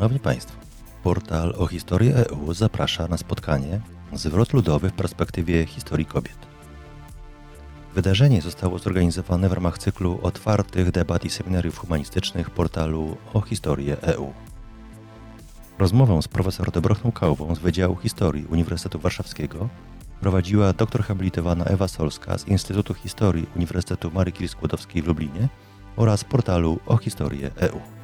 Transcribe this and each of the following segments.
Szanowni Państwo, portal o historii EU zaprasza na spotkanie Zwrot ludowy w perspektywie historii kobiet. Wydarzenie zostało zorganizowane w ramach cyklu otwartych debat i seminariów humanistycznych portalu o historii EU. Rozmowę z profesor Dobrochną Kałwą z Wydziału Historii Uniwersytetu Warszawskiego prowadziła doktor habilitowana Ewa Solska z Instytutu Historii Uniwersytetu Marii Curie-Skłodowskiej w Lublinie oraz portalu o historii EU.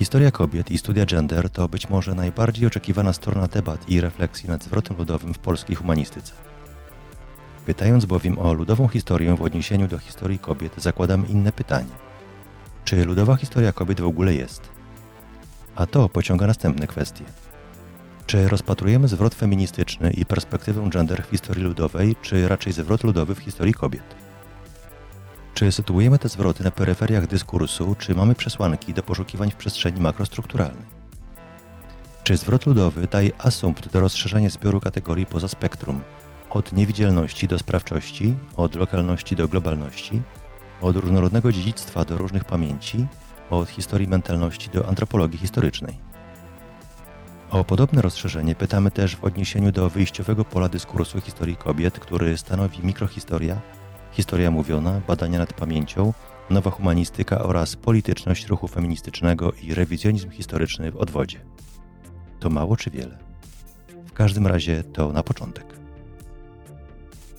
Historia kobiet i studia gender to być może najbardziej oczekiwana strona debat i refleksji nad zwrotem ludowym w polskiej humanistyce. Pytając bowiem o ludową historię w odniesieniu do historii kobiet, zakładam inne pytanie. Czy ludowa historia kobiet w ogóle jest? A to pociąga następne kwestie. Czy rozpatrujemy zwrot feministyczny i perspektywę gender w historii ludowej, czy raczej zwrot ludowy w historii kobiet? Czy sytuujemy te zwroty na peryferiach dyskursu, czy mamy przesłanki do poszukiwań w przestrzeni makrostrukturalnej? Czy zwrot ludowy daje asumpt do rozszerzania zbioru kategorii poza spektrum, od niewidzialności do sprawczości, od lokalności do globalności, od różnorodnego dziedzictwa do różnych pamięci, od historii mentalności do antropologii historycznej? O podobne rozszerzenie pytamy też w odniesieniu do wyjściowego pola dyskursu historii kobiet, który stanowi mikrohistoria historia mówiona, badania nad pamięcią, nowa humanistyka oraz polityczność ruchu feministycznego i rewizjonizm historyczny w odwodzie. To mało czy wiele? W każdym razie to na początek.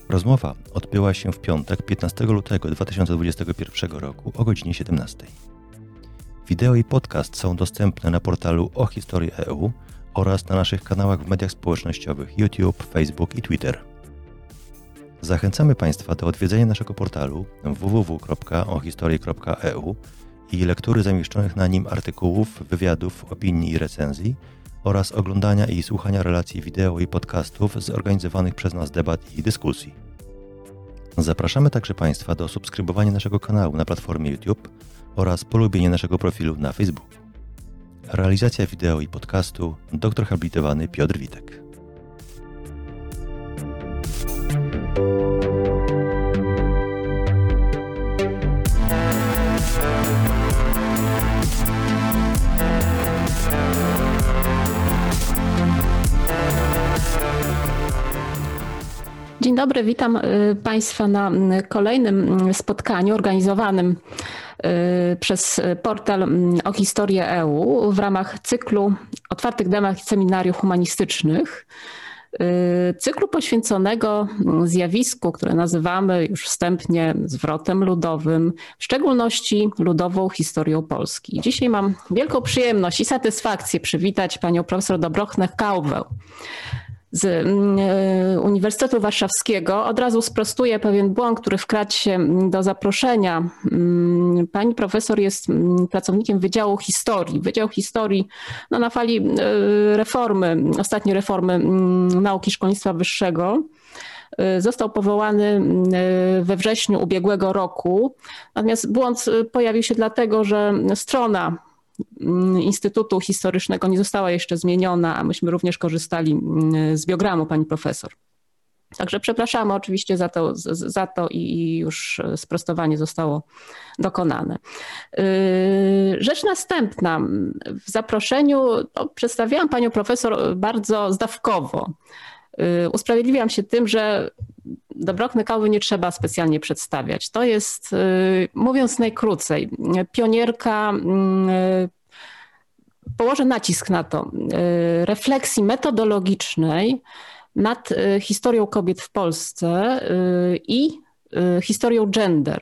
Rozmowa odbyła się w piątek 15 lutego 2021 roku o godzinie 17. Wideo i podcast są dostępne na portalu o historii EU oraz na naszych kanałach w mediach społecznościowych YouTube, Facebook i Twitter. Zachęcamy Państwa do odwiedzenia naszego portalu www.ohistorii.eu i lektury zamieszczonych na nim artykułów, wywiadów, opinii i recenzji oraz oglądania i słuchania relacji wideo i podcastów zorganizowanych przez nas debat i dyskusji. Zapraszamy także Państwa do subskrybowania naszego kanału na platformie YouTube oraz polubienia naszego profilu na Facebooku. Realizacja wideo i podcastu dr habilitowany Piotr Witek. Dzień dobry, witam y, Państwa na kolejnym spotkaniu organizowanym y, przez portal o historię EU w ramach cyklu otwartych demat i seminariów humanistycznych. Y, cyklu poświęconego zjawisku, które nazywamy już wstępnie zwrotem ludowym, w szczególności ludową historią Polski. Dzisiaj mam wielką przyjemność i satysfakcję przywitać panią profesor Dobrochnę-Kałwę, z mm, e, Uniwersytetu Warszawskiego. Od razu sprostuję pewien błąd, który wkradł się do zaproszenia. Mm, pani profesor jest mm, pracownikiem Wydziału Historii. Wydział Historii no, na fali e, reformy, ostatniej reformy nauki szkolnictwa wyższego e, został powołany we wrześniu ubiegłego roku. Natomiast błąd pojawił się dlatego, że strona Instytutu Historycznego nie została jeszcze zmieniona, a myśmy również korzystali mm, z biogramu pani profesor. Także przepraszamy oczywiście za to, za to i już sprostowanie zostało dokonane. Yy, rzecz następna. W zaproszeniu no, przedstawiałam panią profesor bardzo zdawkowo. Yy, usprawiedliwiam się tym, że Dobrokny kawy nie trzeba specjalnie przedstawiać. To jest, yy, mówiąc najkrócej, pionierka położę nacisk na to, y, refleksji metodologicznej nad y, historią kobiet w Polsce y, i historią gender.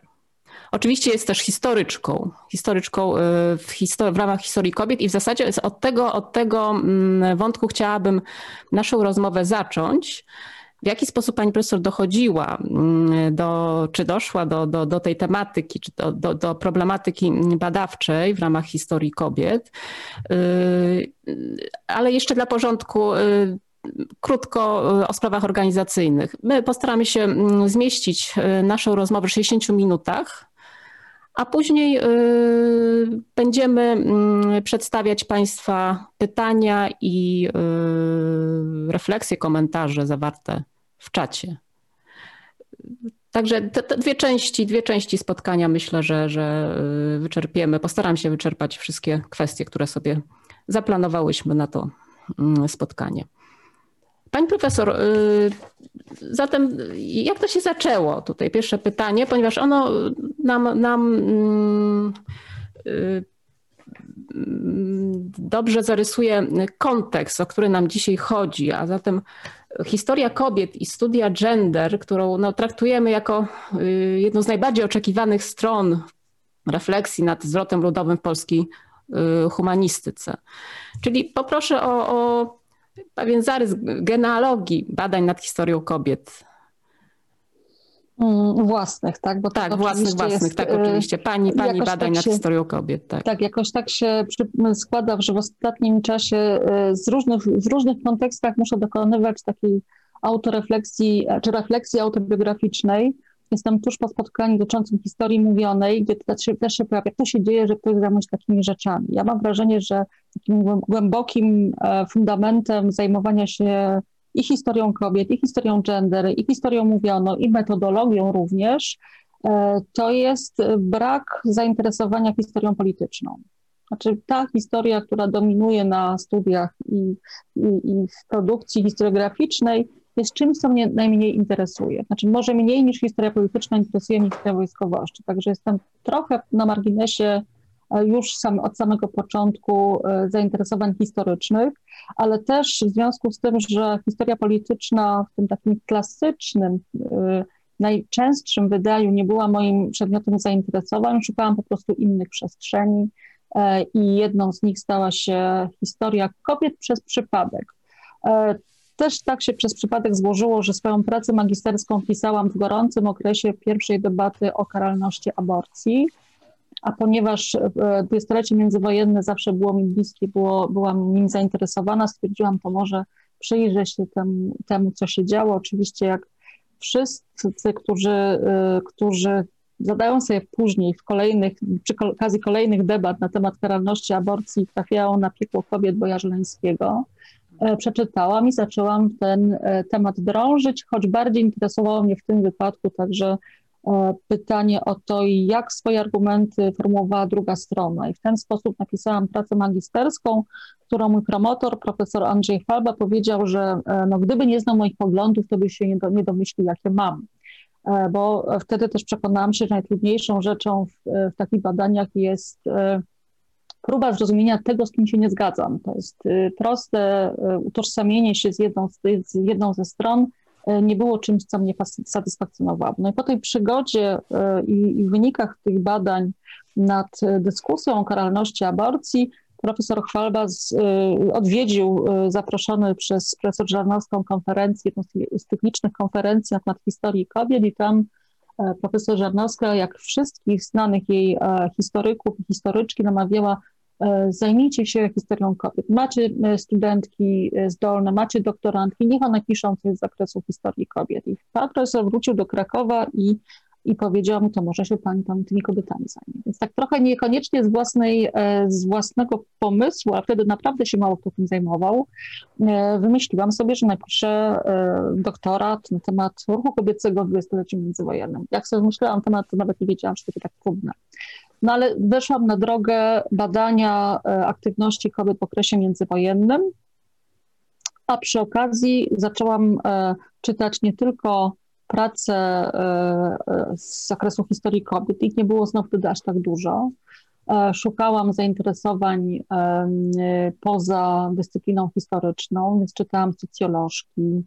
Oczywiście jest też historyczką, historyczką w, histor- w, ramach historii kobiet i w zasadzie od tego, od tego mm, wątku chciałabym naszą rozmowę zacząć. W jaki sposób pani profesor dochodziła mm, do, czy doszła do, do, do tej tematyki, czy do, do, do problematyki badawczej w ramach historii kobiet? Y, ale jeszcze dla porządku, y, krótko y, o sprawach organizacyjnych. My postaramy się mm, zmieścić naszą rozmowę w 60 minutach a później y, będziemy mm, przedstawiać Państwa pytania i y, refleksje, komentarze zawarte w czacie. Także te, te, dwie części, dwie części spotkania myślę, że, że y, wyczerpiemy. Postaram się wyczerpać wszystkie kwestie, które sobie zaplanowałyśmy na to mm, spotkanie. Pani profesor, zatem jak to się zaczęło? Tutaj pierwsze pytanie, ponieważ ono nam, nam mm, y, dobrze zarysuje kontekst, o który nam dzisiaj chodzi, a zatem historia kobiet i studia gender, którą no, traktujemy jako y, jedną z najbardziej oczekiwanych stron refleksji nad zwrotem ludowym w polskiej humanistyce. Czyli poproszę o, o pewien zarys genealogii badań nad historią kobiet. Mm, własnych, tak? Bo tak, własnych, własnych, jest, tak, oczywiście. Pani, pani badań tak nad się, historią kobiet, tak. Tak, jakoś tak się składa, że w ostatnim czasie e, z różnych, w różnych kontekstach muszę dokonywać takiej autorefleksji, czy refleksji autobiograficznej, Jestem tuż po spotkaniu dotyczącym historii mówionej, gdzie też się, pojawia, to się dzieje, że ktoś zajmuje się takimi rzeczami. Ja mam wrażenie, że takim głębokim e, fundamentem zajmowania się i historią kobiet, i historią gender, i historią mówioną, i metodologią również, e, to jest brak zainteresowania historią polityczną. Znaczy ta historia, która dominuje na studiach i, i, i w produkcji historiograficznej, jest czymś, co mnie najmniej interesuje. Znaczy może mniej niż historia polityczna interesuje mnie historia wojskowości. Także jestem trochę na marginesie e, już sam, od samego początku e, zainteresowań historycznych, ale też w związku z tym, że historia polityczna w tym takim klasycznym, e, najczęstszym wydaniu nie była moim przedmiotem zainteresowań, szukałam po prostu innych przestrzeni i jedną z nich stała się historia kobiet przez przypadek. Też tak się przez przypadek złożyło, że swoją pracę magisterską pisałam w gorącym okresie pierwszej debaty o karalności aborcji, a ponieważ e, dwudziestolecie międzywojenne zawsze było mi bliskie, było, byłam nim zainteresowana, stwierdziłam, to może przyjrzę się temu, temu co się działo. Oczywiście jak wszyscy, którzy, e, którzy zadają sobie później w kolejnych, przy okazji kolejnych debat na temat karalności aborcji trafiają na piekło kobiet Boja Żeleńskiego, E, przeczytałam i zaczęłam ten e, temat drążyć, choć bardziej interesowało mnie w tym wypadku także e, pytanie o to, jak swoje argumenty formułowała druga strona. I w ten sposób napisałam pracę magisterską, którą mój promotor, profesor Andrzej Falba, powiedział, że no, gdyby nie znał moich poglądów, to by się nie, do, nie domyślił, jakie mam. Bo wtedy też przekonałam się, że najtrudniejszą rzeczą w, w takich badaniach jest próba zrozumienia tego, z kim się nie zgadzam. To jest y, proste y, utożsamienie się z jedną, z jedną ze stron y, nie było czymś, co mnie satysfakcjonowało. No i po tej przygodzie i, i wynikach tych badań nad dyskusją o karalności aborcji profesor Chwalba z, odwiedził zaproszony przez profesor Żarnowską konferencję, jedną z tych licznych konferencji na temat historii kobiet i tam profesor Żarnowska, jak wszystkich znanych jej e, historyków i historyczki, namawiała, e, zajmijcie się historią kobiet. Macie studentki zdolne, macie doktorantki, niech one piszą coś z zakresu historii kobiet. I pan profesor wrócił do Krakowa i i powiedziała mi, to może się pani tam tymi kobietami zajmie. Więc tak trochę niekoniecznie z, własnej, e, z własnego pomysłu, a wtedy naprawdę się mało kto tym zajmował, e, wymyśliłam sobie, że napiszę e, doktorat na temat ruchu kobiecego w dwudziestoleciu międzywojennym. Jak sobie myślałam temat, to nawet nie wiedziałam, że to tak trudne. No ale weszłam na drogę badania aktywności kobiet w okresie międzywojennym, a przy okazji zaczęłam czytać nie tylko prace e, e, z zakresu historii kobiet. Ich nie było znów wtedy aż tak dużo. E, szukałam zainteresowań poza dyscypliną historyczną, więc czytałam socjolożki.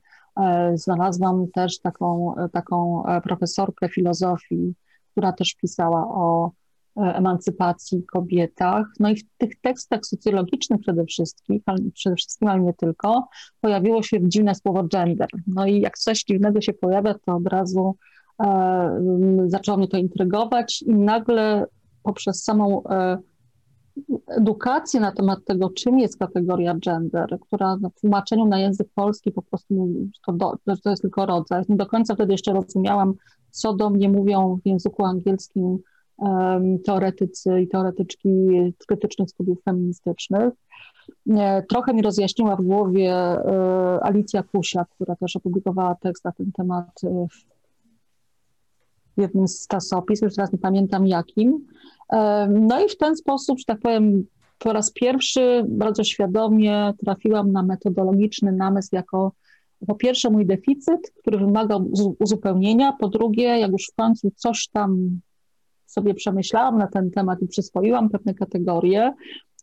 Znalazłam też taką, taką profesorkę filozofii, która też pisała o emancypacji, kobietach. No i w tych tekstach socjologicznych przede wszystkim, przede wszystkim, ale nie tylko, pojawiło się dziwne słowo gender. No i jak coś dziwnego się pojawia, to od razu e, zaczęło mnie to intrygować i nagle poprzez samą e, edukację na temat tego, czym jest kategoria gender, która w tłumaczeniu na język polski po prostu to, do, to jest tylko rodzaj. Nie do końca wtedy jeszcze rozumiałam, co do mnie mówią w języku angielskim teoretycy i teoretyczki krytycznych studiów feministycznych. Trochę mi rozjaśniła w głowie e, Alicja Kusia, która też opublikowała tekst na ten temat w jednym z czasopism, już teraz nie pamiętam jakim. No i w ten sposób, że tak powiem, po raz pierwszy bardzo świadomie trafiłam na metodologiczny namysł jako po pierwsze mój deficyt, który wymagał uzupełnienia, po drugie, jak już w końcu coś tam sobie przemyślałam na ten temat i przyswoiłam pewne kategorie,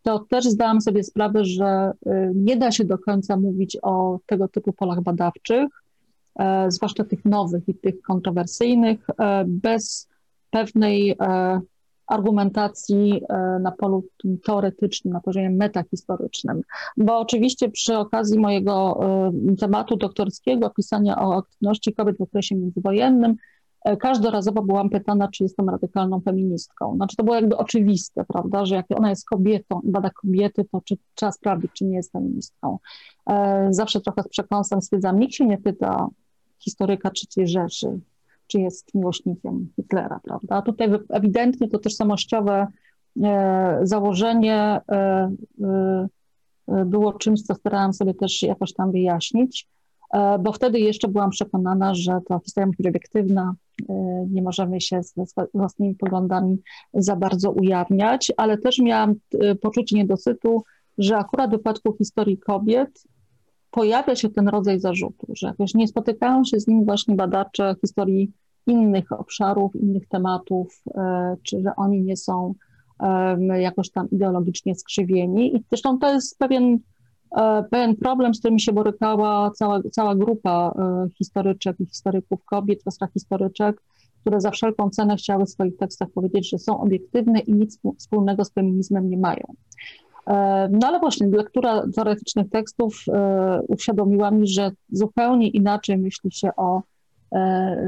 to też zdałam sobie sprawę, że y, nie da się do końca mówić o tego typu polach badawczych, e, zwłaszcza tych nowych i tych kontrowersyjnych, e, bez pewnej e, argumentacji na polu teoretycznym, na poziomie metahistorycznym. Bo oczywiście przy okazji mojego tematu doktorskiego, pisania o aktywności kobiet w okresie międzywojennym, każdorazowo byłam pytana, czy jestem radykalną feministką. Znaczy to było jakby oczywiste, prawda, że jak ona jest kobietą i bada kobiety, to czy, trzeba sprawdzić, czy nie jest feministką. E, zawsze trochę z przekąsem stwierdzam, nikt się nie pyta historyka III Rzeszy, czy jest miłośnikiem Hitlera, prawda. A tutaj ewidentnie to tożsamościowe e, założenie było czymś, co starałam sobie też jakoś tam wyjaśnić. E, bo wtedy jeszcze byłam przekonana, że to historia musi być obiektywna, e, nie możemy się ze własnymi poglądami za bardzo ujawniać, ale też miałam e, poczucie niedosytu, że akurat w wypadku historii kobiet pojawia się ten rodzaj zarzutu, że jakoś nie spotykają się z nim właśnie badacze historii innych obszarów, innych tematów, czy że oni nie są jakoś tam ideologicznie skrzywieni. I zresztą to jest pewien pewien problem, z którym się borykała cała, cała grupa e, historyczek i historyków kobiet, zwłaszcza historyczek, które za wszelką cenę chciały w swoich tekstach powiedzieć, że są obiektywne i nic wspólnego z feminizmem nie mają. E, no ale właśnie lektura teoretycznych tekstów uświadomiła mi, że zupełnie inaczej myśli się o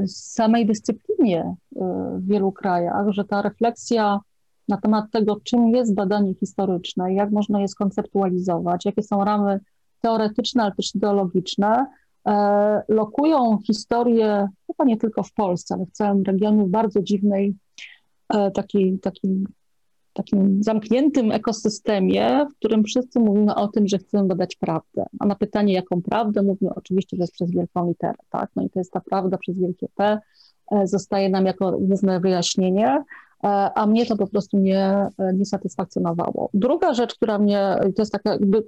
samej dyscyplinie w wielu krajach, że ta refleksja na temat tego, czym jest badanie historyczne, jak można je skonceptualizować, jakie są ramy teoretyczne, ale też ideologiczne, e, lokują historię, chyba nie tylko w Polsce, ale w całym regionie, w bardzo dziwnej, e, takiej, takim, zamkniętym ekosystemie, w którym wszyscy mówimy o tym, że chcemy badać prawdę. A na pytanie, jaką prawdę, mówimy oczywiście, że jest przez wielką literę, tak? No i to jest ta prawda przez wielkie P, e, zostaje nam jako główne wyjaśnienie, a mnie to po prostu nie, e, nie satysfakcjonowało. Druga rzecz, która mnie, to jest taka jakby,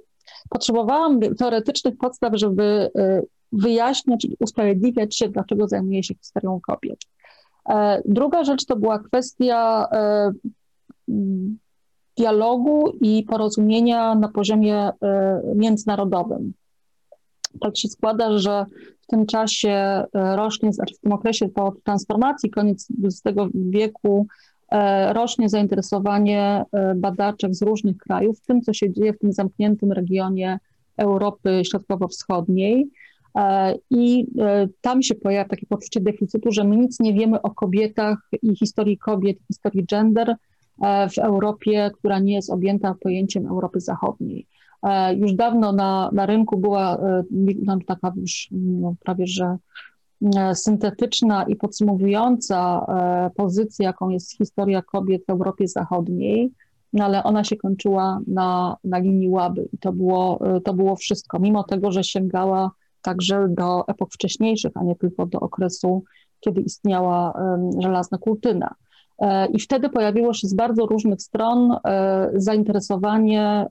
potrzebowałam teoretycznych podstaw, żeby e, wyjaśniać i usprawiedliwiać się, dlaczego zajmuję się historią kobiet. Druga rzecz to była kwestia dialogu i porozumienia na poziomie międzynarodowym. Tak się składa, że w tym czasie rośnie, znaczy w tym okresie po transformacji, koniec XX wieku, E, rośnie zainteresowanie e, badaczek z różnych krajów tym, co się dzieje w tym zamkniętym regionie Europy Środkowo-Wschodniej. E, I tam się pojawia takie poczucie deficytu, że my nic nie wiemy o kobietach i historii kobiet, historii gender w Europie, która nie jest objęta pojęciem Europy Zachodniej. Już dawno na, na rynku była no, taka już no, prawie że E, syntetyczna i podsumowująca e, pozycja, jaką jest historia kobiet w Europie Zachodniej, no ale ona się kończyła na, na linii Łaby i to było, e, to było wszystko, mimo tego, że sięgała także do epok wcześniejszych, a nie tylko do okresu, kiedy istniała żelazna kurtyna. I wtedy pojawiło się z bardzo różnych stron zainteresowanie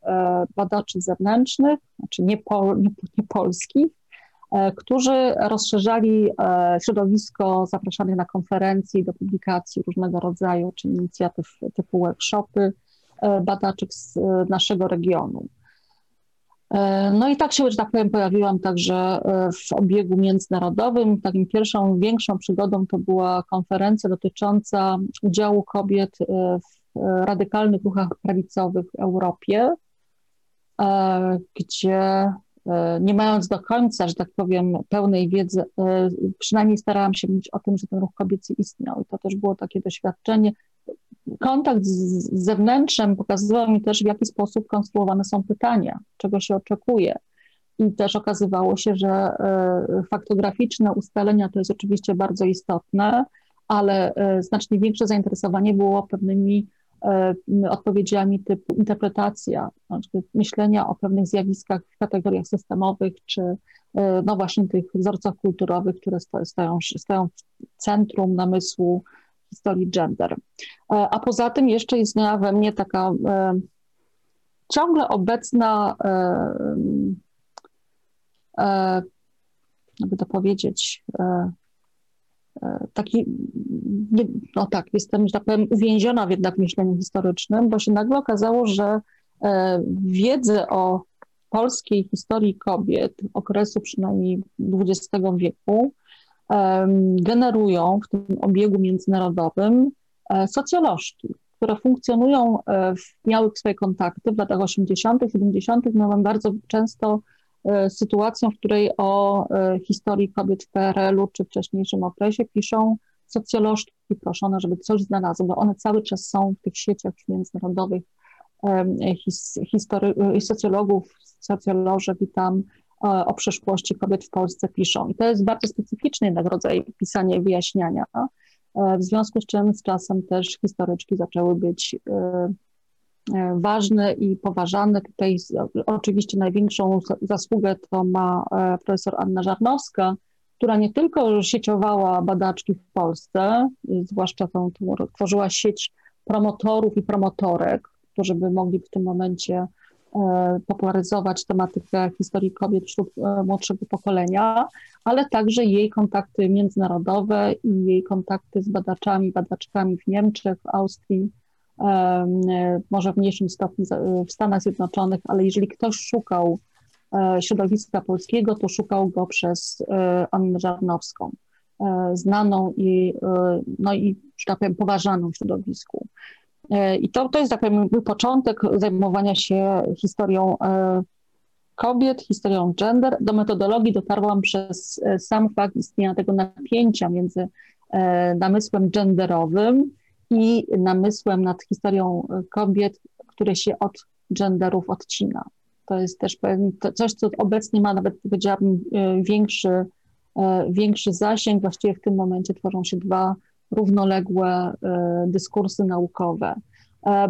badaczy zewnętrznych, znaczy nie, pol, nie, nie polskich, E, którzy rozszerzali e, środowisko zapraszanych na konferencje do publikacji różnego rodzaju, czy inicjatyw typu workshopy e, badaczek z naszego regionu. No i tak się, że tak powiem, pojawiłam także w obiegu międzynarodowym. Takim pierwszą, większą przygodą to była konferencja dotycząca udziału kobiet w radykalnych ruchach prawicowych w Europie, gdzie E, nie mając do końca, że tak powiem, pełnej wiedzy, e, przynajmniej starałam się mówić o tym, że ten ruch kobiecy istniał i to też było takie doświadczenie. Kontakt z zewnętrzem pokazywał mi też, w jaki sposób konstruowane są pytania, czego się oczekuje. I też okazywało się, że e, faktograficzne ustalenia to jest oczywiście bardzo istotne, ale znacznie większe zainteresowanie było pewnymi E, odpowiedziami typu interpretacja, znaczy myślenia o pewnych zjawiskach w kategoriach systemowych, czy no właśnie tych wzorcach kulturowych, które stają, stają w centrum namysłu historii gender. A poza tym jeszcze istniała we mnie taka ciągle obecna, jakby to powiedzieć, taki, no tak, jestem, że tak powiem, uwięziona w jednak myśleniu historycznym, bo się nagle okazało, że e, wiedzę o polskiej historii kobiet okresu przynajmniej XX wieku generują w tym obiegu międzynarodowym e, socjolożki, które funkcjonują, e, miały swoje kontakty w latach 80., 70., miałam bardzo często E, sytuacją, w której o e, historii kobiet w PRL-u czy wcześniejszym okresie piszą socjolożki proszone, żeby coś znalazły, bo one cały czas są w tych sieciach międzynarodowych his, history, e, socjologów, socjolożek i tam o przeszłości kobiet w Polsce piszą. I to jest bardzo specyficzny jednak rodzaj pisania i wyjaśniania, w związku z czym z czasem też historyczki zaczęły być E, ważny i poważany. Tutaj oczywiście największą zasługę to ma e, profesor Anna Żarnowska, która nie tylko sieciowała badaczki w Polsce, zwłaszcza tą, tworzyła sieć promotorów i promotorek, którzy by mogli w tym momencie e, popularyzować tematykę historii kobiet wśród młodszego pokolenia, ale także jej kontakty międzynarodowe i jej kontakty z badaczami, badaczkami w Niemczech, w Austrii, może w mniejszym stopniu w Stanach Zjednoczonych, ale jeżeli ktoś szukał e, środowiska polskiego, to szukał go przez e, Annę Żarnowską, e, znaną i, no i, że tak powiem, poważaną w środowisku. I to, to jest, tak powiem, był początek zajmowania się historią kobiet, historią gender. Do metodologii dotarłam przez sam fakt istnienia tego napięcia między namysłem genderowym i namysłem nad historią e, kobiet, które się od genderów odcina. To jest też coś, co obecnie ma nawet, powiedziałabym, e, większy, e, większy zasięg. Właściwie w tym momencie tworzą się dwa równoległe dyskursy naukowe.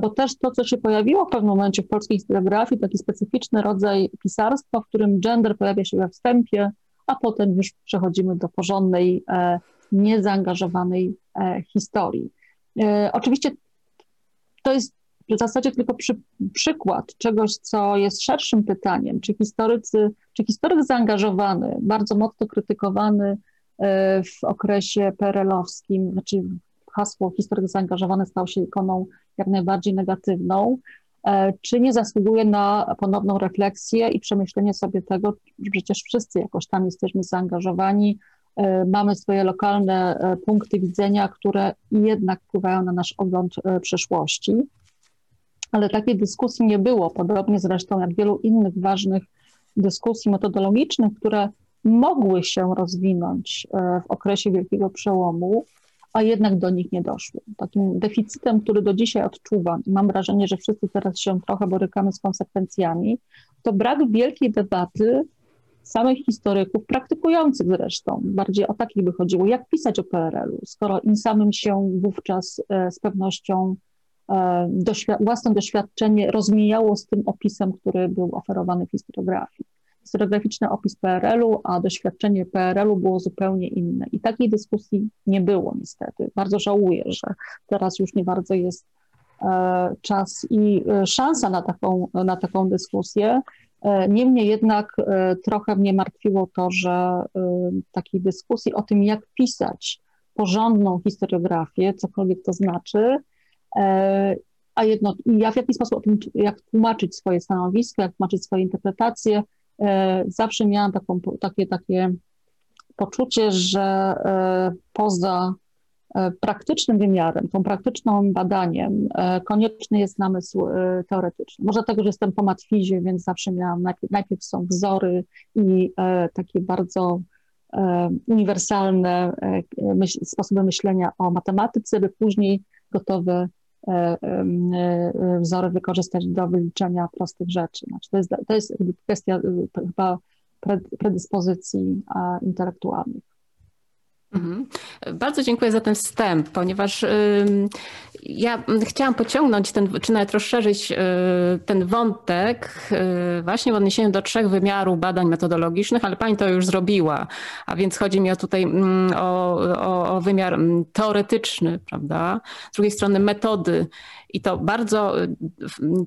Bo też to, co się pojawiło w pewnym momencie w polskiej historiografii, taki specyficzny rodzaj pisarstwa, w którym gender pojawia się we wstępie, a potem już przechodzimy do porządnej, niezaangażowanej historii. E, oczywiście to jest w zasadzie tylko przy, przykład czegoś, co jest szerszym pytaniem, czy historycy, czy historyk zaangażowany, bardzo mocno krytykowany e, w okresie PRL-owskim, znaczy hasło historyk zaangażowany stało się ikoną jak najbardziej negatywną, e, czy nie zasługuje na ponowną refleksję i przemyślenie sobie tego, że przecież wszyscy jakoś tam jesteśmy zaangażowani, mamy swoje lokalne e, punkty widzenia, które jednak wpływają na nasz ogląd e, przeszłości. Ale takiej dyskusji nie było, podobnie zresztą jak wielu innych ważnych dyskusji metodologicznych, które mogły się rozwinąć w okresie Wielkiego Przełomu, a jednak do nich nie doszły. Takim deficytem, który do dzisiaj odczuwam i mam wrażenie, że wszyscy teraz się trochę borykamy z konsekwencjami, to brak wielkiej debaty samych historyków, praktykujących zresztą, bardziej o takich by chodziło, jak pisać o PRL-u, skoro im samym się wówczas e, z pewnością e, doświ- własne doświadczenie rozmijało z tym opisem, który był oferowany w historiografii. Historiograficzny opis PRL-u, a doświadczenie PRL-u było zupełnie inne. I takiej dyskusji nie było niestety. Bardzo żałuję, że teraz już nie bardzo jest e, czas i szansa na taką, na taką dyskusję. E, niemniej jednak e, trochę mnie martwiło to, że e, takiej dyskusji o tym, jak pisać porządną historiografię, cokolwiek to znaczy, a jedno, ja w jaki sposób o tym, jak tłumaczyć swoje stanowisko, jak tłumaczyć swoje interpretacje, zawsze miałam taką, takie, takie poczucie, że poza praktycznym wymiarem, tą praktyczną badaniem e, konieczny jest namysł e, teoretyczny. Może dlatego, że jestem po matwizie, więc zawsze miałam, najpierw, najpierw są wzory i takie bardzo uniwersalne myśl, sposoby myślenia o matematyce, by później gotowe wzory wykorzystać do wyliczenia prostych rzeczy. Znaczy to, jest, to jest kwestia chyba predyspozycji intelektualnych. Mhm. Bardzo dziękuję za ten wstęp, ponieważ ja chciałam pociągnąć ten, czy nawet rozszerzyć y, ten wątek y, właśnie w odniesieniu do trzech wymiarów badań metodologicznych, ale pani to już zrobiła, a więc chodzi mi o tutaj mm, o, o, o wymiar mm, teoretyczny, prawda? Z drugiej strony metody i to bardzo y,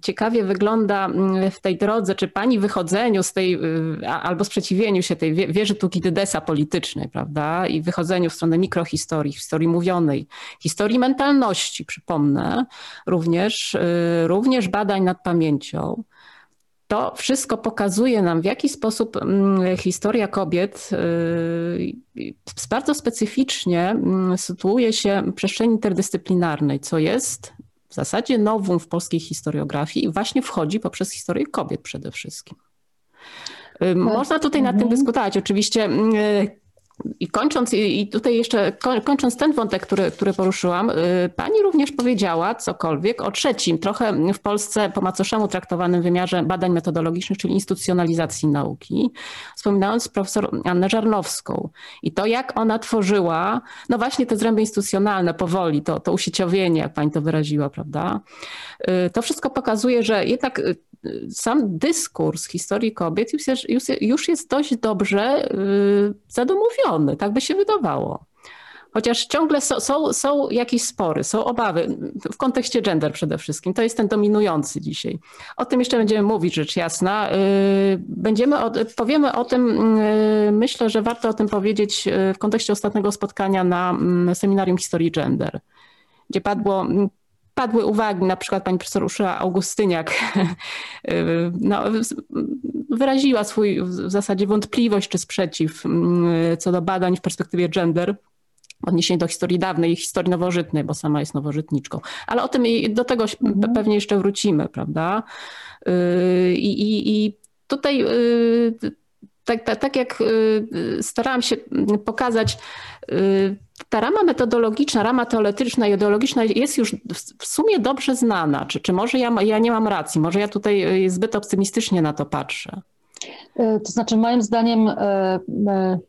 ciekawie wygląda mm, w tej drodze, czy pani wychodzeniu z tej, y, albo sprzeciwieniu się tej wieży Tukidydesa politycznej, prawda? I wychodzeniu w stronę mikrohistorii, historii mówionej, historii mentalności, przypomnę, również, y, również badań nad pamięcią. To wszystko pokazuje nam, w jaki sposób mm, historia kobiet bardzo specyficznie mm, sytuuje się w przestrzeni interdyscyplinarnej, co jest zasadzie nowum w polskiej historiografii i właśnie wchodzi poprzez historię kobiet przede wszystkim. Można tutaj nad tym mhm. dyskutować. Oczywiście i kończąc, i tutaj jeszcze kończąc ten wątek, który, który poruszyłam, y, pani również powiedziała cokolwiek o trzecim, trochę w Polsce po macoszemu traktowanym wymiarze badań metodologicznych, czyli instytucjonalizacji nauki, wspominając profesor Annę Żarnowską i to, jak ona tworzyła, no właśnie te zręby instytucjonalne powoli, to, to usieciowienie, jak pani to wyraziła, prawda? Y, to wszystko pokazuje, że jednak sam dyskurs historii kobiet już już jest dość dobrze zadomowiony, tak by się wydawało. Chociaż ciągle są, są, są, jakieś spory, są obawy w kontekście gender przede wszystkim. To jest ten dominujący dzisiaj. O tym jeszcze będziemy mówić, rzecz jasna. Będziemy o, powiemy o tym, myślę, że warto o tym powiedzieć w kontekście ostatniego spotkania na seminarium historii gender, gdzie padło padły uwagi, na przykład pani profesor Uszyła Augustyniak no, wyraziła swój w zasadzie wątpliwość czy sprzeciw mm, co do badań w perspektywie gender w odniesieniu do historii dawnej i historii nowożytnej, bo sama jest nowożytniczką. Ale o tym i do tego mhm. pewnie jeszcze wrócimy, prawda? Y, I, i, i tutaj y, tak, tak, tak jak y, starałam się pokazać, ta rama metodologiczna, rama teoretyczna i ideologiczna jest już w sumie dobrze znana. Czy, czy może ja, ja nie mam racji? Może ja tutaj y, zbyt optymistycznie na to patrzę? E, to znaczy, moim zdaniem, e, e,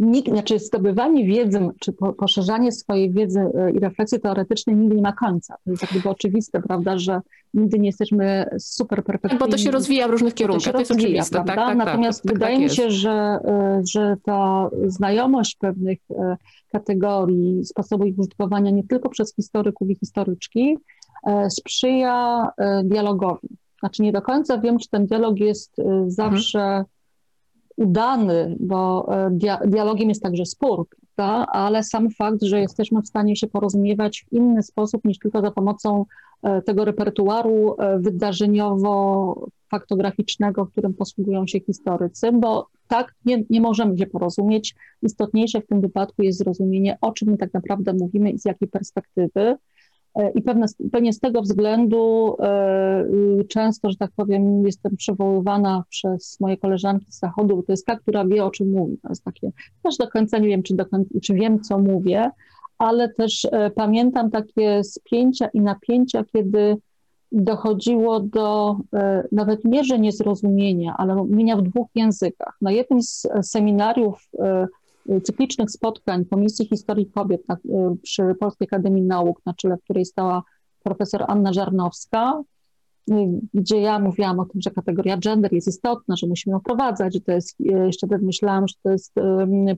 nikt, znaczy zdobywanie wiedzy, czy poszerzanie swojej wiedzy i refleksji teoretycznej nigdy nie ma końca. To jest jak gdyby oczywiste, prawda, że nigdy nie jesteśmy super perfekcyjni. Bo to się rozwija w różnych kierunkach, to, to jest rozwija, oczywiste. Tak, tak, tak, Natomiast tak, wydaje tak mi się, że, że ta znajomość pewnych kategorii, sposobu ich użytkowania nie tylko przez historyków i historyczki, sprzyja dialogowi. Znaczy nie do końca wiem, czy ten dialog jest e, zawsze mhm. Udany, bo dialogiem jest także spór, prawda? ale sam fakt, że jesteśmy w stanie się porozumiewać w inny sposób niż tylko za pomocą tego repertuaru wydarzeniowo-faktograficznego, którym posługują się historycy, bo tak, nie, nie możemy się porozumieć. Istotniejsze w tym wypadku jest zrozumienie, o czym tak naprawdę mówimy i z jakiej perspektywy. E, I pewnie z tego względu e, często, że tak powiem, jestem przywoływana przez moje koleżanki z Zachodu, bo to jest ta, która wie, o czym mówi. To jest takie, też do końca nie wiem, czy, do końca, czy wiem, co mówię, ale też e, pamiętam takie spięcia i napięcia, kiedy dochodziło do nawet nie, że niezrozumienia, ale mówienia w dwóch językach. Na jednym z seminariów cyklicznych spotkań Komisji Historii Kobiet na, e, przy Polskiej Akademii Nauk, na czele której stała profesor Anna Żarnowska, gdzie ja mówiłam o tym, że kategoria gender jest istotna, że musimy ją wprowadzać, że to jest, jeszcze wtedy myślałam, że to jest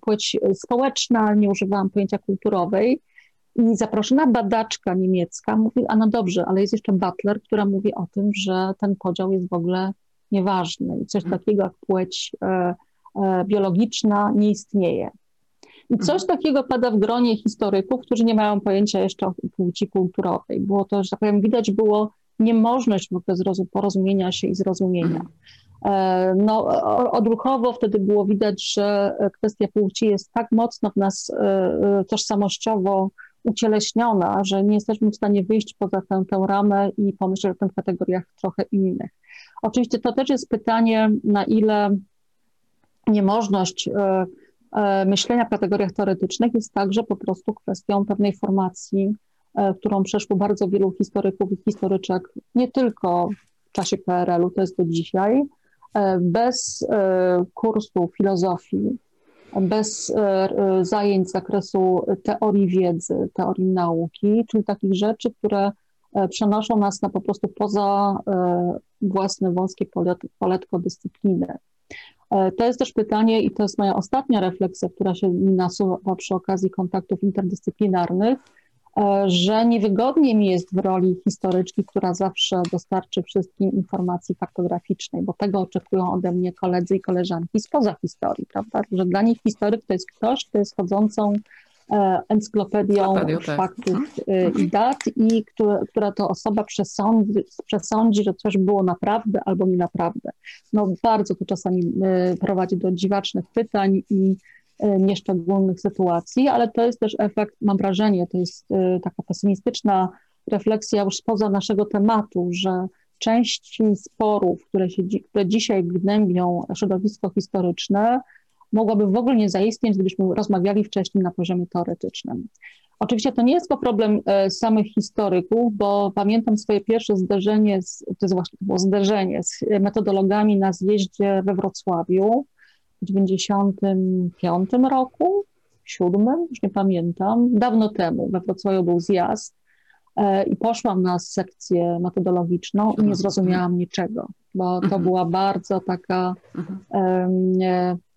płeć społeczna, nie używałam pojęcia kulturowej. I zaproszona badaczka niemiecka mówi, a no dobrze, ale jest jeszcze Butler, która mówi o tym, że ten podział jest w ogóle nieważny i coś mhm. takiego jak płeć biologiczna nie istnieje. I coś mhm. takiego pada w gronie historyków, którzy nie mają pojęcia jeszcze o płci kulturowej. Było to, że tak powiem, widać było niemożność w ogóle porozumienia się i zrozumienia. Mhm. E, no, odruchowo wtedy było widać, że kwestia płci jest tak mocno w nas e, tożsamościowo ucieleśniona, że nie jesteśmy w stanie wyjść poza tę, tę ramę i pomyśleć o tych kategoriach trochę innych. Oczywiście to też jest pytanie, na ile niemożność e, e, myślenia w kategoriach teoretycznych jest także po prostu kwestią pewnej formacji, e, którą przeszło bardzo wielu historyków i historyczek, nie tylko w czasie PRL-u, to jest do dzisiaj, bez kursu filozofii, bez zajęć z zakresu teorii wiedzy, teorii nauki, czyli takich rzeczy, które przenoszą nas na po prostu poza własne wąskie poletko dyscypliny. To jest też pytanie, i to jest moja ostatnia refleksja, która się mi nasuwa przy okazji kontaktów interdyscyplinarnych, E, że niewygodnie mi jest w roli historyczki, która zawsze dostarczy wszystkim informacji faktograficznej, bo tego oczekują ode mnie koledzy i koleżanki spoza historii, prawda? Że dla nich historyk to jest ktoś, kto jest chodzącą e, encyklopedią tak. faktów mhm. i dat i która, która to osoba przesądzi, przesądzi, że coś było naprawdę albo nie naprawdę. No bardzo to czasami prowadzi do dziwacznych pytań i E, nieszczególnych sytuacji, ale to jest też efekt, mam wrażenie, to jest e, taka pesymistyczna refleksja już spoza naszego tematu, że część sporów, które, się, które dzisiaj gnębią środowisko historyczne, mogłaby w ogóle nie zaistnieć, gdybyśmy rozmawiali wcześniej na poziomie teoretycznym. Oczywiście to nie jest to problem e, samych historyków, bo pamiętam swoje pierwsze zderzenie, z, to jest właśnie to było zderzenie z metodologami na zjeździe we Wrocławiu, w 95 roku, siódmym, już nie pamiętam, dawno temu we Wrocławiu był zjazd i poszłam na sekcję metodologiczną i nie mhm. zrozumiałam niczego, bo to mhm. była bardzo taka um,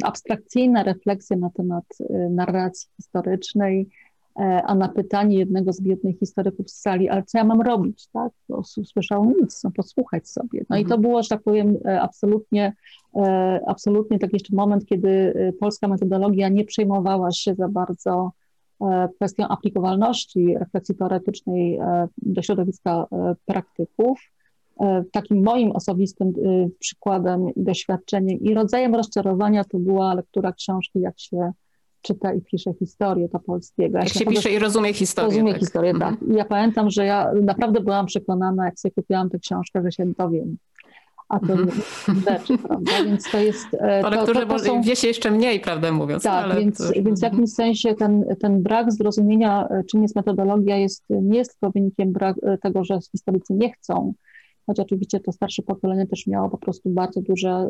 abstrakcyjna refleksja na temat e, narracji historycznej, E, a na pytanie jednego z biednych historyków z sali, ale co ja mam robić, tak? No, słyszał nic, no posłuchać sobie. No i to mhm. było, że tak powiem, e, absolutnie, e, absolutnie taki jeszcze moment, kiedy polska metodologia nie przejmowała się za bardzo kwestią aplikowalności refleksji teoretycznej do środowiska praktyków. Takim moim osobistym przykładem i doświadczeniem i rodzajem rozczarowania to była lektura książki Jak się czyta i pisze historię to polskiego. Jak się pisze i rozumie historię. Rozumie tak. historię, tak. Mhm. Ja pamiętam, że ja naprawdę byłam przekonana, jak sobie kupiłam tę książkę, że się dowiem. A to rzeczy, prawda? Więc to jest... E, lekturze to, to, to są... wie się jeszcze mniej, prawdę mówiąc. Tak, więc, to... więc w mhm. jakimś sensie ten, ten brak zrozumienia, e, czym jest metodologia, jest, nie jest tylko wynikiem brak, e, tego, że historycy nie chcą, choć oczywiście to starsze pokolenie też miało po prostu bardzo duże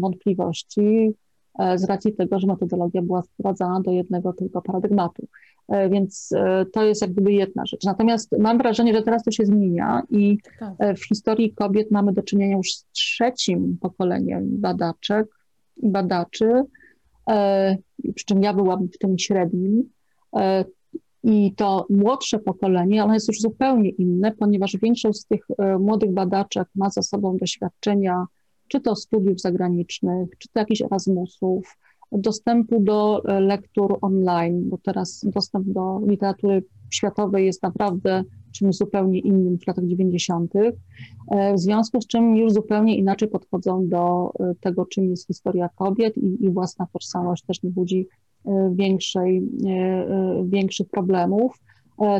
wątpliwości, E, z racji tego, że metodologia była sprowadzana do jednego tylko paradygmatu. E, więc e, to jest jak gdyby jedna rzecz. Natomiast mam wrażenie, że teraz to się zmienia i tak. w historii kobiet mamy do czynienia już z trzecim pokoleniem badaczek i badaczy, przy czym ja byłam w tym średnim. I to młodsze pokolenie, ono jest już zupełnie inne, ponieważ większość z tych młodych badaczek ma za sobą doświadczenia czy to studiów zagranicznych, czy to jakichś Erasmusów, dostępu do e, lektur online, bo teraz dostęp do literatury światowej jest naprawdę czymś zupełnie innym w latach 90., e, w związku z czym już zupełnie inaczej podchodzą do e, tego, czym jest historia kobiet i, i własna tożsamość też nie budzi większej, większych problemów.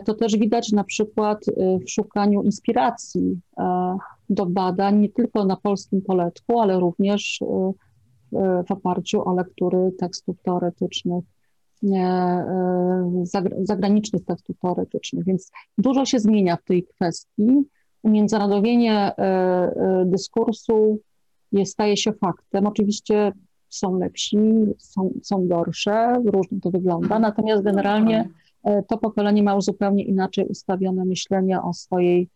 To też widać na przykład w szukaniu inspiracji do badań nie tylko na polskim poletku, ale również y, w oparciu o lektury tekstów teoretycznych, y, zagranicznych tekstów teoretycznych. Więc dużo się zmienia w tej kwestii. Umiędzynarodowienie y, dyskursu jest, staje się faktem. Oczywiście są lepsi, są, są gorsze, różnie to wygląda, natomiast generalnie to pokolenie ma już zupełnie inaczej ustawione myślenie o swojej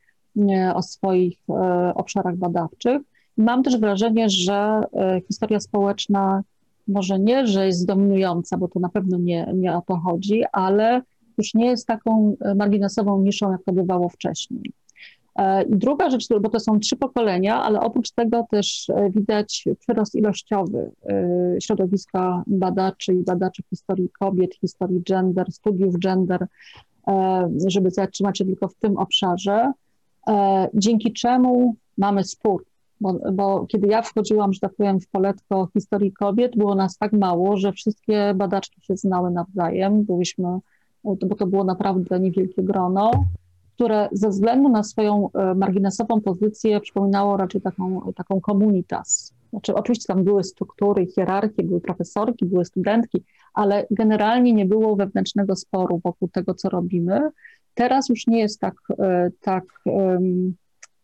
o swoich e, obszarach badawczych. Mam też wrażenie, że e, historia społeczna może nie, że jest dominująca, bo to na pewno nie, nie o to chodzi, ale już nie jest taką e, marginesową niszą, jak to bywało wcześniej. Druga rzecz, bo to są trzy pokolenia, ale oprócz tego też widać przyrost ilościowy środowiska badaczy i badaczy historii kobiet, historii gender, studiów gender, żeby zatrzymać się tylko w tym obszarze. E, dzięki czemu mamy spór. Bo, bo, kiedy ja wchodziłam, że tak powiem, w poletko historii kobiet, było nas tak mało, że wszystkie badaczki się znały nawzajem. Byliśmy, bo to było naprawdę niewielkie grono, które ze względu na swoją e, marginesową pozycję przypominało raczej taką, taką komunitas. Znaczy, oczywiście tam były struktury, hierarchie, były profesorki, były studentki, ale generalnie nie było wewnętrznego sporu wokół tego, co robimy. Teraz już nie jest tak, e, tak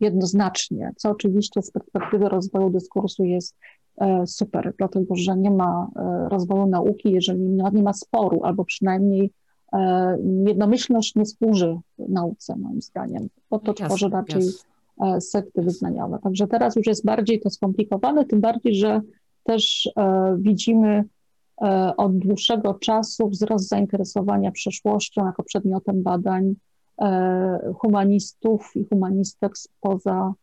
jednoznacznie, co oczywiście z perspektywy rozwoju dyskursu jest super, dlatego że nie ma rozwoju nauki, jeżeli nie ma sporu, albo przynajmniej jednomyślność nie służy nauce, moim zdaniem, bo to yes, tworzy raczej yes. sekty wyznaniowe. Także teraz już jest bardziej to skomplikowane, tym bardziej, że też widzimy od dłuższego czasu wzrost zainteresowania przeszłością jako przedmiotem badań humanistów i humanistek spoza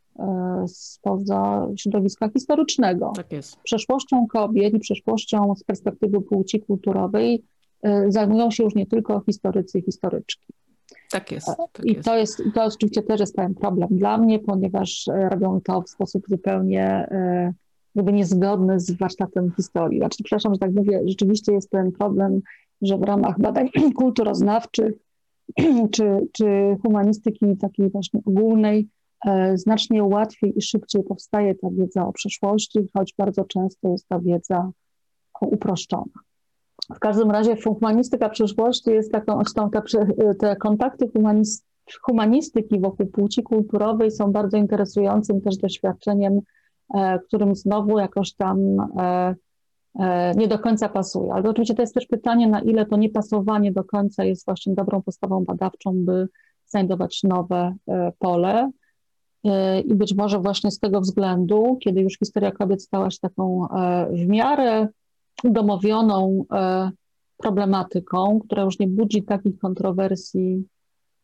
spoza środowiska historycznego. Tak jest. Przeszłością kobiet i przeszłością z perspektywy płci kulturowej e, zajmują się już nie tylko historycy i historyczki. Tak jest. Tak I to jest, to oczywiście też jest pewien problem dla mnie, ponieważ e, robią to w sposób zupełnie e, jakby niezgodny z warsztatem historii. Znaczy, przepraszam, że tak mówię, rzeczywiście jest ten problem, że w ramach badań kulturoznawczych czy, czy humanistyki takiej właśnie ogólnej E, znacznie łatwiej i szybciej powstaje ta wiedza o przeszłości, choć bardzo często jest ta wiedza uproszczona. W każdym razie humanistyka przyszłości jest taką, zresztą te, te kontakty humanistyki wokół płci kulturowej są bardzo interesującym też doświadczeniem, e, którym znowu jakoś tam e, nie do końca pasuje. Ale oczywiście to jest też pytanie, na ile to niepasowanie do końca jest właśnie dobrą postawą badawczą, by znajdować nowe pole. E, I być może właśnie z tego względu, kiedy już historia kobiet stała się taką e, w miarę udomowioną e, problematyką, która już nie budzi takich kontrowersji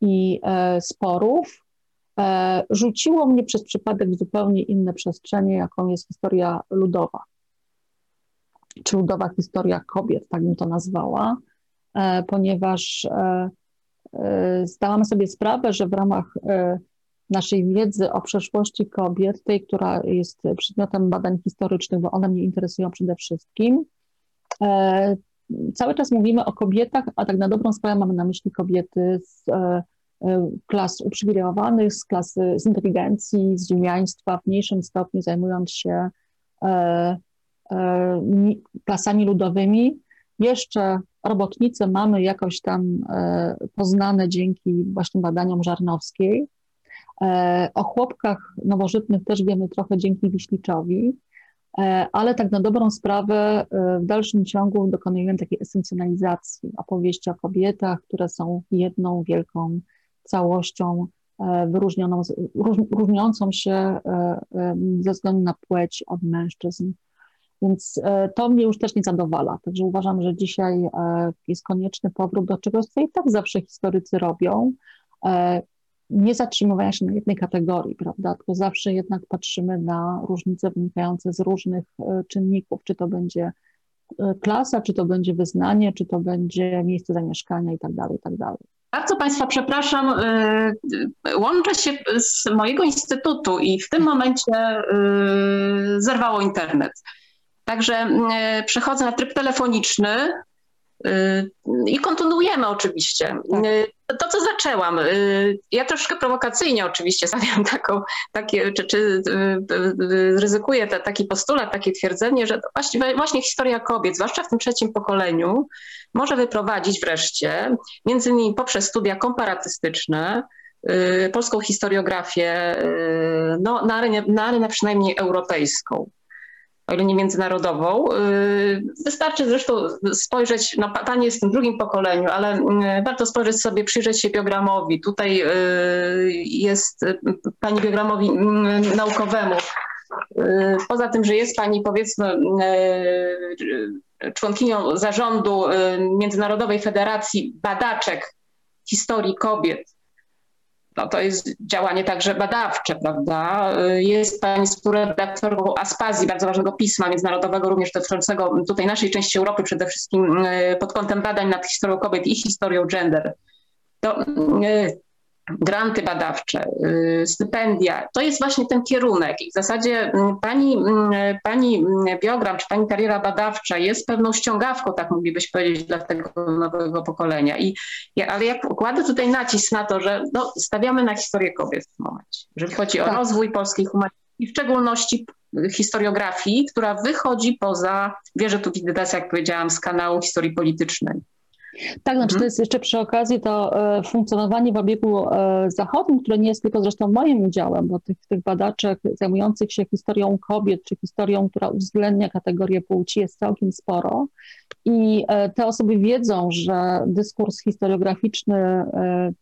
i sporów, rzuciło mnie przez przypadek w zupełnie inne przestrzenie, jaką jest historia ludowa, czy ludowa historia kobiet, tak bym to nazwała, ponieważ zdałam sobie sprawę, że w ramach naszej wiedzy o przeszłości kobiet, tej, która jest przedmiotem badań historycznych, bo one mnie interesują przede wszystkim. E, cały czas mówimy o kobietach, a tak na dobrą sprawę mamy na myśli kobiety z e, e, klas uprzywilejowanych, z klasy, z inteligencji, z ziemiaństwa, w mniejszym stopniu zajmując się klasami ludowymi. Jeszcze robotnice mamy jakoś tam poznane dzięki właśnie badaniom Żarnowskiej, E, o chłopkach nowożytnych też wiemy trochę dzięki Wiśliczowi, e, ale tak na dobrą sprawę e, w dalszym ciągu dokonujemy takiej esencjonalizacji opowieści o kobietach, które są jedną wielką całością wyróżnioną, różniącą się ze względu na płeć od mężczyzn. Więc to mnie już też nie zadowala. Także uważam, że dzisiaj jest konieczny powrót do czegoś, co i tak zawsze historycy robią, nie zatrzymywania się na jednej kategorii, prawda, tylko zawsze jednak patrzymy na różnice wynikające z różnych e, czynników, czy to będzie e, klasa, czy to będzie wyznanie, czy to będzie miejsce zamieszkania i tak dalej, i tak dalej. Bardzo Państwa przepraszam, e, łączę się z mojego instytutu i w tym momencie zerwało internet. Także przechodzę na tryb telefoniczny. Y, I kontynuujemy oczywiście. Tak. Y, to, co zaczęłam, y, ja troszkę prowokacyjnie oczywiście stawiam taką, takie, czy, czy ryzykuję te, taki postulat, takie twierdzenie, że właśnie, właśnie historia kobiet, zwłaszcza w tym trzecim pokoleniu, może wyprowadzić wreszcie, między innymi poprzez studia komparatystyczne, polską historiografię no, na, arenę, na arenę przynajmniej europejską o ile nie międzynarodową. Y, wystarczy zresztą spojrzeć, no pani jest w tym drugim pokoleniu, ale y, warto spojrzeć sobie, przyjrzeć się biogramowi. Tutaj y, jest pani biogramowi naukowemu. Poza tym, że jest pani powiedzmy członkinią zarządu Międzynarodowej Federacji Badaczek Historii Kobiet, no to jest działanie także badawcze, prawda? Jest pani współredaktorką Aspazji, bardzo ważnego pisma międzynarodowego, również dotyczącego tutaj naszej części Europy, przede wszystkim e, pod kątem badań nad historią kobiet i historią gender. To e, granty badawcze, y, stypendia. To jest właśnie ten kierunek i w zasadzie mm, pani, mm, pani mm, biogram czy pani kariera badawcza jest pewną ściągawką, tak moglibyśmy powiedzieć, dla tego nowego pokolenia. I, ale ja kładę tutaj nacisk na to, że no, stawiamy na historię kobiet w tym momencie, jeżeli chodzi o tak. rozwój polskiej humanistyki, w szczególności historiografii, która wychodzi poza, wierzę tu w jak powiedziałam, z kanału historii politycznej. Tak, znaczy Mhm. to jest jeszcze przy okazji to e, funkcjonowanie w obiegu e, zachodnim, które nie jest tylko zresztą moim udziałem, bo tych, tych badaczek zajmujących się historią kobiet, czy historią, która uwzględnia kategorię płci jest całkiem sporo. I e, te osoby wiedzą, że dyskurs historiograficzny,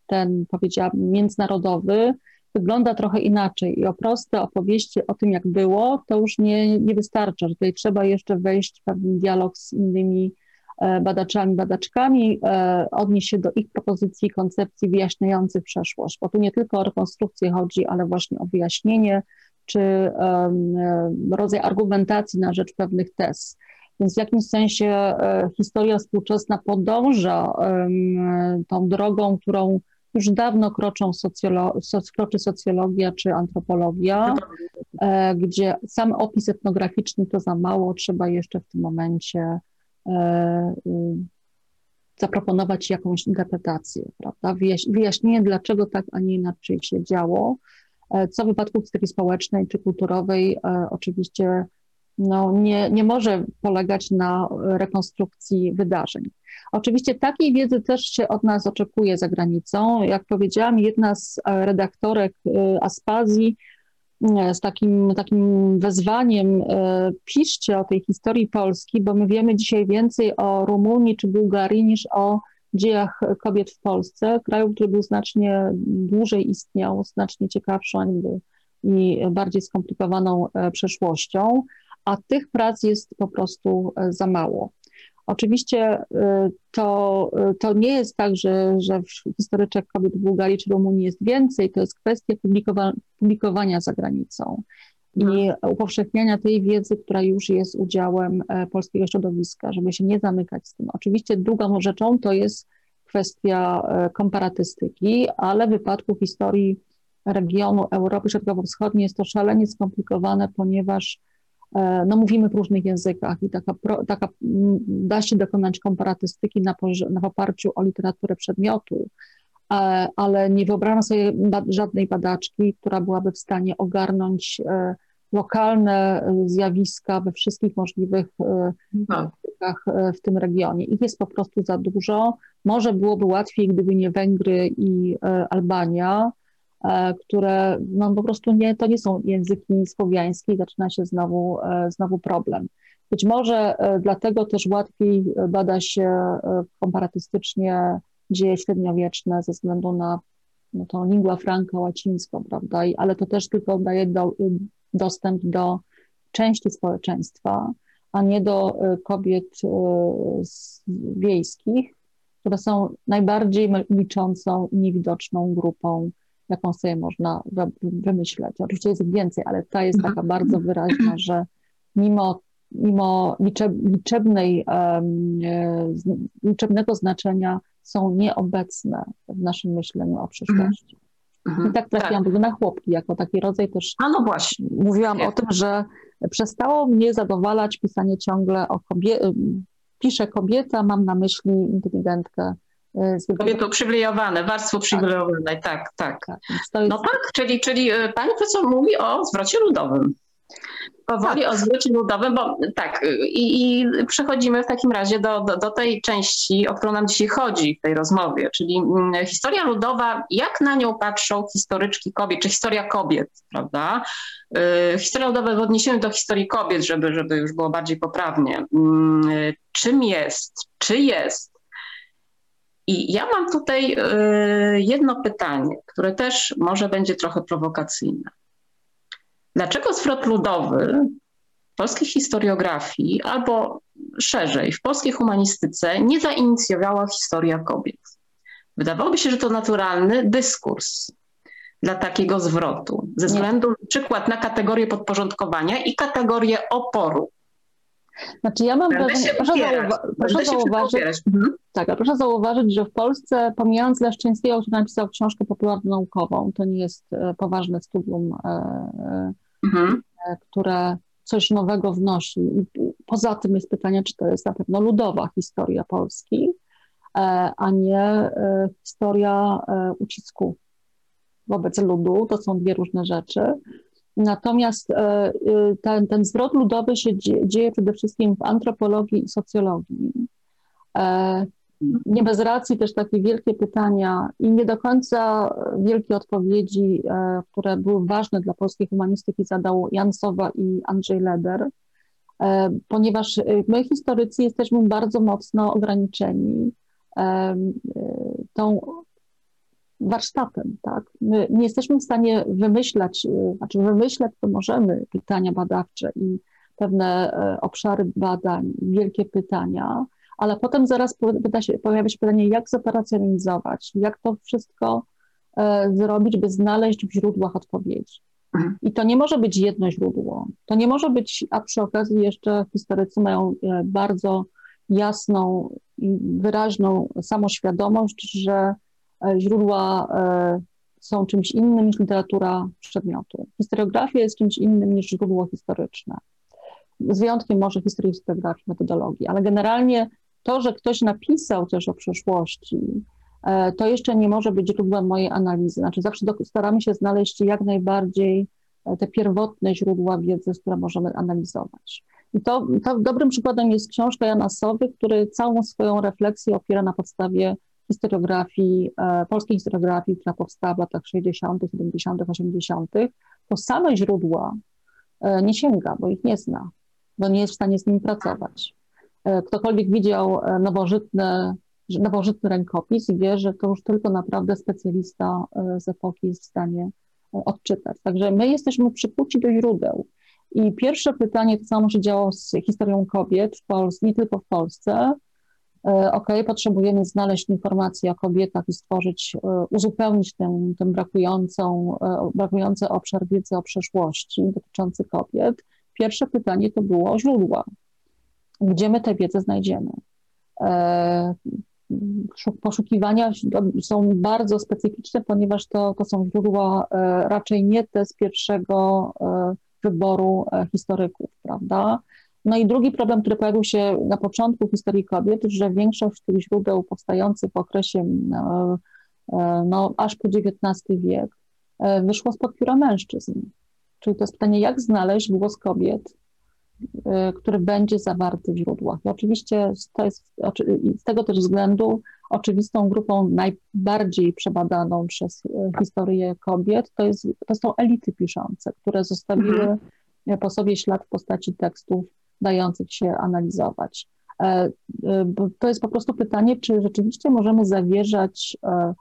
ten powiedziałabym międzynarodowy, wygląda trochę inaczej i o proste opowieści o tym, jak było, to już nie, nie wystarcza, że tutaj trzeba jeszcze wejść w pewien dialog z innymi badaczami, badaczkami, e, odnieść się do ich propozycji, koncepcji wyjaśniających przeszłość, bo tu nie tylko o rekonstrukcję chodzi, ale właśnie o wyjaśnienie czy e, rodzaj argumentacji na rzecz pewnych tez. Więc w jakimś sensie e, historia współczesna podąża tą drogą, którą już dawno kroczą socjolo, soc, kroczy socjologia czy antropologia, e, gdzie sam opis etnograficzny to za mało, trzeba jeszcze w tym momencie e, zaproponować jakąś interpretację, prawda? Wyjaś, wyjaśnienie, dlaczego tak, a nie inaczej się działo, e, co w wypadku historii społecznej czy kulturowej e, oczywiście no, nie, nie może polegać na rekonstrukcji wydarzeń. Oczywiście takiej wiedzy też się od nas oczekuje za granicą. Jak powiedziałam, jedna z e, redaktorek e, Aspazji e, z takim, takim wezwaniem piszcie o tej historii Polski, bo my wiemy dzisiaj więcej o Rumunii czy Bułgarii niż o dziejach kobiet w Polsce, kraju, który był znacznie dłużej istniał, znacznie ciekawszą i bardziej skomplikowaną przeszłością, a tych prac jest po prostu za mało. Oczywiście y, to, y, to nie jest tak, że, że historyczek kobiet w Bułgarii czy Rumunii jest więcej, to jest kwestia publikowa publikowania za granicą i upowszechniania tej wiedzy, która już jest udziałem e, polskiego środowiska, żeby się nie zamykać z tym. Oczywiście drugą rzeczą to jest kwestia e, komparatystyki, ale w wypadku historii regionu Europy Środkowo-Wschodniej jest to szalenie skomplikowane, ponieważ no mówimy w różnych językach i taka, taka da się dokonać komparatystyki na, na poparciu o literaturę przedmiotu, ale nie wyobrażam sobie żadnej badaczki, która byłaby w stanie ogarnąć e, lokalne e, zjawiska we wszystkich możliwych e, No. językach w tym regionie. Ich jest po prostu za dużo. Może byłoby łatwiej, gdyby nie Węgry i Albania, E, które no po prostu nie, to nie są języki słowiańskie zaczyna się znowu, e, znowu problem. Być może e, dlatego też łatwiej bada się komparatystycznie dzieje średniowieczne ze względu na no, tą lingua franca łacińską, prawda? I, ale to też tylko daje do, dostęp do części społeczeństwa, a nie do kobiet wiejskich, które są najbardziej liczącą i niewidoczną grupą jaką sobie można wymyśleć. Oczywiście jest ich więcej, ale ta jest taka bardzo wyraźna, że mimo, mimo liczeb, liczebnej, um, liczebnego znaczenia są nieobecne w naszym myśleniu o przyszłości. Mhm. I tak trafiłam tak. na chłopki, jako taki rodzaj też. A no właśnie. Mówiłam Nie. o tym, że przestało mnie zadowalać pisanie ciągle o kobiecie. Piszę kobieta, mam na myśli inteligentkę E, Kobiety uprzywilejowane, warstwo uprzywilejowane, tak, tak. tak. tak. No tak, czyli, czyli e, pani profesor mówi o zwrocie ludowym. Powoli tak. o zwrocie ludowym, bo tak, i, i przechodzimy w takim razie do, do, do, tej części, o którą nam dzisiaj chodzi w tej rozmowie, czyli mm, historia ludowa, jak na nią patrzą historyczki kobiet, czy historia kobiet, prawda? E, historia ludowa w odniesieniu do historii kobiet, żeby, żeby już było bardziej poprawnie. Mm, czym jest, czy jest i ja mam tutaj y, jedno pytanie, które też może będzie trochę prowokacyjne. Dlaczego zwrot ludowy w polskiej historiografii albo szerzej w polskiej humanistyce nie zainicjowała historia kobiet? Wydawałoby się, że to naturalny dyskurs dla takiego zwrotu, ze względu na przykład na kategorię podporządkowania i kategorię oporu. Znaczy ja mam wrażenie, proszę, zauwa proszę zauważyć, mhm. tak, proszę zauważyć, że w Polsce, pomijając Leszczyńskiego, który napisał książkę popularno-naukową, to nie jest e, poważne studium, e, e, mhm. które coś nowego wnosi. Poza tym jest pytanie, czy to jest na pewno ludowa historia Polski, a nie historia ucisku wobec ludu. To są dwie różne rzeczy. Natomiast e, e, ten, ten zwrot ludowy się dzieje przede wszystkim w antropologii i socjologii. E, nie bez racji też takie wielkie pytania i nie do końca wielkie odpowiedzi, które były ważne dla polskiej humanistyki, zadał Jan Sowa i Andrzej Leder, ponieważ my historycy jesteśmy bardzo mocno ograniczeni tą warsztatem, tak? My nie jesteśmy w stanie wymyślać, znaczy wymyślać to możemy pytania badawcze i pewne obszary badań, wielkie pytania, ale potem zaraz się, pojawia się pytanie, jak zoperacjonalizować, jak to wszystko e, zrobić, by znaleźć w źródłach odpowiedzi. Mhm. I to nie może być jedno źródło. To nie może być, a przy okazji jeszcze historycy mają e, bardzo jasną i wyraźną samoświadomość, że e, źródła są czymś innym niż literatura przedmiotu. Historiografia jest czymś innym niż źródło historyczne. Z wyjątkiem może historii, historiografii, metodologii, ale generalnie to, że ktoś napisał coś o przeszłości, e, to jeszcze nie może być źródłem mojej analizy. Znaczy zawsze staramy się znaleźć jak najbardziej e, te pierwotne źródła wiedzy, które możemy analizować. I to, to dobrym przykładem jest książka Jana Sowy, który całą swoją refleksję opiera na podstawie historiografii, e, polskiej historiografii, która powstała w latach 60., 70., 80. To same źródła nie sięga, bo ich nie zna, bo nie jest w stanie z nimi pracować. E, ktokolwiek widział e, nowożytny, nowożytny rękopis wie, że to już tylko naprawdę specjalista e, z epoki jest w stanie odczytać. Także my jesteśmy przykuci do źródeł. I pierwsze pytanie, to samo się działo z historią kobiet w Polsce, nie tylko w Polsce. OK, potrzebujemy znaleźć informacje o kobietach i stworzyć, uzupełnić ten, ten brakującą, brakujący obszar wiedzy o przeszłości dotyczący kobiet. Pierwsze pytanie to było o źródła gdzie my tę wiedzę znajdziemy. E, poszukiwania są bardzo specyficzne, ponieważ to, to są źródła e, raczej nie te z pierwszego e, wyboru historyków, prawda? No i drugi problem, który pojawił się na początku historii kobiet, że większość tych źródeł powstających w okresie no, aż po XIX wiek wyszło spod pióra mężczyzn. Czyli to jest pytanie, jak znaleźć głos kobiet który będzie zawarty w źródłach. I oczywiście to jest, z tego też względu oczywistą grupą najbardziej przebadaną przez historię kobiet to, jest, to są elity piszące, które zostawiły mhm. po sobie ślad w postaci tekstów dających się analizować. E, y, to jest po prostu pytanie, czy rzeczywiście możemy zawierzać e,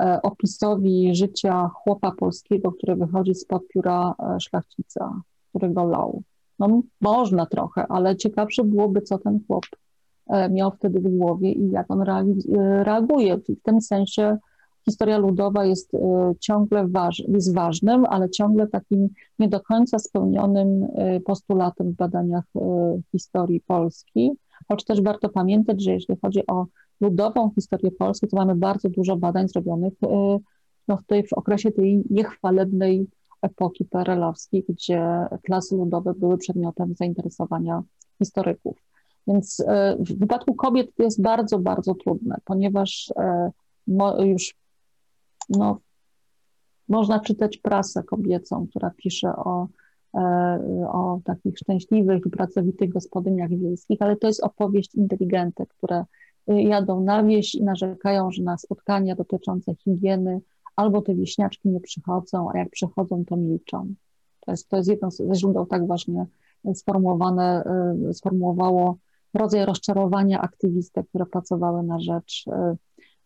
e, opisowi życia chłopa polskiego, który wychodzi spod pióra szlachcica, który go lał. No można trochę, ale ciekawsze byłoby, co ten chłop e, miał wtedy w głowie i jak on e, reaguje. W tym sensie historia ludowa jest e, ciągle waż, jest ważnym, ale ciągle takim nie do końca spełnionym postulatem w badaniach historii Polski. Choć też warto pamiętać, że jeśli chodzi o ludową historię Polski, to mamy bardzo dużo badań zrobionych no, w, tej, w okresie tej niechwalebnej epoki perelowskiej, gdzie klasy ludowe były przedmiotem zainteresowania historyków. Więc e, w wypadku kobiet to jest bardzo, bardzo trudne, ponieważ e, już no, można czytać prasę kobiecą, która pisze o, e, o takich szczęśliwych i pracowitych gospodyniach wiejskich, ale to jest opowieść inteligentek, które jadą na wieś i narzekają, że na spotkania dotyczące higieny albo te wieśniaczki nie przychodzą, a jak przychodzą, to milczą. To jest, to jest jedno ze źródeł tak właśnie sformułowane, y, sformułowało rodzaj rozczarowania aktywistek, które pracowały na rzecz y,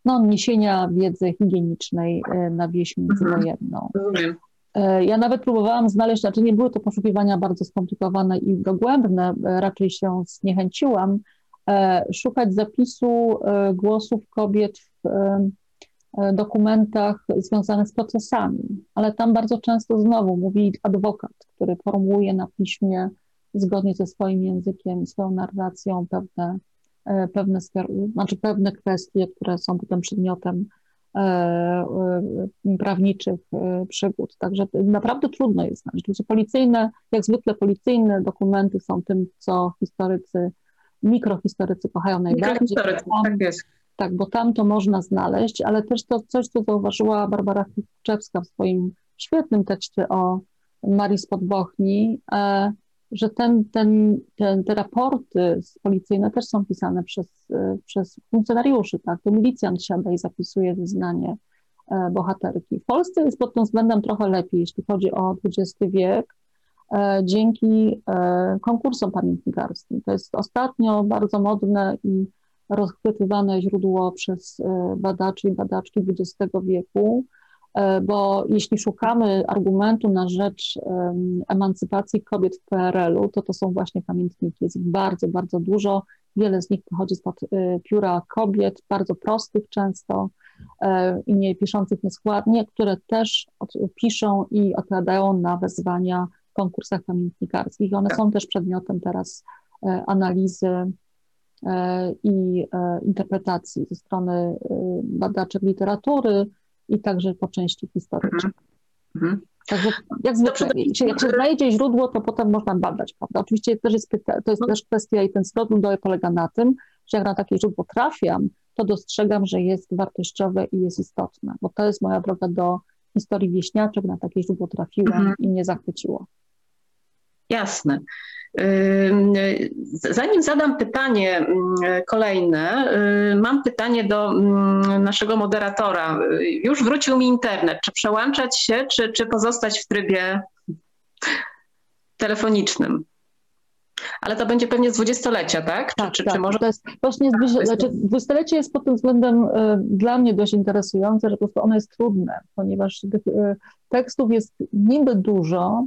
no, niesienia wiedzy higienicznej y, na wieś międzywojenną. Ja nawet próbowałam znaleźć, znaczy nie były to poszukiwania bardzo skomplikowane i dogłębne, raczej się zniechęciłam, szukać zapisu głosów kobiet w E, dokumentach związanych z procesami, ale tam bardzo często znowu mówi adwokat, który formułuje na piśmie zgodnie ze swoim językiem, swoją narracją pewne, e, pewne, znaczy pewne kwestie, które są potem przedmiotem e, prawniczych przygód. Także naprawdę trudno jest znaleźć. Oczywiście policyjne, jak zwykle policyjne dokumenty są tym, co historycy, mikrohistorycy kochają najbardziej. Mikrohistorycy, tak jest tak, bo tam to można znaleźć, ale też to coś, co zauważyła Barbara Chliwczewska w swoim świetnym tekście o Marii z Podbochni, e, że ten, ten, ten, te raporty policyjne też są pisane przez, przez funkcjonariuszy, tak? To milicjant siada i zapisuje wyznanie e, bohaterki. W Polsce jest pod tym względem trochę lepiej, jeśli chodzi o XX wiek, e, dzięki e, konkursom pamiętnikarskim. To jest ostatnio bardzo modne i rozchwytywane źródło przez badaczy i badaczki XX wieku, E, bo jeśli szukamy argumentu na rzecz emancypacji kobiet w PRL-u, to to są właśnie pamiętniki. Jest ich bardzo, bardzo dużo. Wiele z nich pochodzi spod e, pióra kobiet, bardzo prostych często e, i nie piszących nieskładnie, które też piszą i odpowiadają na wezwania w konkursach pamiętnikarskich. One są też przedmiotem teraz analizy i interpretacji ze strony badaczek literatury, i także po części historycznej. Mhm. Także jak zwykle, jak się znajdzie źródło, to potem można badać, prawda? Oczywiście też jest to jest też kwestia i ten zwrot źródłowy polega na tym, że jak na takie źródło trafiam, to dostrzegam, że jest wartościowe i jest istotne, bo to jest moja droga do historii wieśniaczek, na takie źródło trafiłam mhm. i mnie zachwyciło. Jasne. Zanim zadam pytanie kolejne, mam pytanie do naszego moderatora. Już wrócił mi internet. Czy przełączać się, czy, czy pozostać w trybie telefonicznym? Ale to będzie pewnie z dwudziestolecia, tak? Tak, czy, tak. Czy może... to jest właśnie znaczy, dwudziestolecie jest pod tym względem y, dla mnie dość interesujące, że po prostu ono jest trudne, ponieważ tych y, tekstów jest niby dużo.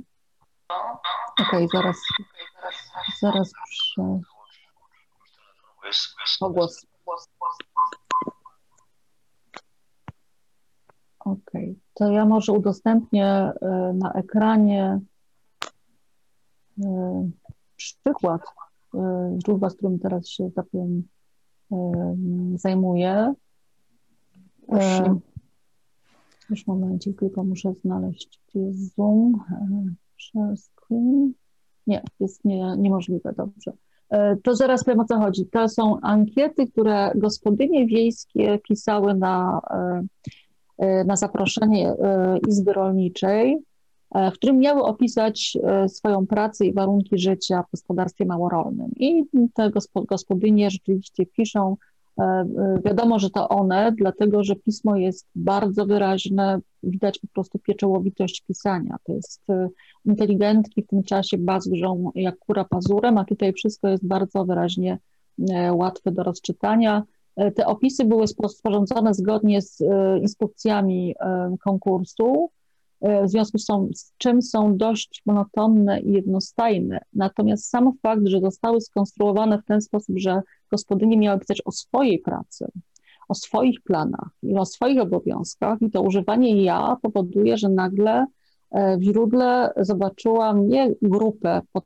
Okej, okay, zaraz Zaraz przy... Ogłos. Ok, to ja może udostępnię e, na ekranie e, przykład e, źródła, z którym teraz się zajmuję. Już momencie, tylko muszę znaleźć, gdzie jest Zoom. Share screen. Nie, jest nie, niemożliwe, dobrze. E, to zaraz powiem o co chodzi. To są ankiety, które gospodynie wiejskie pisały na, e, e, na zaproszenie Izby Rolniczej, w którym miały opisać swoją pracę i warunki życia w gospodarstwie małorolnym. I te gospodynie rzeczywiście piszą wiadomo, że to one, dlatego że pismo jest bardzo wyraźne, widać po prostu pieczołowitość pisania. To jest e, inteligentki w tym czasie bazgrzą jak kura pazurem, a tutaj wszystko jest bardzo wyraźnie łatwe do rozczytania. Te opisy były sporządzone zgodnie z instrukcjami konkursu, w związku z czym są dość monotonne i jednostajne. Natomiast sam fakt, że zostały skonstruowane w ten sposób, że gospodynie miały pisać o swojej pracy, o swoich planach i o swoich obowiązkach, i to używanie ja powoduje, że nagle e, w źródle zobaczyłam nie grupę, pod,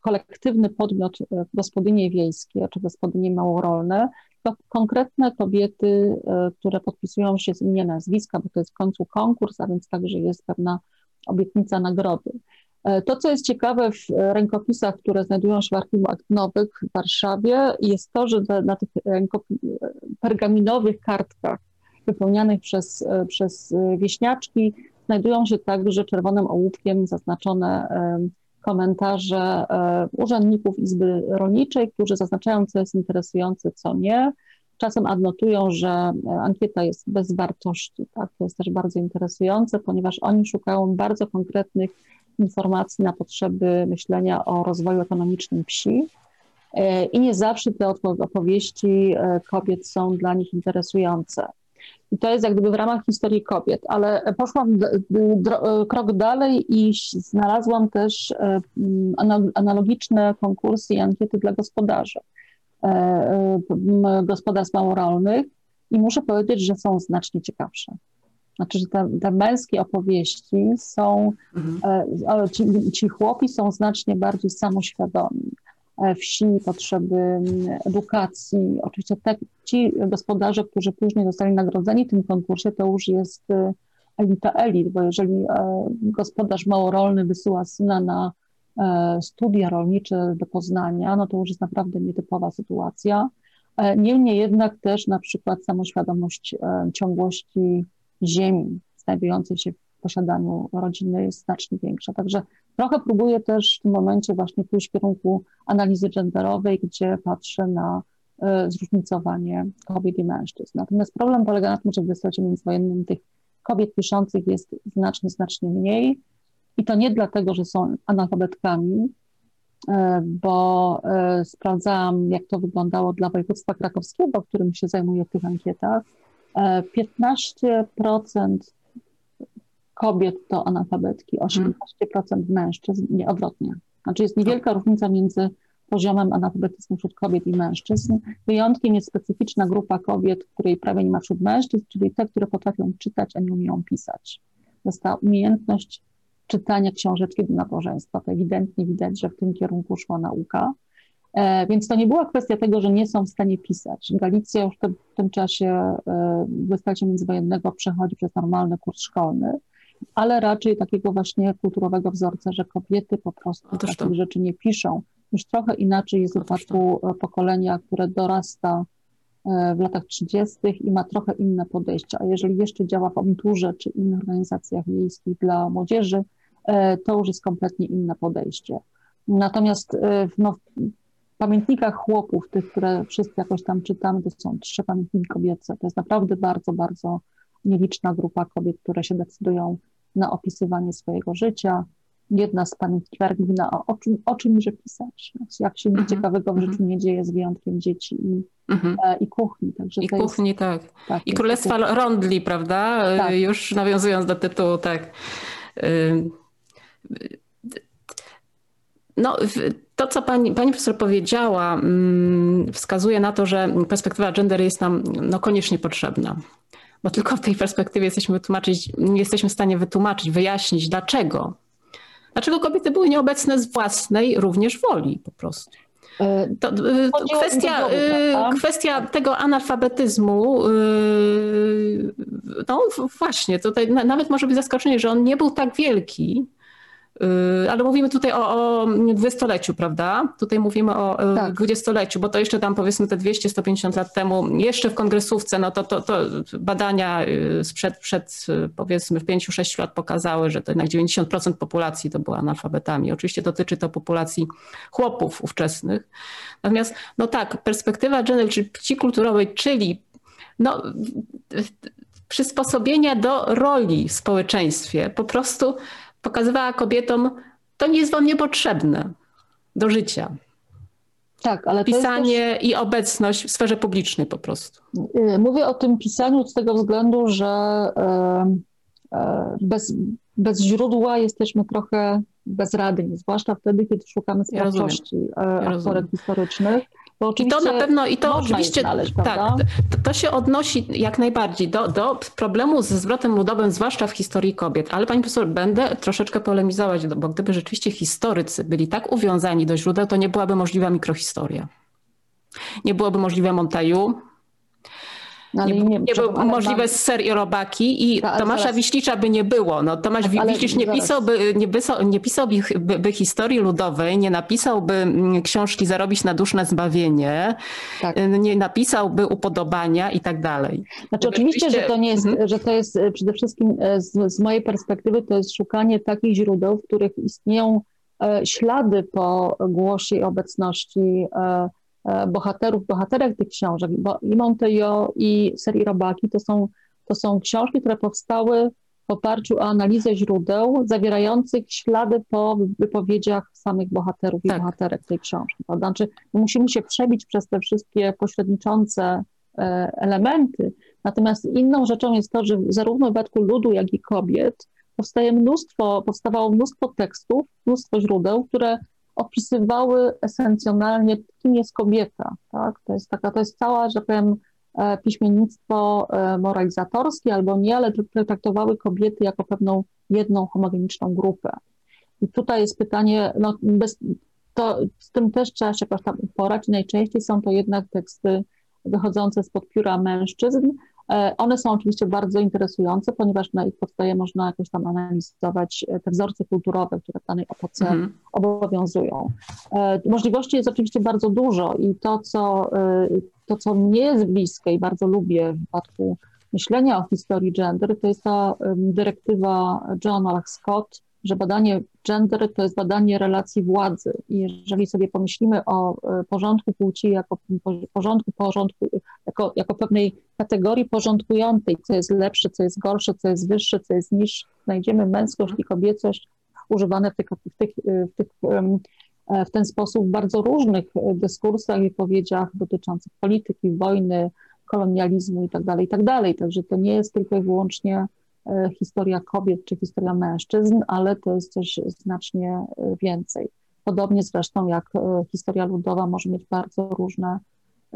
kolektywny podmiot e, gospodynie wiejskie czy gospodynie małorolne, tylko konkretne kobiety, e, które podpisują się z imienia nazwiska, bo to jest w końcu konkurs, a więc także jest pewna obietnica nagrody. E, to, co jest ciekawe w rękopisach, które znajdują się w Archiwum Akt Nowych w Warszawie, jest to, że na tych pergaminowych kartkach wypełnianych przez, e, przez wieśniaczki znajdują się także czerwonym ołówkiem zaznaczone komentarze urzędników Izby Rolniczej, którzy zaznaczają, co jest interesujące, co nie. Czasem adnotują, że ankieta jest bez wartości. Tak? To jest też bardzo interesujące, ponieważ oni szukają bardzo konkretnych informacji na potrzeby myślenia o rozwoju ekonomicznym wsi. E, I nie zawsze te opowieści e, kobiet są dla nich interesujące. I to jest jak gdyby w ramach historii kobiet, ale poszłam krok dalej i znalazłam też e, analogiczne konkursy i ankiety dla gospodarzy, gospodarstw małorolnych i muszę powiedzieć, że są znacznie ciekawsze. Znaczy, że te, te męskie opowieści są, mhm. E, ci, ci chłopi są znacznie bardziej samoświadomi e, wsi, potrzeby edukacji. Oczywiście te, ci gospodarze, którzy później zostali nagrodzeni w tym konkursie, to już jest e, elita elit, bo jeżeli gospodarz małorolny wysyła syna na studia rolnicze do Poznania, no to już jest naprawdę nietypowa sytuacja. Niemniej jednak też na przykład samoświadomość ciągłości ziemi znajdującej się w posiadaniu rodziny jest znacznie większa. Także Trochę próbuję też w tym momencie właśnie pójść w kierunku analizy genderowej, gdzie patrzę na y, zróżnicowanie kobiet i mężczyzn. Natomiast problem polega na tym, że w wystarcie międzywojennym tych kobiet piszących jest znacznie, znacznie mniej. I to nie dlatego, że są analfabetkami, y, bo y, sprawdzałam, jak to wyglądało dla województwa krakowskiego, którym się zajmuję w tych ankietach. 15% kobiet to analfabetki, 18% mężczyzn, nie odwrotnie. Znaczy jest niewielka różnica między poziomem analfabetyzmu wśród kobiet i mężczyzn. Wyjątkiem jest specyficzna grupa kobiet, której prawie nie ma wśród mężczyzn, czyli te, które potrafią czytać, a nie umieją pisać. Ta umiejętność czytania książeczki do nabożeństwa. To ewidentnie widać, że w tym kierunku szła nauka. E, więc to nie była kwestia tego, że nie są w stanie pisać. Galicja już w tym czasie e, w międzywojennego przechodzi przez normalny kurs szkolny, ale raczej takiego właśnie kulturowego wzorca, że kobiety po prostu Otóż takich to. rzeczy nie piszą. Już trochę inaczej jest w Otóż wypadku e, pokolenia, które dorasta e, w latach 30. i ma trochę inne podejście. A jeżeli jeszcze działa w Omturze czy innych organizacjach wiejskich dla młodzieży, e, to już jest kompletnie inne podejście. Natomiast w- no, w pamiętnikach chłopów, tych, które wszyscy jakoś tam czytamy, to są trzy pamiętniki kobiece. To jest naprawdę bardzo, bardzo nieliczna grupa kobiet, które się decydują na opisywanie swojego życia. Jedna z pamiętnikarek mówi, no, o, czym, o czymże pisać? Jak się nic Mhm, ciekawego w mhm. życiu nie dzieje z wyjątkiem dzieci i, Mhm. e, i kuchni. Także I kuchni, tak. Jest, tak I jest Królestwa takie- Rondli, prawda? Y, Tak. Już nawiązując do tytułu, tak. Y, No, to, co pani, pani profesor powiedziała, mm, wskazuje na to, że perspektywa gender jest nam no, koniecznie potrzebna. Bo tylko w tej perspektywie jesteśmy, wytłumaczyć, jesteśmy w stanie wytłumaczyć, wyjaśnić, dlaczego. Dlaczego kobiety były nieobecne z własnej również woli po prostu. E, To, y, to kwestia, y, prawda? kwestia tego analfabetyzmu, no właśnie, tutaj na- nawet może być zaskoczenie, że on nie był tak wielki, ale mówimy tutaj o, o dwudziestoleciu, prawda? Tutaj mówimy o y, Tak. dwudziestoleciu, bo to jeszcze tam powiedzmy te 200-150 lat temu, jeszcze w kongresówce, no to, to, to badania y, sprzed przed, y, powiedzmy 5-6 lat pokazały, że to jednak 90% populacji to była analfabetami. Oczywiście dotyczy to populacji chłopów ówczesnych. Natomiast, no tak, perspektywa gender, czy płci kulturowej, czyli no, przysposobienia do roli w społeczeństwie, po prostu pokazywała kobietom, to nie jest wam niepotrzebne do życia. tak, ale to jest też- Pisanie i obecność w sferze publicznej po prostu. Y, Mówię o tym pisaniu z tego względu, że e, e, bez, bez źródła jesteśmy trochę bezradni, zwłaszcza wtedy, kiedy szukamy Ja sprawczości e, rozumiem. aktorek historycznych. I to na pewno, i to oczywiście, znaleźć, tak, to, to się odnosi jak najbardziej do, do problemu ze zwrotem ludowym, zwłaszcza w historii kobiet. Ale pani profesor, będę troszeczkę polemizować, bo gdyby rzeczywiście historycy byli tak uwiązani do źródeł, to nie byłaby możliwa mikrohistoria. Nie byłoby możliwe Montagu, No, nie, nie, nie było możliwe mam- ser i robaki i ale Tomasza zaraz. Wiślicza by nie było. No, Tomasz ale Wiślicz nie zaraz. pisałby, nie, nie pisałby by, by historii ludowej, nie napisałby mm, książki Zarobić na duszne zbawienie, Tak. y, nie napisałby upodobania i tak dalej. Znaczy Gdyby oczywiście, że to nie jest, Mhm. że to jest e, przede wszystkim e, z, z mojej perspektywy to jest szukanie takich źródeł, w których istnieją e, ślady po głosie i obecności e, bohaterów, bohaterek tych książek, bo i Montejo i serii Robaki to są, to są książki, które powstały w oparciu o analizę źródeł zawierających ślady po wypowiedziach samych bohaterów i Tak. bohaterek tej książki. Prawda? Znaczy, my musimy się przebić przez te wszystkie pośredniczące e, elementy. Natomiast inną rzeczą jest to, że zarówno w wypadku ludu, jak i kobiet powstaje mnóstwo, powstawało mnóstwo tekstów, mnóstwo źródeł, które opisywały esencjonalnie, kim jest kobieta. Tak? To jest taka, to jest cała, że powiem, e, piśmiennictwo e, moralizatorskie albo nie, ale traktowały kobiety jako pewną jedną homogeniczną grupę. I tutaj jest pytanie, no bez, to z tym też trzeba się jakoś tam uporać. Najczęściej są to jednak teksty wychodzące spod pióra mężczyzn. E, One są oczywiście bardzo interesujące, ponieważ na ich podstawie można jakoś tam analizować e, te wzorce kulturowe, które w danej epoce Mhm. obowiązują. E, Możliwości jest oczywiście bardzo dużo i to, co, to, co mnie jest bliskie i bardzo lubię w wypadku myślenia o historii gender, to jest ta dyrektywa John Malach Scott że badanie gender to jest badanie relacji władzy. I jeżeli sobie pomyślimy o e, porządku płci jako porządku, porządku jako, jako pewnej kategorii porządkującej, co jest lepsze, co jest gorsze, co jest wyższe, co jest niższe, znajdziemy męskość i kobiecość używane w tych, w tych, w tych w ten sposób w bardzo różnych dyskursach i powiedziach dotyczących polityki, wojny, kolonializmu itd., tak itd. Tak Także to nie jest tylko i wyłącznie e, historia kobiet czy historia mężczyzn, ale to jest coś znacznie więcej. Podobnie zresztą jak e, historia ludowa może mieć bardzo różne,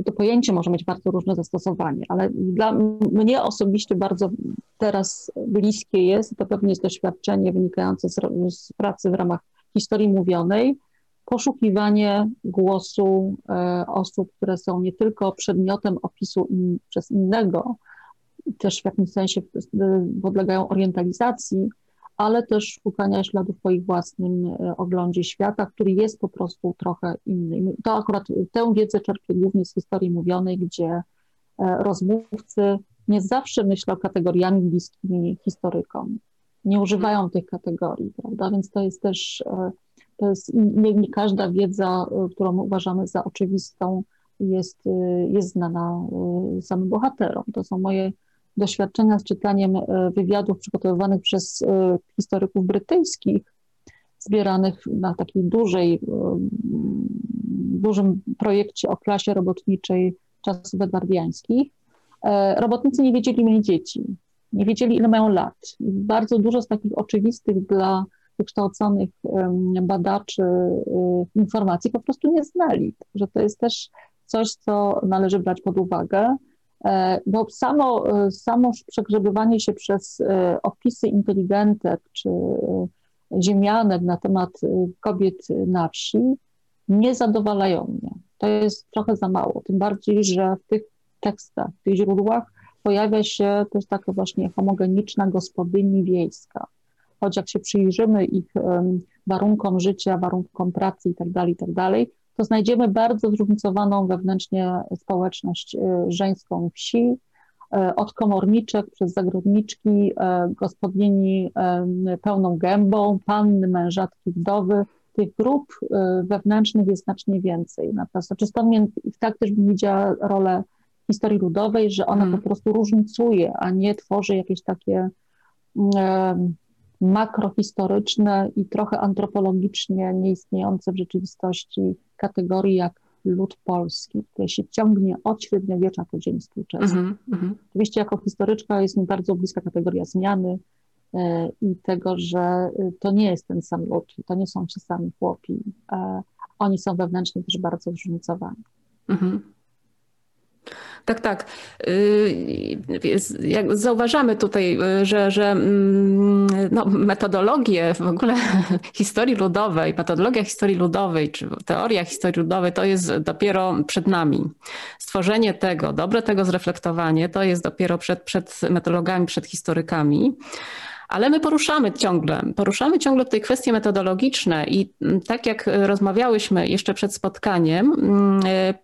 to pojęcie może mieć bardzo różne zastosowanie, ale dla mnie osobiście bardzo teraz bliskie jest, to pewnie jest doświadczenie wynikające z, z pracy w ramach historii mówionej, poszukiwanie głosu e, osób, które są nie tylko przedmiotem opisu in, przez innego, też w jakimś sensie e, podlegają orientalizacji, ale też szukania śladów po ich własnym e, oglądzie świata, który jest po prostu trochę inny. To akurat tę wiedzę czerpię głównie z historii mówionej, gdzie rozmówcy nie zawsze myślą kategoriami bliskimi historykom. Nie używają tych kategorii, prawda? Więc to jest też to jest nie, nie każda wiedza, którą uważamy za oczywistą, jest, jest znana samym bohaterom. To są moje doświadczenia z czytaniem wywiadów przygotowywanych przez historyków brytyjskich, zbieranych na takiej dużej, dużym projekcie o klasie robotniczej czasów edwardiańskich. E, robotnicy nie wiedzieli, ile dzieci, nie wiedzieli, ile mają lat. bardzo dużo z takich oczywistych dla wykształconych badaczy informacji po prostu nie znali. Że to jest też coś, co należy brać pod uwagę, e, bo samo, e, samo przegrzebywanie się przez e, opisy inteligentek czy ziemianek na temat kobiet na wsi nie zadowalają mnie. To jest trochę za mało, tym bardziej, że w tych tekstach, w tych źródłach pojawia się też taka właśnie homogeniczna gospodyni wiejska choć jak się przyjrzymy ich warunkom życia, warunkom pracy itd., tak itd., tak to znajdziemy bardzo zróżnicowaną wewnętrznie społeczność y, żeńską wsi, y, od komorniczek przez zagrodniczki, y, gospodyni pełną gębą, panny, mężatki, wdowy. Tych grup wewnętrznych jest znacznie więcej. Natomiast znaczy stąd tak też bym widziała rolę historii ludowej, że ona hmm. po prostu różnicuje, a nie tworzy jakieś takie makrohistoryczne i trochę antropologicznie nieistniejące w rzeczywistości kategorii jak lud polski, które się ciągnie od średniowiecza po dzień współczesny. Mm -hmm. Oczywiście jako historyczka jest mi bardzo bliska kategoria zmiany e, i tego, że e, to nie jest ten sam lud, to nie są ci sami chłopi. E, oni są wewnętrznie też bardzo zróżnicowani. Mm -hmm. Tak, tak. Y, zauważamy tutaj, y, że, że mm, no, metodologie w ogóle historii ludowej, metodologia historii ludowej, czy teoria historii ludowej, to jest dopiero przed nami. Stworzenie tego, dobre tego zreflektowanie, to jest dopiero przed, przed metodologami, przed historykami. Ale my poruszamy ciągle, poruszamy ciągle tutaj kwestie metodologiczne i mm, tak jak rozmawiałyśmy jeszcze przed spotkaniem, mm, e,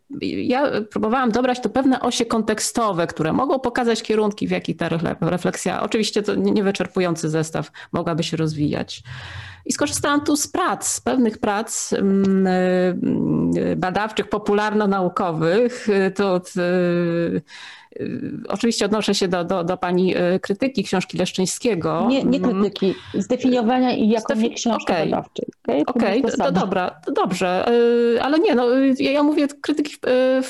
ja próbowałam dobrać tu pewne osie kontekstowe, które mogą pokazać kierunki, w jakich ta refleksja, oczywiście to niewyczerpujący zestaw, mogłaby się rozwijać. I skorzystałam tu z prac, z pewnych prac mm, e, badawczych, popularno-naukowych. To Y, oczywiście odnoszę się do, do, do pani y, krytyki książki Leszczyńskiego. Nie, nie mm. krytyki, zdefiniowania i jako nie książki okay. badawczej. Okej, okay? okay, to, to dobra, to dobrze, y, ale nie, no, ja mówię krytyki w,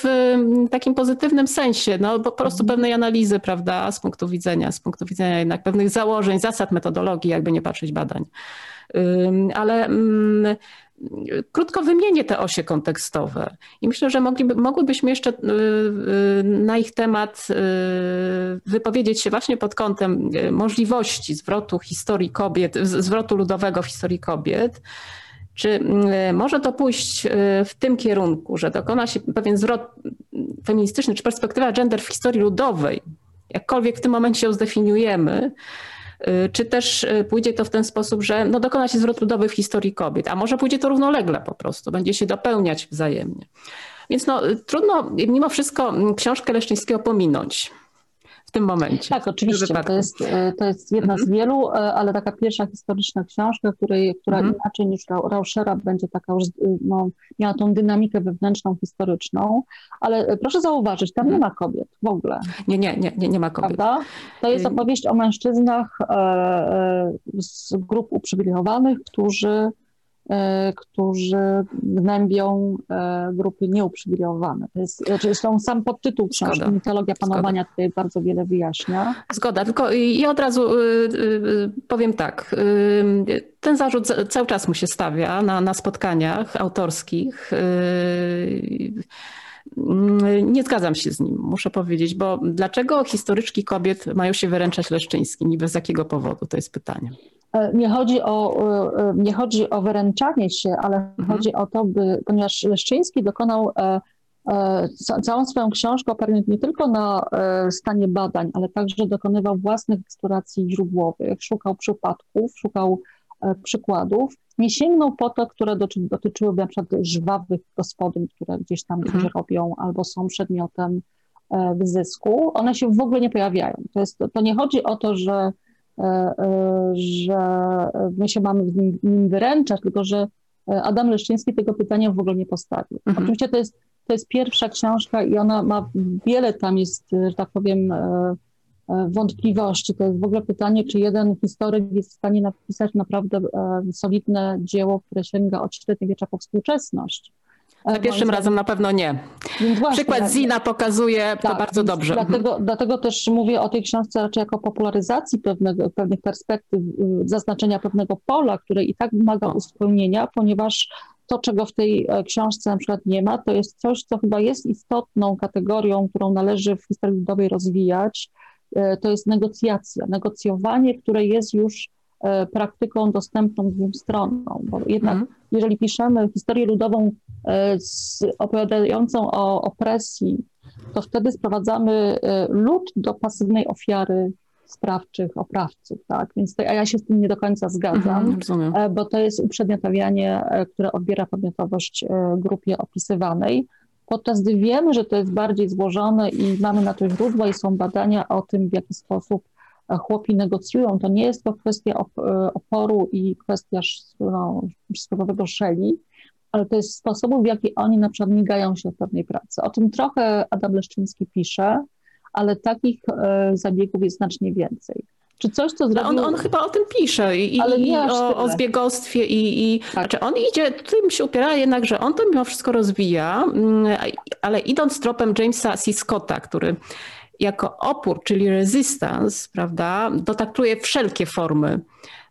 w takim pozytywnym sensie, no, po prostu mhm. pewnej analizy, prawda, z punktu widzenia, z punktu widzenia jednak pewnych założeń, zasad metodologii, jakby nie patrzeć badań. Ale mm, krótko wymienię te osie kontekstowe i myślę, że mogliby, mogłybyśmy jeszcze y, y, na ich temat y, wypowiedzieć się właśnie pod kątem możliwości zwrotu historii kobiet, zwrotu ludowego w historii kobiet. Czy może to pójść w tym kierunku, że dokona się pewien zwrot feministyczny, czy perspektywa gender w historii ludowej, jakkolwiek w tym momencie ją zdefiniujemy, czy też y, pójdzie to w ten sposób, że no dokona się zwrot ludowy w historii kobiet, a może pójdzie to równolegle po prostu, będzie się dopełniać wzajemnie. Więc no, trudno mimo wszystko książkę Leszczyńskiego pominąć. Tym momencie. Tak, oczywiście. To jest, to jest jedna mhm. z wielu, ale taka pierwsza historyczna książka, której, która mhm. inaczej niż Rauschera będzie taka już, no, miała tą dynamikę wewnętrzną, historyczną. Ale proszę zauważyć, tam nie ma kobiet w ogóle. Nie, nie, nie, nie, nie ma kobiet. Prawda? To jest opowieść o mężczyznach z grup uprzywilejowanych, którzy E, którzy gnębią e, grupy nieuprzywilejowane. To jest, znaczy są sam podtytuł książki, Zgoda. mitologia panowania Zgoda. tutaj bardzo wiele wyjaśnia. Zgoda, tylko i od razu y, y, powiem tak, y, ten zarzut cały czas mu się stawia na, na spotkaniach autorskich. Nie zgadzam się z nim, muszę powiedzieć, bo dlaczego historyczki kobiet mają się wyręczać Leszczyńskim i bez jakiego powodu, to jest pytanie. E, nie chodzi o, e, e, nie chodzi o wyręczanie się, ale mhm. chodzi o to, by, ponieważ Leszczyński dokonał całą swoją książkę oparł nie tylko na stanie badań, ale także dokonywał własnych eksploracji źródłowych, szukał przypadków, szukał przykładów. Nie sięgnął po to, które dotyczyły na przykład żwawych gospodyń, które gdzieś tam mhm. robią albo są przedmiotem wyzysku. One się w ogóle nie pojawiają. To, jest, to nie chodzi o to, że że my się mamy w nim wyręczać, tylko że e, Adam Leszczyński tego pytania w ogóle nie postawił. Mhm. Oczywiście to jest, to jest pierwsza książka i ona ma wiele tam jest, że tak powiem, wątpliwości. To jest w ogóle pytanie, czy jeden historyk jest w stanie napisać naprawdę solidne dzieło, które sięga od średniowiecza po współczesność. Za pierwszym razem na pewno nie. Właśnie, Przykład Zina pokazuje tak, to bardzo dobrze. Dlatego, dlatego też mówię o tej książce raczej jako popularyzacji pewnego, pewnych perspektyw, y, zaznaczenia pewnego pola, które i tak wymaga uzupełnienia, ponieważ to, czego w tej e, książce na przykład nie ma, to jest coś, co chyba jest istotną kategorią, którą należy w historii ludowej rozwijać, e, to jest negocjacja, negocjowanie, które jest już e, praktyką dostępną dwóm stronom, bo jednak mm. jeżeli piszemy historię ludową E, opowiadającą o opresji, to wtedy sprowadzamy e, lud do pasywnej ofiary sprawczych oprawców, tak? Więc to, a ja się z tym nie do końca zgadzam, mhm, bo to jest uprzedmiotawianie, które odbiera podmiotowość grupie opisywanej, podczas gdy wiemy, że to jest bardziej złożone i mamy na to źródła i są badania o tym, w jaki sposób chłopi negocjują. To nie jest to kwestia oporu i kwestia no, sprawowego szeli, ale to jest sposobu, w jaki oni na przykład migają się w pewnej pracy. O tym trochę Adam Leszczyński pisze, ale takich e, zabiegów jest znacznie więcej. Czy coś, co zrobił... On, on chyba o tym pisze i, i o, o, zbiegostwie i, i tak. znaczy on idzie, tutaj mi się upiera jednak, że on to mimo wszystko rozwija, mm, ale idąc tropem Jamesa C. Scotta, który jako opór, czyli resistance, prawda, dotaktuje wszelkie formy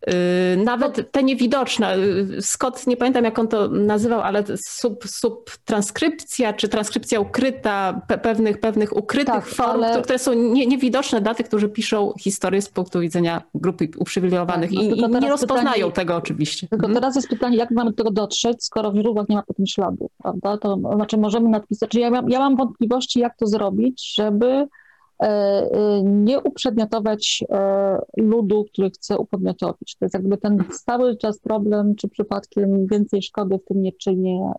Y, nawet te niewidoczne, y, Scott, nie pamiętam jak on to nazywał, ale sub, subtranskrypcja czy transkrypcja ukryta pe pewnych, pewnych ukrytych tak, form, ale... które są nie, niewidoczne dla tych, którzy piszą historię z punktu widzenia grupy uprzywilejowanych tak, no, i, i nie rozpoznają pytanie, tego oczywiście. Tylko mhm. teraz jest pytanie, jak mamy do tego dotrzeć, skoro w źródłach nie ma potem śladu, prawda? To znaczy możemy napisać, ja, ja mam wątpliwości, jak to zrobić, żeby nie uprzedmiotować e, ludu, który chce upodmiotowić. To jest jakby ten cały czas problem, czy przypadkiem więcej szkody w tym nie czynię,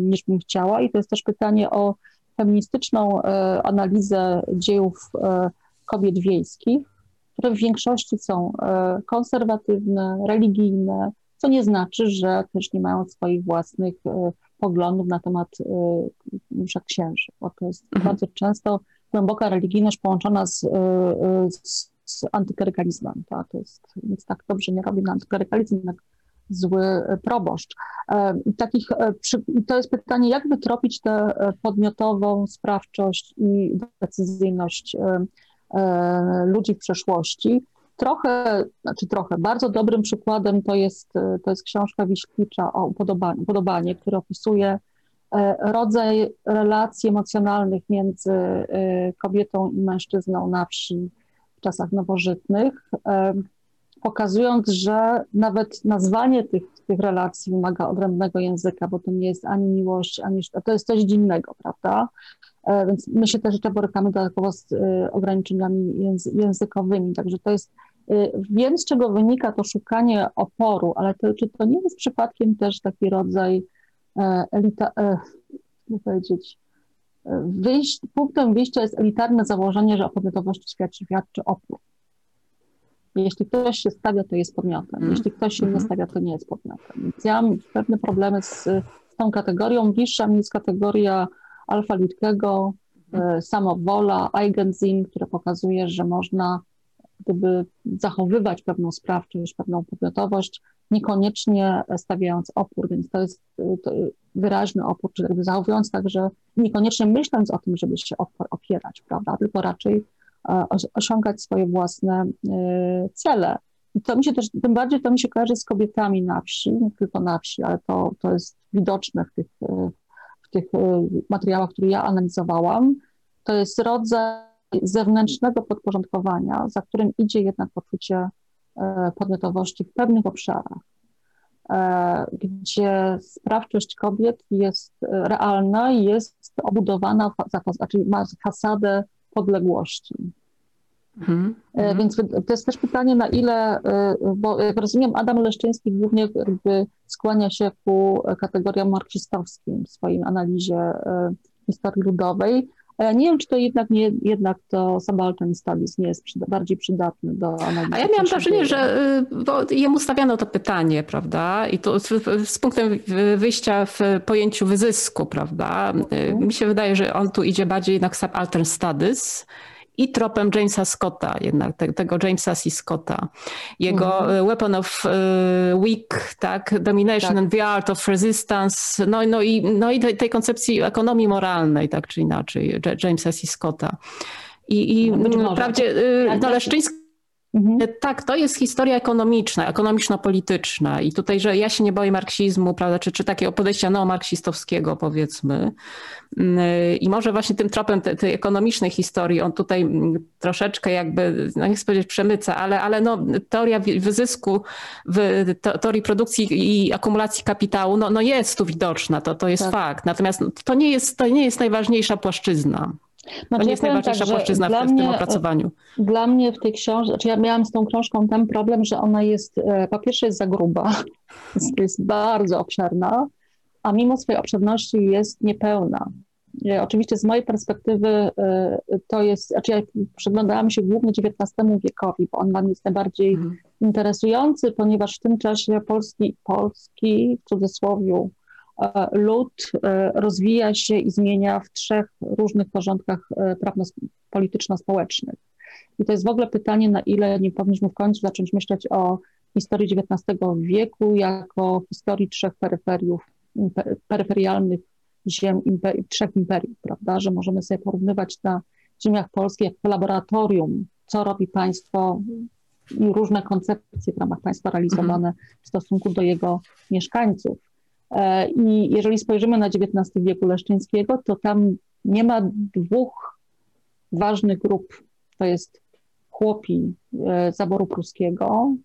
niż bym chciała. I to jest też pytanie o feministyczną analizę dziejów kobiet wiejskich, które w większości są konserwatywne, religijne, co nie znaczy, że też nie mają swoich własnych poglądów na temat księży, bo to jest mhm. bardzo często głęboka religijność połączona z, y, y, z, z antyklerykalizmem. Tak? To jest, nic tak dobrze nie robi na antyklerykalizm, jak zły proboszcz. E, takich, e, to jest pytanie, jak wytropić tę e, podmiotową sprawczość i decyzyjność ludzi w przeszłości. Trochę, znaczy trochę, bardzo dobrym przykładem to jest, to jest książka Wiślicza o upodobaniu, upodobanie, które opisuje rodzaj relacji emocjonalnych między e, kobietą i mężczyzną na wsi w czasach nowożytnych, e, pokazując, że nawet nazwanie tych, tych relacji wymaga odrębnego języka, bo to nie jest ani miłość, ani to jest coś dziwnego, prawda? Więc my się też jeszcze borykamy dodatkowo z ograniczeniami językowymi, także to jest Wiem, z czego wynika to szukanie oporu, ale to, czy to nie jest przypadkiem też taki rodzaj E, elita, e, jak powiedzieć, wyjść, punktem wyjścia jest elitarne założenie, że o podmiotowości świadczy opór. Jeśli ktoś się stawia, to jest podmiotem. Mm. Jeśli ktoś się nie mhm. stawia, to nie jest podmiotem. Więc ja mam pewne problemy z, z tą kategorią. Bliższa mi jest kategoria Alfa mhm. samowola, Eigensinn, która pokazuje, że można gdyby zachowywać pewną sprawczość, pewną podmiotowość, niekoniecznie stawiając opór, więc to jest to wyraźny opór, czy jakby zachowując także, niekoniecznie myśląc o tym, żeby się opierać, prawda, tylko raczej e, osiągać swoje własne e, cele. I to mi się też, tym bardziej to mi się kojarzy z kobietami na wsi, nie tylko na wsi, ale to, to jest widoczne w tych, e, w tych materiałach, które ja analizowałam. To jest rodzaj zewnętrznego podporządkowania, za którym idzie jednak poczucie podmiotowości w pewnych obszarach, e, gdzie sprawczość kobiet jest realna i jest obudowana, znaczy ma fasadę podległości. Mhm, e, mhm. Więc to jest też pytanie, na ile, bo jak rozumiem, Adam Leszczyński głównie jakby skłania się ku kategoriom marksistowskim w swojej analizie historii ludowej, nie wiem, czy to jednak nie, jednak to subaltern studies nie jest przyda bardziej przydatny do analizy. A ja miałam wrażenie, że y, bo jemu stawiano to pytanie, prawda? I to z, z punktem wyjścia w pojęciu wyzysku, prawda? Mhm. Mi się wydaje, że on tu idzie bardziej jednak subaltern studies i tropem Jamesa Scotta, jednak te, tego Jamesa C. Scotta. Jego mhm. E, Weapon of uh, Weak, tak, Domination tak. and the Art of Resistance, no, no i, no i tej, tej koncepcji ekonomii moralnej, tak czy inaczej, Jamesa C. Scotta. I, i no, wprawdzie no, Leszczyński Mhm. Tak, to jest historia ekonomiczna, ekonomiczno-polityczna i tutaj, że ja się nie boję marksizmu, prawda, czy, czy takiego podejścia neomarksistowskiego powiedzmy. Mm, I może właśnie tym tropem tej, tej ekonomicznej historii on tutaj mm, troszeczkę jakby, no nie chcę powiedzieć przemyca, ale, ale no, teoria wyzysku w teorii produkcji i akumulacji kapitału no, no jest tu widoczna, to, to jest tak. fakt. Natomiast to nie jest, to nie jest najważniejsza płaszczyzna. Znaczy, to nie jest najważniejsza tak, płaszczyzna w, mnie, tym opracowaniu. Dla mnie w tej książce, znaczy ja miałam z tą książką ten problem, że ona jest, e, po pierwsze jest za gruba, jest bardzo obszerna, a mimo swojej obszerności jest niepełna. E, oczywiście z mojej perspektywy e, to jest, znaczy ja przyglądałam się głównie XIX wiekowi, bo on dla mnie jest najbardziej mhm. interesujący, ponieważ w tym czasie polski, polski w cudzysłowie E, lud e, rozwija się i zmienia w trzech różnych porządkach e, prawno-polityczno-społecznych. I to jest w ogóle pytanie, na ile nie powinniśmy w końcu zacząć myśleć o historii XIX wieku jako historii trzech peryferiów, peryferialnych ziem, imper, trzech imperiów, prawda, że możemy sobie porównywać na ziemiach polskich jak laboratorium, co robi państwo i różne koncepcje w ramach państwa realizowane w stosunku do jego mieszkańców. E, I jeżeli spojrzymy na XIX wieku Leszczyńskiego, to tam nie ma dwóch ważnych grup. To jest chłopi e, zaboru pruskiego.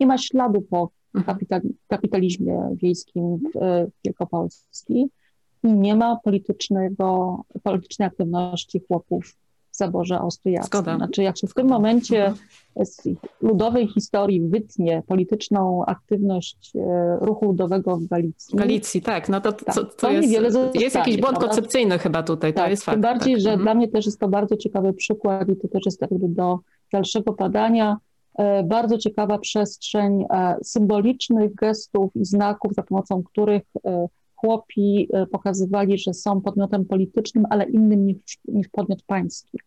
Nie ma śladu po mhm. kapitalizmie wiejskim w e, Wielkopolski i nie ma politycznego, politycznej aktywności chłopów zaborze austriackim. Zgoda. Znaczy, jak się w tym momencie z ludowej historii wytnie polityczną aktywność e, ruchu ludowego w Galicji. Galicji, tak. No to, tak, to, to jest, jest jakiś błąd prawda? koncepcyjny chyba tutaj, tak, to jest fakt. Tym bardziej, tak. że mhm. dla mnie też jest to bardzo ciekawy przykład i to też jest jakby do dalszego badania. E, bardzo ciekawa przestrzeń e, symbolicznych gestów i znaków, za pomocą których chłopi pokazywali, że są podmiotem politycznym, ale innym niż, niż podmiot pański.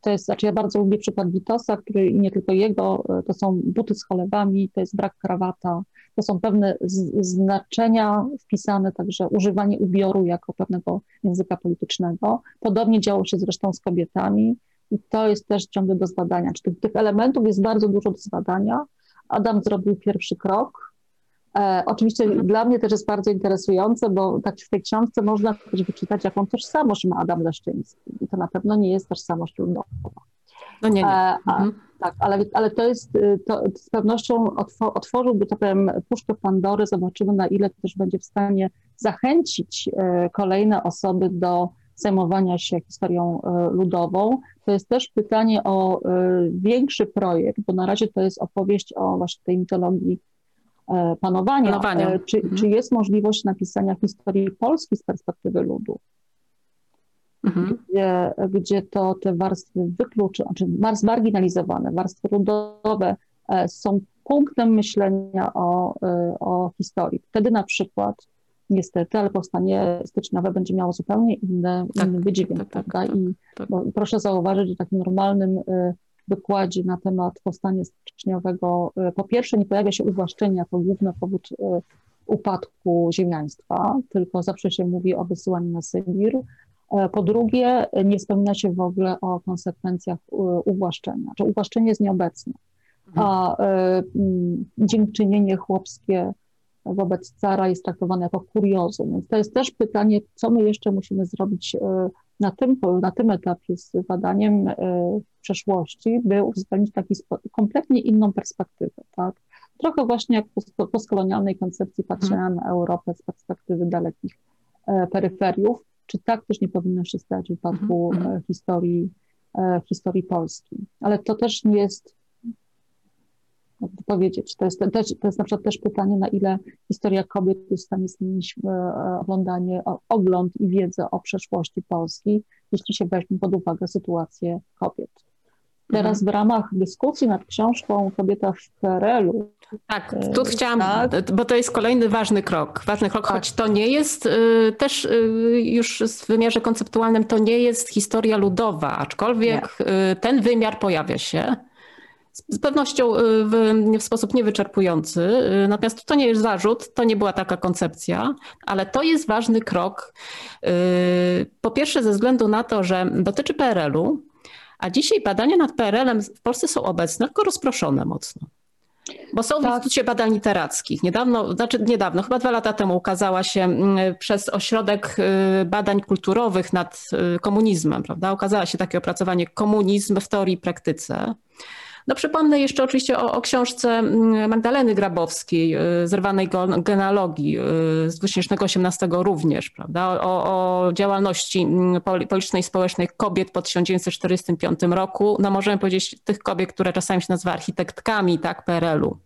To jest, znaczy ja bardzo lubię przykład Witosa, który nie tylko jego, e, to są buty z cholewami, to jest brak krawata, to są pewne znaczenia wpisane, także używanie ubioru jako pewnego języka politycznego. Podobnie działo się zresztą z kobietami i to jest też ciągle do zbadania. Czy tych, tych elementów jest bardzo dużo do zbadania. Adam zrobił pierwszy krok, oczywiście mhm. dla mnie też jest bardzo interesujące, bo tak w tej książce można też wyczytać, jaką tożsamość ma Adam Leszczyński. I to na pewno nie jest tożsamość ludowa. No nie, nie. E, mhm. tak, ale, ale to jest, y, to z pewnością otworzyłby, to powiem, puszkę Pandory. Zobaczymy, na ile też będzie w stanie zachęcić e, kolejne osoby do zajmowania się historią e, ludową. To jest też pytanie o większy projekt, bo na razie to jest opowieść o właśnie tej mitologii E, panowania. panowania. E, czy, mhm. czy jest możliwość napisania historii Polski z perspektywy ludu? mhm. gdzie, gdzie to te warstwy wykluczone, znaczy marginalizowane, warstwy ludowe są punktem myślenia o, o historii. Wtedy na przykład niestety, ale powstanie styczniowe będzie miało zupełnie inne, tak, inny wydźwięk, tak, tak, prawda? I tak, tak. proszę zauważyć, że takim normalnym wykładzie na temat powstania styczniowego y, po pierwsze nie pojawia się uwłaszczenie jako główny powód y, upadku ziemiaństwa, tylko zawsze się mówi o wysyłaniu na Sybir. Po drugie, nie wspomina się w ogóle o konsekwencjach uwłaszczenia, że uwłaszczenie jest nieobecne, a dziękczynienie chłopskie wobec cara jest traktowane jako kuriozum. Więc to jest też pytanie, co my jeszcze musimy zrobić e, na tym, na tym etapie z badaniem e, przeszłości, by uwzględnić taką kompletnie inną perspektywę. Tak? Trochę właśnie jak w postkolonialnej koncepcji patrzenia mhm. na Europę z perspektywy dalekich e, peryferiów, czy tak też nie powinno się stać w wypadku mhm. Mhm. historii, historii Polski. Ale to też nie jest powiedzieć. To jest, to, to jest na przykład też pytanie, na ile historia kobiet jest w stanie zmienić e, oglądanie, ogląd i wiedzę o przeszłości Polski, jeśli się weźmie pod uwagę sytuację kobiet. Teraz w ramach dyskusji nad książką Kobieta w PRL-u. Tak, e, tu chciałam, tak. bo to jest kolejny ważny krok. Ważny krok, tak. choć to nie jest y, też już w wymiarze konceptualnym, to nie jest historia ludowa, aczkolwiek ten wymiar pojawia się z pewnością y, w, w, sposób niewyczerpujący. Y, natomiast to nie jest zarzut, to nie była taka koncepcja, ale to jest ważny krok. Y, po pierwsze, ze względu na to, że dotyczy PRL-u, a dzisiaj badania nad PRL-em w Polsce są obecne, tylko rozproszone mocno. Bo są tak. w Instytucie Badań Literackich. Niedawno, znaczy niedawno, chyba dwa lata temu ukazała się mm, przez Ośrodek Badań Kulturowych nad komunizmem, prawda? Ukazała się takie opracowanie Komunizm w teorii i praktyce. No przypomnę jeszcze oczywiście o, o książce mm, Magdaleny Grabowskiej, y, Zerwanej genealogii y, z 2018 również, prawda? O, o działalności mm, politycznej i społecznej kobiet po 1945 roku. No możemy powiedzieć tych kobiet, które czasami się nazywa architektkami tak, PRL-u.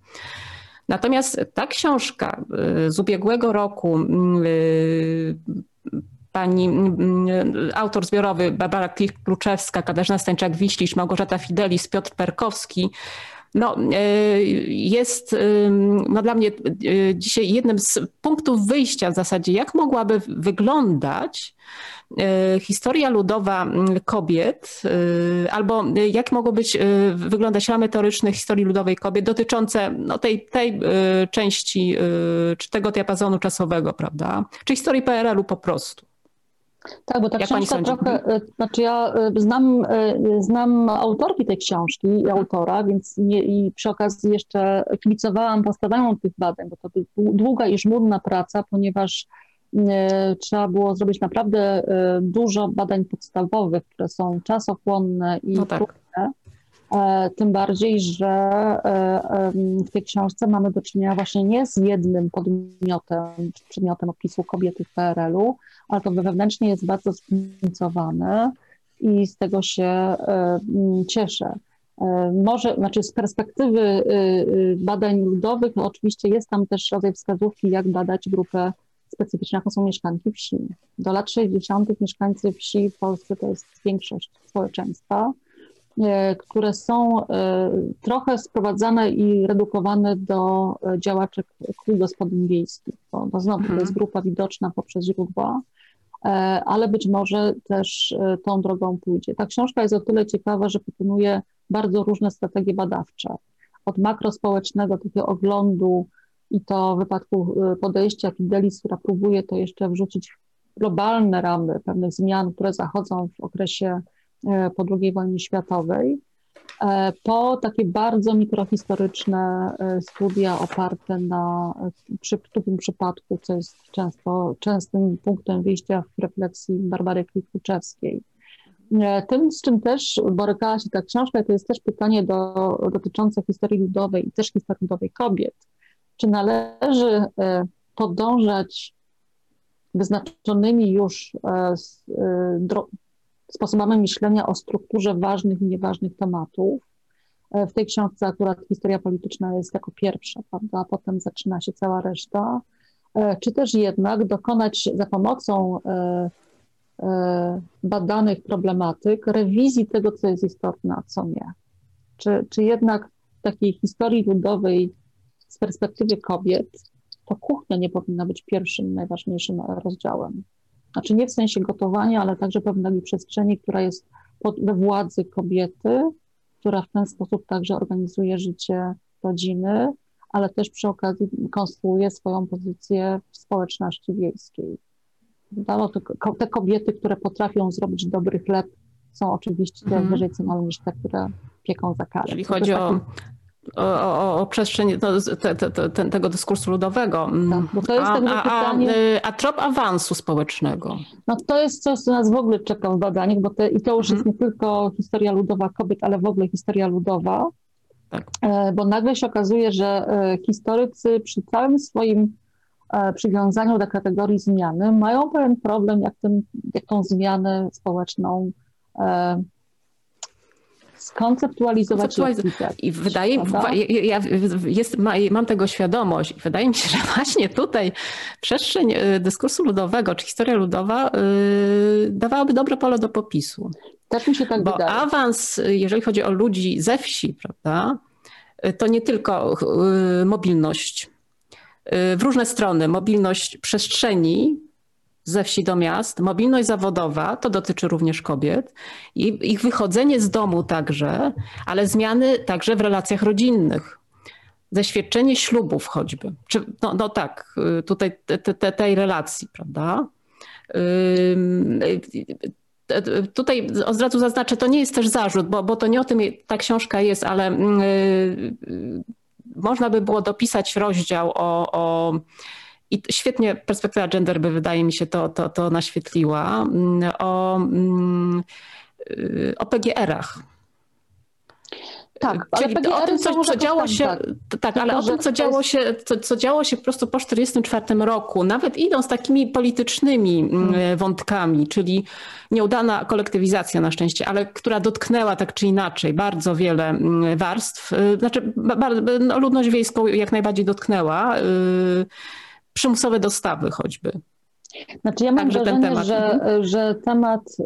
Natomiast ta książka y, z ubiegłego roku mm, pani mm, autor zbiorowy Barbara Kluczewska, Katarzyna Stańczak-Wiślisz, Małgorzata Fidelis, Piotr Perkowski, no, e, jest no, dla mnie e, dzisiaj jednym z punktów wyjścia w zasadzie, jak mogłaby wyglądać e, historia ludowa kobiet, albo jak mogło być wyglądać ramy teoryczne historii ludowej kobiet dotyczące no, tej, tej części, czy tego diapazonu czasowego, prawda? Czy historii PRL-u po prostu. Tak, bo ta Jak książka trochę, e, znaczy ja e, znam, e, znam autorki tej książki i autora, więc nie, i przy okazji jeszcze kibicowałam powstawaniu tych badań, bo to długa i żmudna praca, ponieważ trzeba było zrobić naprawdę dużo badań podstawowych, które są czasochłonne i no tak. trudne. Tym bardziej, że w tej książce mamy do czynienia właśnie nie z jednym podmiotem, czy przedmiotem opisu kobiety w PRL-u, ale to wewnętrznie jest bardzo zróżnicowane i z tego się e, cieszę. E, może, znaczy z perspektywy e, badań ludowych, no oczywiście jest tam też rodzaj wskazówki, jak badać grupę specyficzną, jaką są mieszkanki wsi. Do lat 60. mieszkańcy wsi w Polsce to jest większość społeczeństwa. E, które są e, trochę sprowadzane i redukowane do e, działaczek kół gospodyń wiejskich, bo, bo znowu to jest mhm. grupa widoczna poprzez źródła, ale być może też tą drogą pójdzie. Ta książka jest o tyle ciekawa, że proponuje bardzo różne strategie badawcze. Od makrospołecznego, takiego oglądu i to w wypadku podejścia Fidelis, która próbuje to jeszcze wrzucić w globalne ramy pewnych zmian, które zachodzą w okresie po II wojnie światowej, e, po takie bardzo mikrohistoryczne e, studia oparte na, przy, przypadku, co jest często, częstym punktem wyjścia w refleksji Barbary Klikłuczewskiej. Tym, z czym też borykała się ta książka, to jest też pytanie do, dotyczące historii ludowej i też historii ludowej kobiet. Czy należy podążać wyznaczonymi już sposobami myślenia o strukturze ważnych i nieważnych tematów. E, w tej książce akurat historia polityczna jest jako pierwsza, prawda, a potem zaczyna się cała reszta. E, czy też jednak dokonać za pomocą e, badanych problematyk, rewizji tego, co jest istotne, a co nie. Czy, czy jednak w takiej historii ludowej z perspektywy kobiet to kuchnia nie powinna być pierwszym, najważniejszym rozdziałem. Znaczy nie w sensie gotowania, ale także pewnej przestrzeni, która jest pod, we władzy kobiety, która w ten sposób także organizuje życie rodziny, ale też przy okazji konstruuje swoją pozycję w społeczności wiejskiej. No, te kobiety, które potrafią zrobić dobry chleb, są oczywiście mm. wyżej cenione niż te, które pieką za karę. Czyli chodzi o, o, o, przestrzeń no, te, te, te, tego dyskursu ludowego. Tak, to jest a, a, pytanie... a, a trop awansu społecznego? No to jest coś, co nas w ogóle czeka w badaniach, bo te, i to już jest mhm. nie tylko historia ludowa kobiet, ale w ogóle historia ludowa. Tak. E, bo nagle się okazuje, że e, historycy przy całym swoim e, przywiązaniu do kategorii zmiany mają pewien problem, jak, ten, jak tą zmianę społeczną skonceptualizować. I wydaje mi się, ja jest, mam tego świadomość i wydaje mi się, że właśnie tutaj przestrzeń y, dyskursu ludowego, czy historia ludowa yy, dawałaby dobre pole do popisu. Też mi się tak Bo wydaje. awans, jeżeli chodzi o ludzi ze wsi, prawda, y, to nie tylko mobilność y, w różne strony, mobilność przestrzeni, ze wsi do miast, mobilność zawodowa, to dotyczy również kobiet, i ich wychodzenie z domu także, ale zmiany także w relacjach rodzinnych. Zaświadczenie ślubów choćby. Czy, no, no tak, y, tutaj te, te, tej relacji, prawda? Tutaj od razu zaznaczę, to nie jest też zarzut, bo, bo to nie o tym ta książka jest, ale yy, można by było dopisać rozdział o, o i świetnie perspektywa gender by wydaje mi się to, to, to naświetliła mm, o, mm, y, o PGR-ach. Tak, Czyli ale o tym, co, co działo się, tak, tak ale o tym, co działo się, co, co działo się po prostu po 1944 roku, nawet idąc takimi politycznymi mm, hmm. wątkami, czyli nieudana kolektywizacja na szczęście, ale która dotknęła tak czy inaczej bardzo wiele warstw, y, znaczy no, ludność wiejską jak najbardziej dotknęła, y, przymusowe dostawy choćby. Znaczy ja mam Także wrażenie, temat. Że, mhm. że temat y,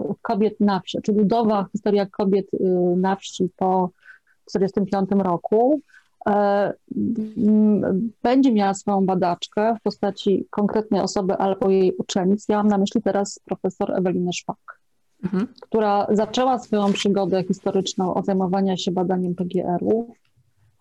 y, kobiet na wsi, czy budowa, historia kobiet y, na wsi po 1945 roku będzie miała swoją badaczkę w postaci konkretnej osoby albo jej uczennic. Ja mam na myśli teraz profesor Ewelinę Szpak, mhm. która zaczęła swoją przygodę historyczną od zajmowania się badaniem PGR-ów E,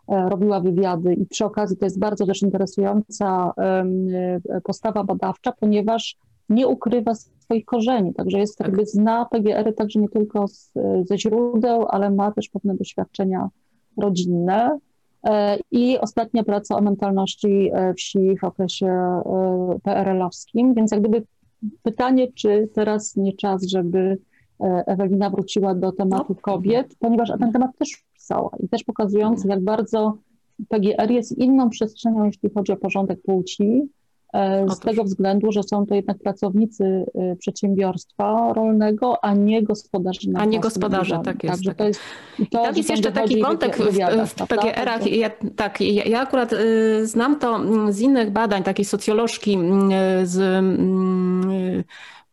robiła wywiady i przy okazji to jest bardzo też interesująca e, postawa badawcza, ponieważ nie ukrywa swoich korzeni, także jest tak. jakby zna PGR-y także nie tylko z, ze źródeł, ale ma też pewne doświadczenia rodzinne. E, I ostatnia praca o mentalności wsi w okresie PRL-owskim, więc jak gdyby pytanie, czy teraz nie czas, żeby Ewelina wróciła do tematu no. kobiet, ponieważ ten temat też pisała i też pokazujący, jak bardzo PGR jest inną przestrzenią, jeśli chodzi o porządek płci, e, z Otóż. tego względu, że są to jednak pracownicy e, przedsiębiorstwa rolnego, a nie gospodarze. A nie gospodarze, tak jest. Także tak. to jest I to, tam jest jeszcze taki wątek w, w PGR-ach. Ja, tak, ja, ja akurat y, znam to mm, z innych badań, takiej socjolożki mm, z y,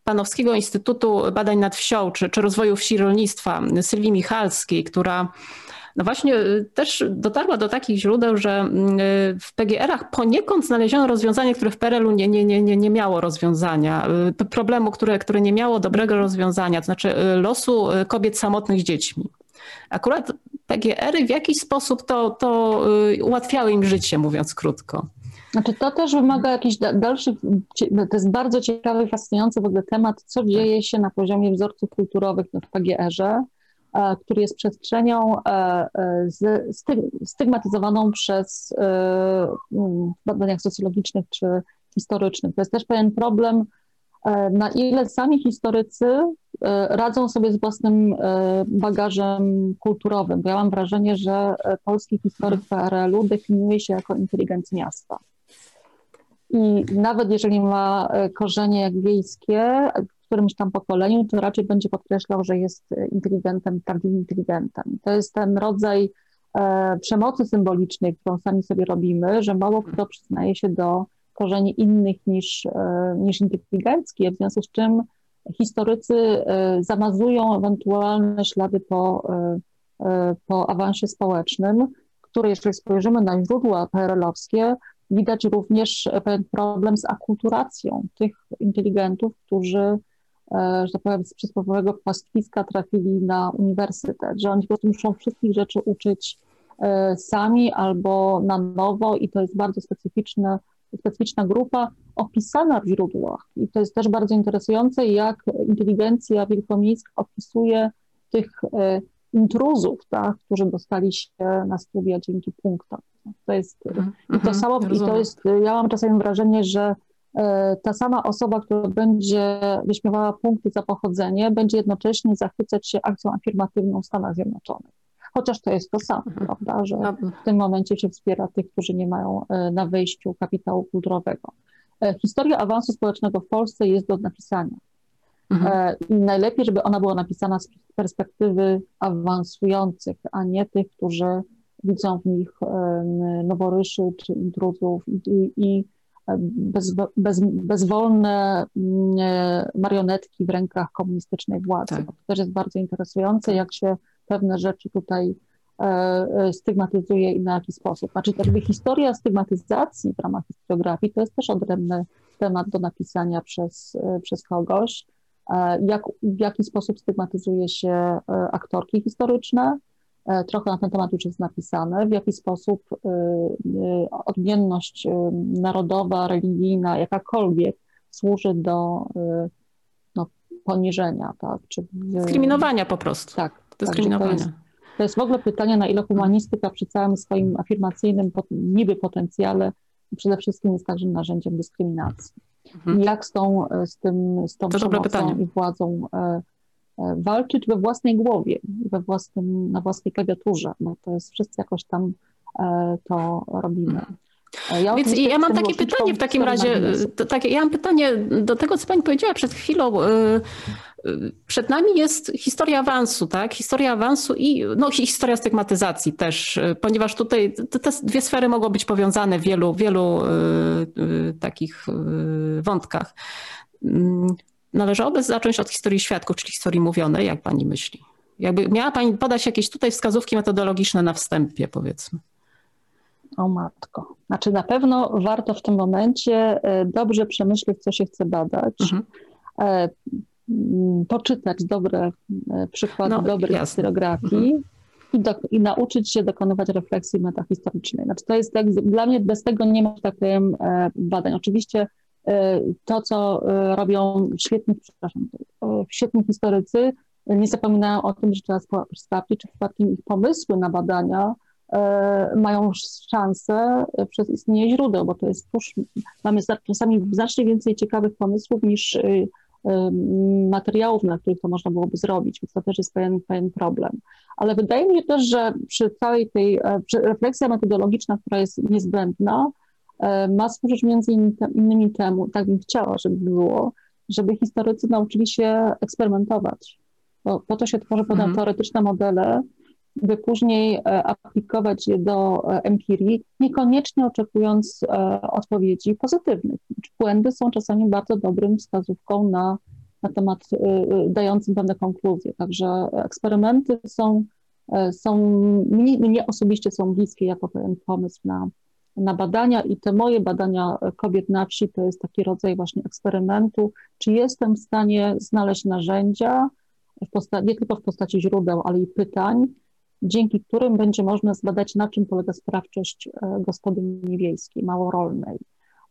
Panowskiego Instytutu Badań nad Wsią, czy, czy Rozwoju Wsi Rolnictwa, Sylwii Michalskiej, która no właśnie y, też dotarła do takich źródeł, że mm, y, w PGR-ach poniekąd znaleziono rozwiązanie, które w PRL-u nie, nie, nie, nie miało rozwiązania, y, problemu, które, które nie miało dobrego rozwiązania, to znaczy losu kobiet samotnych z dziećmi. Akurat PGR-y w jakiś sposób to, to ułatwiały im życie, mówiąc krótko. Znaczy to też wymaga jakichś dalszych, to jest bardzo ciekawy, fascynujący w ogóle temat, co dzieje się na poziomie wzorców kulturowych w PGR-ze, który jest przestrzenią e, e, stygmatyzowaną przez w badaniach socjologicznych czy historycznych. To jest też pewien problem, na ile sami historycy radzą sobie z własnym bagażem kulturowym. Bo ja mam wrażenie, że polski historyk PRL-u definiuje się jako inteligent miasta. I nawet jeżeli ma korzenie wiejskie, którymś tam pokoleniu, to raczej będzie podkreślał, że jest inteligentem, prawdziwym inteligentem. To jest ten rodzaj e, przemocy symbolicznej, którą sami sobie robimy, że mało kto przyznaje się do korzeni innych niż, niż inteligenckie, w związku z czym historycy zamazują ewentualne ślady po, po awansie społecznym, które, jeżeli spojrzymy na źródła PRL-owskie, widać również pewien problem z akulturacją tych inteligentów, którzy E, że tak powiem, z przysłowiowego pastwiska trafili na uniwersytet, że oni po prostu muszą wszystkich rzeczy uczyć e, sami albo na nowo i to jest bardzo specyficzna, specyficzna grupa opisana w źródłach. I to jest też bardzo interesujące, jak inteligencja wielkomiejska opisuje tych e, intruzów, tak, którzy dostali się na studia dzięki punktom. To jest, -hmm. i to mhm. samo, i to jest, ja mam czasami wrażenie, że E, ta sama osoba, która będzie wyśmiewała punkty za pochodzenie, będzie jednocześnie zachwycać się akcją afirmatywną w Stanach Zjednoczonych. Chociaż to jest to samo, mhm. prawda, że w tym momencie się wspiera tych, którzy nie mają e, na wejściu kapitału kulturowego. E, historia awansu społecznego w Polsce jest do napisania. Mhm. I najlepiej, żeby ona była napisana z perspektywy awansujących, a nie tych, którzy widzą w nich noworyszy czy intruzów i, i bez, bez, bezwolne mm, e, marionetki w rękach komunistycznej władzy. Tak. To też jest bardzo interesujące, jak się pewne rzeczy tutaj e, e, stygmatyzuje i na jaki sposób. Znaczy jakby historia stygmatyzacji w ramach historiografii to jest też odrębny temat do napisania przez, przez kogoś. Jak, w jaki sposób stygmatyzuje się aktorki historyczne, trochę na ten temat już jest napisane, w jaki sposób e, e, odmienność narodowa, religijna, jakakolwiek służy do no, poniżenia, tak? Czy, Dyskryminowania po prostu. Tak. Dyskryminowania. To jest, to jest w ogóle pytanie, na ile humanistyka przy całym swoim afirmacyjnym niby potencjale przede wszystkim jest także narzędziem dyskryminacji. Mhm. Jak z tą, z tym, z tą to przemocą i władzą E, walczyć we własnej głowie, we własnym, na własnej klawiaturze, bo to jest wszyscy jakoś tam e, to robimy. E, ja Więc ja mam takie pytanie w takim razie, takie, ja mam pytanie do tego, co Pani powiedziała przed chwilą. Przed nami jest historia awansu, tak? Historia awansu i no, historia stygmatyzacji też, ponieważ tutaj te, te dwie sfery mogą być powiązane w wielu, wielu takich wątkach. Należałoby zacząć od historii świadków, czyli historii mówionej, jak pani myśli? Jakby miała pani podać jakieś tutaj wskazówki metodologiczne na wstępie, powiedzmy. O matko. Znaczy na pewno warto w tym momencie e, dobrze przemyśleć, co się chce badać, mhm. E, poczytać dobre e, przykłady no, dobrej historiografii mhm. i, do, i, nauczyć się dokonywać refleksji metahistorycznej. Znaczy to jest tak, dla mnie bez tego nie ma, tak powiem, badań. Oczywiście to, co e, robią świetni, przepraszam, e, świetni historycy, nie zapominają o tym, że trzeba sprawdzić, czy przypadkiem ich pomysły na badania e, mają szansę przez istnienie źródeł, bo to jest tuż, mamy czasami znacznie więcej ciekawych pomysłów niż materiałów, na których to można byłoby zrobić, więc to też jest pewien, pewien problem. Ale wydaje mi się też, że przy całej tej refleksja metodologiczna, która jest niezbędna, E, ma służyć między innymi temu, tak bym chciała, żeby było, żeby historycy nauczyli się eksperymentować. Bo po to się tworzy potem mhm. teoretyczne modele, by później e, aplikować je do e, empirii, niekoniecznie oczekując odpowiedzi pozytywnych. Błędy są czasami bardzo dobrym wskazówką na, na temat dającym pewne konkluzje. Także eksperymenty są, są mnie, mnie osobiście są bliskie jako pewien pomysł na, na badania i te moje badania kobiet na wsi to jest taki rodzaj właśnie eksperymentu, czy jestem w stanie znaleźć narzędzia, nie tylko w postaci źródeł, ale i pytań, dzięki którym będzie można zbadać, na czym polega sprawczość e, gospodyni wiejskiej, małorolnej.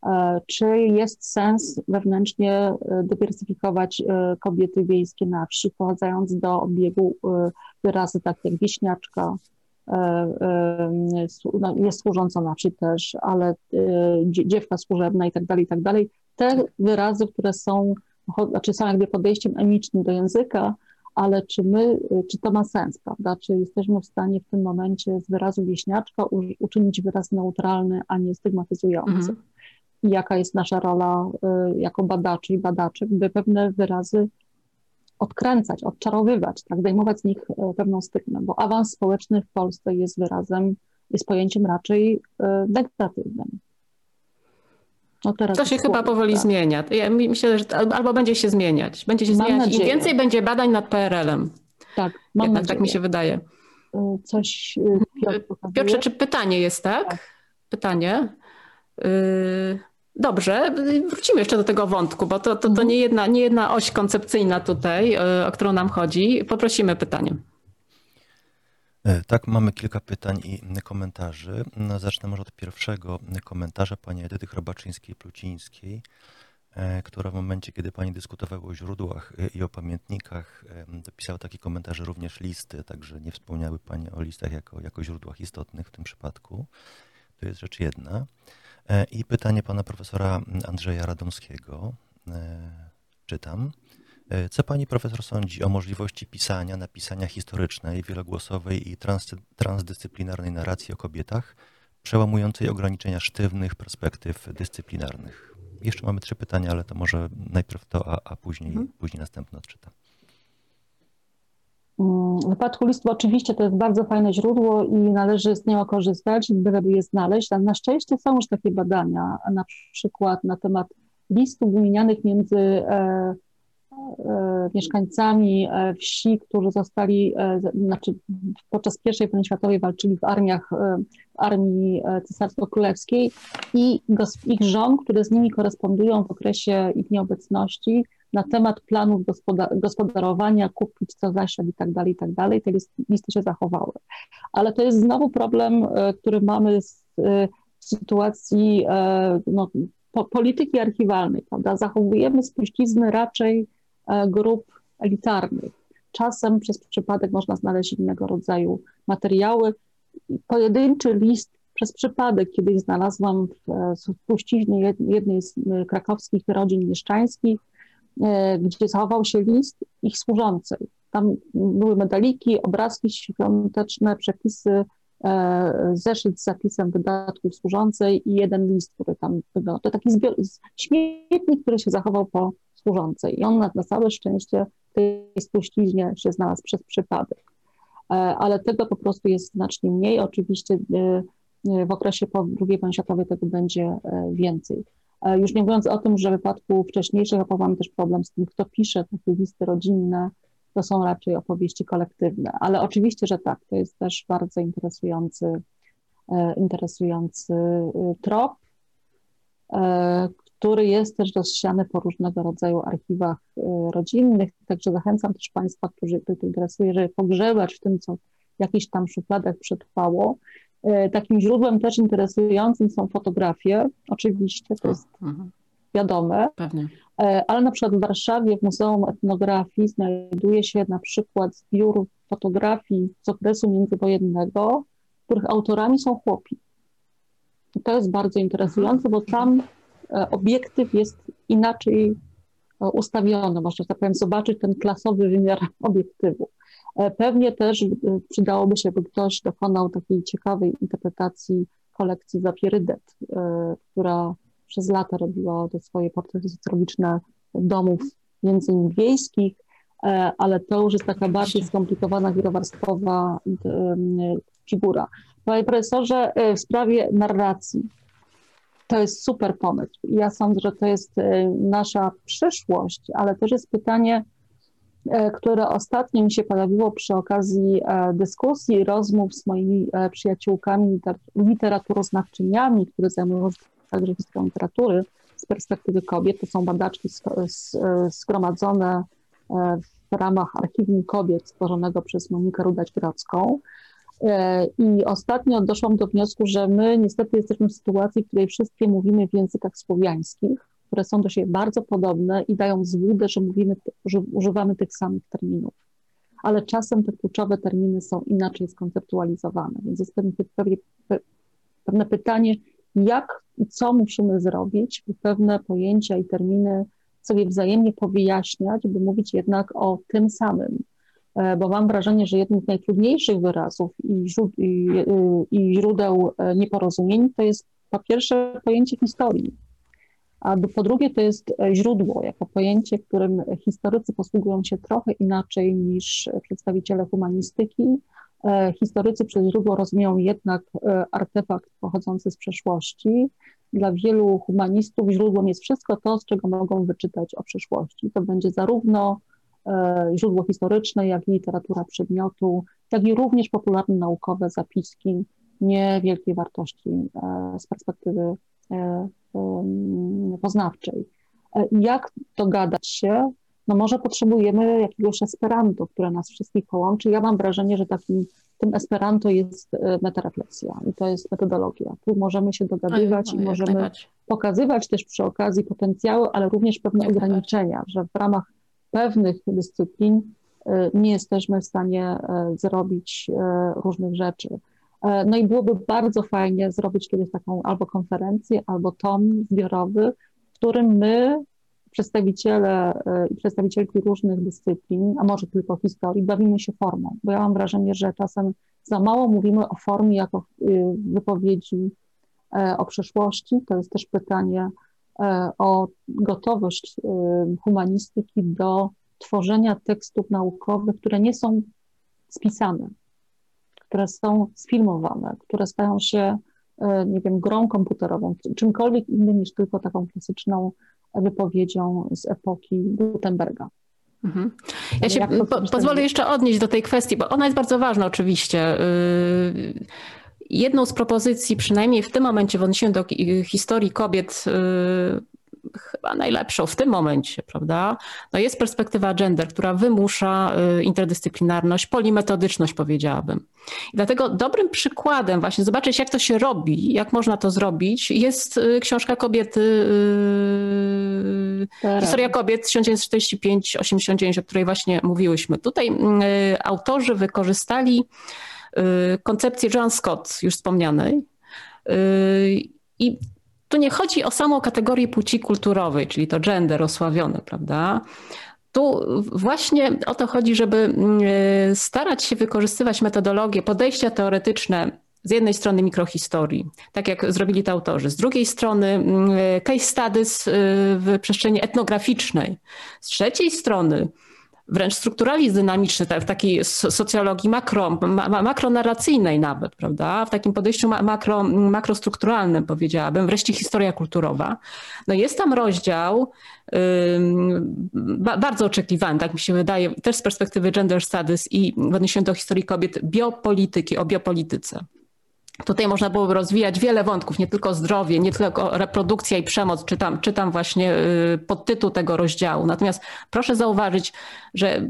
E, czy jest sens wewnętrznie e, dywersyfikować kobiety wiejskie na wsi, wprowadzając do obiegu wyrazy takie jak wieśniaczka, E, e, no, jest służąca na wsi też, ale e, dziewka służebna i tak dalej, i tak dalej. Te wyrazy, które są, znaczy są jakby podejściem emicznym do języka, ale czy my, czy to ma sens, prawda? Czy jesteśmy w stanie w tym momencie z wyrazu wieśniaczka uczynić wyraz neutralny, a nie stygmatyzujący? Mhm. I jaka jest nasza rola jako badaczy i badaczek, by pewne wyrazy odkręcać, odczarowywać, tak, zdejmować z nich e, pewną stygmę, bo awans społeczny w Polsce jest wyrazem, jest pojęciem raczej e, negatywnym. No teraz to się chyba powoli tak. zmienia. Ja myślę, że albo będzie się zmieniać. Będzie się Mam zmieniać. Im nadzieję. więcej będzie badań nad PRL-em. Tak, mam Jednak nadzieję. tak mi się wydaje. Y, Coś y, Piotr. Piotrze, czy pytanie jest, tak? Tak. Pytanie. Yy, Dobrze, wrócimy jeszcze do tego wątku, bo to, to, to Mhm. nie, jedna, nie jedna oś koncepcyjna tutaj, yy, o którą nam chodzi. Poprosimy pytanie. E, Tak, mamy kilka pytań i komentarzy. No, Zacznę może od pierwszego komentarza pani Edyty Chrobaczyńskiej-Plucińskiej, e, która w momencie, kiedy pani dyskutowała o źródłach e, i o pamiętnikach, e, dopisała taki komentarz, również listy, także nie wspomniały pani o listach jako, jako źródłach istotnych w tym przypadku. To jest rzecz jedna. E, I pytanie pana profesora Andrzeja Radomskiego. E, Czytam. E, Co pani profesor sądzi o możliwości pisania, napisania historycznej, wielogłosowej i trans, transdyscyplinarnej narracji o kobietach, przełamującej ograniczenia sztywnych perspektyw dyscyplinarnych? Jeszcze mamy trzy pytania, ale to może najpierw to, a, a później, Mhm. później następne odczytam. Mm, W wypadku listów oczywiście to jest bardzo fajne źródło i należy z niego korzystać, byleby je znaleźć. Na szczęście są już takie badania, na przykład na temat listów wymienianych między e, e, mieszkańcami e, wsi, którzy zostali, e, znaczy podczas I wojny światowej walczyli w armiach, e, w armii e, cesarsko-królewskiej i ich żon, które z nimi korespondują w okresie ich nieobecności na temat planów gospoda- gospodarowania, kupić co zasiać i tak dalej, i tak dalej. Te listy, listy się zachowały. Ale to jest znowu problem, e, który mamy z, e, sytuacji e, no, po, polityki archiwalnej, prawda? Zachowujemy spuścizny raczej grup elitarnych. Czasem przez przypadek można znaleźć innego rodzaju materiały. Pojedynczy list przez przypadek kiedyś znalazłam w spuściźnie jed- jednej z krakowskich rodzin mieszczańskich, gdzie zachował się list ich służącej. Tam były medaliki, obrazki świąteczne, przepisy, e, zeszyt z zapisem wydatków służącej i jeden list, który tam wyglądał. To taki zbior, śmietnik, który się zachował po służącej. I on na, na całe szczęście w tej spuściźnie się znalazł przez przypadek. E, Ale tego po prostu jest znacznie mniej. Oczywiście e, e, w okresie po II wojnie światowej tego będzie e, więcej. E, Już nie mówiąc o tym, że w wypadku wcześniejszych opowieści mamy też problem z tym, kto pisze takie listy rodzinne, to są raczej opowieści kolektywne. Ale oczywiście, że tak, to jest też bardzo interesujący, e, interesujący e, trop, który jest też rozsiany po różnego rodzaju archiwach rodzinnych. Także zachęcam też Państwa, którzy to interesuje, żeby pogrzebać w tym, co w jakichś tam szufladach przetrwało. E, Takim źródłem też interesującym są fotografie. Oczywiście, to jest Mhm, wiadome, Pewnie. E, ale na przykład w Warszawie w Muzeum Etnografii znajduje się na przykład zbiór fotografii z okresu międzywojennego, których autorami są chłopi. I to jest bardzo interesujące, bo tam e, obiektyw jest inaczej ustawiony. Można, tak powiem, zobaczyć ten klasowy wymiar obiektywu. E, Pewnie też e, przydałoby się, by ktoś dokonał takiej ciekawej interpretacji kolekcji Zapierydet, e, która przez lata robiła te swoje portrety socjologiczne domów, między innymi wiejskich, ale to już jest taka bardziej skomplikowana, wielowarstwowa figura. Panie profesorze, w sprawie narracji, to jest super pomysł. Ja sądzę, że to jest nasza przyszłość, ale też jest pytanie, które ostatnio mi się pojawiło przy okazji e, dyskusji, rozmów z moimi e, przyjaciółkami liter- literaturoznawczyniami, które zajmują się także historią literatury z perspektywy kobiet. To są badaczki e, zgromadzone e, w ramach Archiwum Kobiet stworzonego przez Monikę Rudać-Grodzką. E, I ostatnio doszłam do wniosku, że my niestety jesteśmy w sytuacji, w której wszystkie mówimy w językach słowiańskich, które są do siebie bardzo podobne i dają złudę, że mówimy, że używamy tych samych terminów. Ale czasem te kluczowe terminy są inaczej skonceptualizowane, więc jest pewne, pewne, pewne pytanie, jak i co musimy zrobić, by pewne pojęcia i terminy sobie wzajemnie powyjaśniać, by mówić jednak o tym samym. E, Bo mam wrażenie, że jednym z najtrudniejszych wyrazów i, źród, i, i źródeł e, nieporozumień to jest po pierwsze pojęcie historii, a po drugie to jest e, źródło, jako pojęcie, którym historycy posługują się trochę inaczej niż przedstawiciele humanistyki. E, Historycy przez źródło rozumieją jednak e, artefakt pochodzący z przeszłości, dla wielu humanistów źródłem jest wszystko to, z czego mogą wyczytać o przyszłości. To będzie zarówno źródło historyczne, jak i literatura przedmiotu, jak i również popularne naukowe zapiski niewielkiej wartości z perspektywy poznawczej. Jak dogadać się no może potrzebujemy jakiegoś esperanto, które nas wszystkich połączy. Ja mam wrażenie, że takim tym esperanto jest e, metarefleksja i to jest metodologia. Tu możemy się dogadywać no, i możemy pokazywać też przy okazji potencjały, ale również pewne jak ograniczenia, że w ramach pewnych dyscyplin e, nie jesteśmy w stanie e, zrobić różnych rzeczy. No i byłoby bardzo fajnie zrobić kiedyś taką albo konferencję, albo tom zbiorowy, w którym my przedstawiciele e, i przedstawicielki różnych dyscyplin, a może tylko historii, bawimy się formą, bo ja mam wrażenie, że czasem za mało mówimy o formie jako y, wypowiedzi e, o przeszłości. To jest też pytanie e, o gotowość humanistyki do tworzenia tekstów naukowych, które nie są spisane, które są sfilmowane, które stają się, nie wiem, grą komputerową, czymkolwiek innym niż tylko taką klasyczną wypowiedzią z epoki Gutenberga. Mhm. Ja się po, pozwolę jeszcze odnieść do tej kwestii, bo ona jest bardzo ważna oczywiście. Y, jedną z propozycji, przynajmniej w tym momencie w odniesieniu do historii kobiet y, chyba najlepszą w tym momencie, prawda? No jest perspektywa gender, która wymusza y, interdyscyplinarność, polimetodyczność powiedziałabym. I dlatego dobrym przykładem właśnie zobaczyć, jak to się robi, jak można to zrobić, jest y, książka kobiety, yy, historia kobiet 1945-89, o której właśnie mówiłyśmy. Tutaj autorzy wykorzystali koncepcję Joan Scott, już wspomnianej, i tu nie chodzi o samą kategorię płci kulturowej, czyli to gender osławiony, prawda? Tu właśnie o to chodzi, żeby mm, e, starać się wykorzystywać metodologię, podejścia teoretyczne z jednej strony mikrohistorii, tak jak zrobili to autorzy, z drugiej strony mm, e, case studies e, w przestrzeni etnograficznej, z trzeciej strony wręcz strukturalizm dynamiczny, w takiej socjologii makro, ma, makronarracyjnej nawet, prawda? W takim podejściu makro, makrostrukturalnym powiedziałabym, wreszcie historia kulturowa. No jest tam rozdział bardzo oczekiwany, tak mi się wydaje, też z perspektywy gender studies i w odniesieniu do historii kobiet, biopolityki, o biopolityce. Tutaj można byłoby rozwijać wiele wątków, nie tylko zdrowie, nie tylko reprodukcja i przemoc, czytam, czytam właśnie y, podtytuł tego rozdziału. Natomiast proszę zauważyć, że y,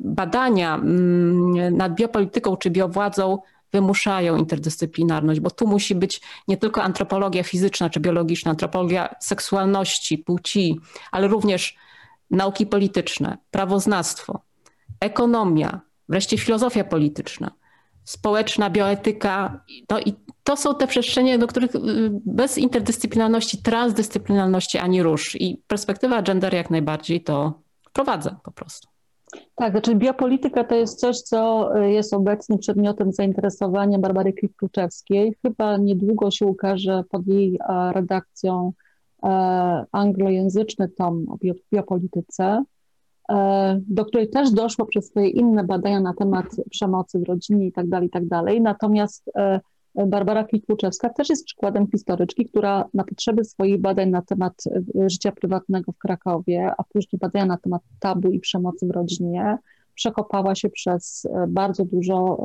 badania mm, nad biopolityką czy biowładzą wymuszają interdyscyplinarność, bo tu musi być nie tylko antropologia fizyczna czy biologiczna, antropologia seksualności, płci, ale również nauki polityczne, prawoznawstwo, ekonomia, wreszcie filozofia polityczna społeczna bioetyka. No i to są te przestrzenie, do których y, bez interdyscyplinarności, transdyscyplinarności ani rusz. I perspektywa gender jak najbardziej to wprowadza po prostu. Tak, znaczy biopolityka to jest coś, co jest obecnie przedmiotem zainteresowania Barbary Klik-Kluczewskiej. Chyba niedługo się ukaże pod jej redakcją e, anglojęzyczny tom o biopolityce. E, do której też doszło przez swoje inne badania na temat przemocy w rodzinie i tak dalej, i tak. Natomiast e, Barbara Klikłuczewska też jest przykładem historyczki, która na potrzeby swoich badań na temat e, życia prywatnego w Krakowie, a później badania na temat tabu i przemocy w rodzinie, przekopała się przez bardzo dużo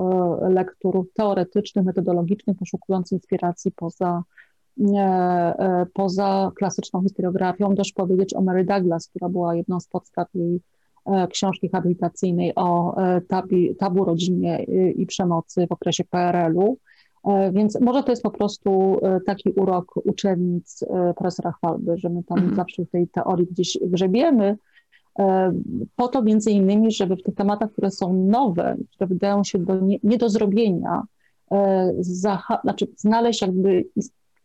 lektur teoretycznych, metodologicznych, poszukując inspiracji poza, poza klasyczną historiografią. Dość powiedzieć o Mary Douglas, która była jedną z podstaw jej E, książki habilitacyjnej o e, tabi, tabu rodzinie i przemocy w okresie PRL-u. E, więc może to jest po prostu taki urok uczennic profesora Chwalby, że my tam mhm. zawsze w tej teorii gdzieś grzebiemy, po to między innymi, żeby w tych tematach, które są nowe, które wydają się do nie, nie do zrobienia, znaczy znaleźć jakby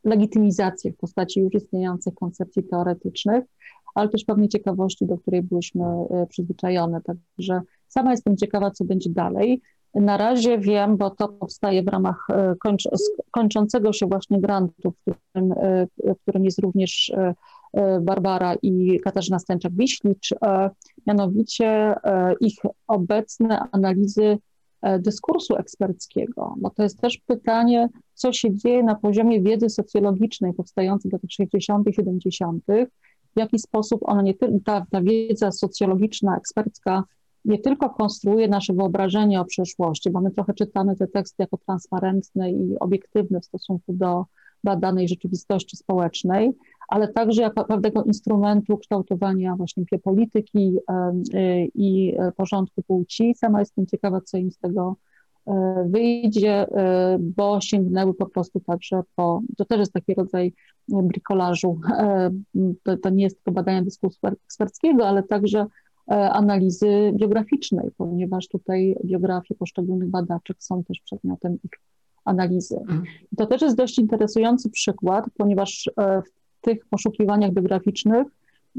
legitymizację w postaci już istniejących koncepcji teoretycznych, ale też pewnej ciekawości, do której byłyśmy e, przyzwyczajone. Także sama jestem ciekawa, co będzie dalej. Na razie wiem, bo to powstaje w ramach e, kończ kończącego się właśnie grantu, w którym, e, w którym jest również Barbara i Katarzyna Stęczak-Wiślicz, mianowicie ich obecne analizy dyskursu eksperckiego, bo to jest też pytanie, co się dzieje na poziomie wiedzy socjologicznej powstającej w latach 60., 70., w jaki sposób ona nie ta, ta wiedza socjologiczna, ekspercka nie tylko konstruuje nasze wyobrażenie o przeszłości, bo my trochę czytamy te teksty jako transparentne i obiektywne w stosunku do badanej rzeczywistości społecznej, ale także jako pewnego instrumentu kształtowania właśnie polityki y, i e, porządku płci. Sama jestem ciekawa, co im z tego e, wyjdzie, e, bo sięgnęły po prostu także po, to też jest taki rodzaj brikolażu, to, to nie jest tylko badania dyskursu eksperckiego, ale także analizy biograficznej, ponieważ tutaj biografie poszczególnych badaczek są też przedmiotem ich analizy. Mhm. To też jest dość interesujący przykład, ponieważ w tych poszukiwaniach biograficznych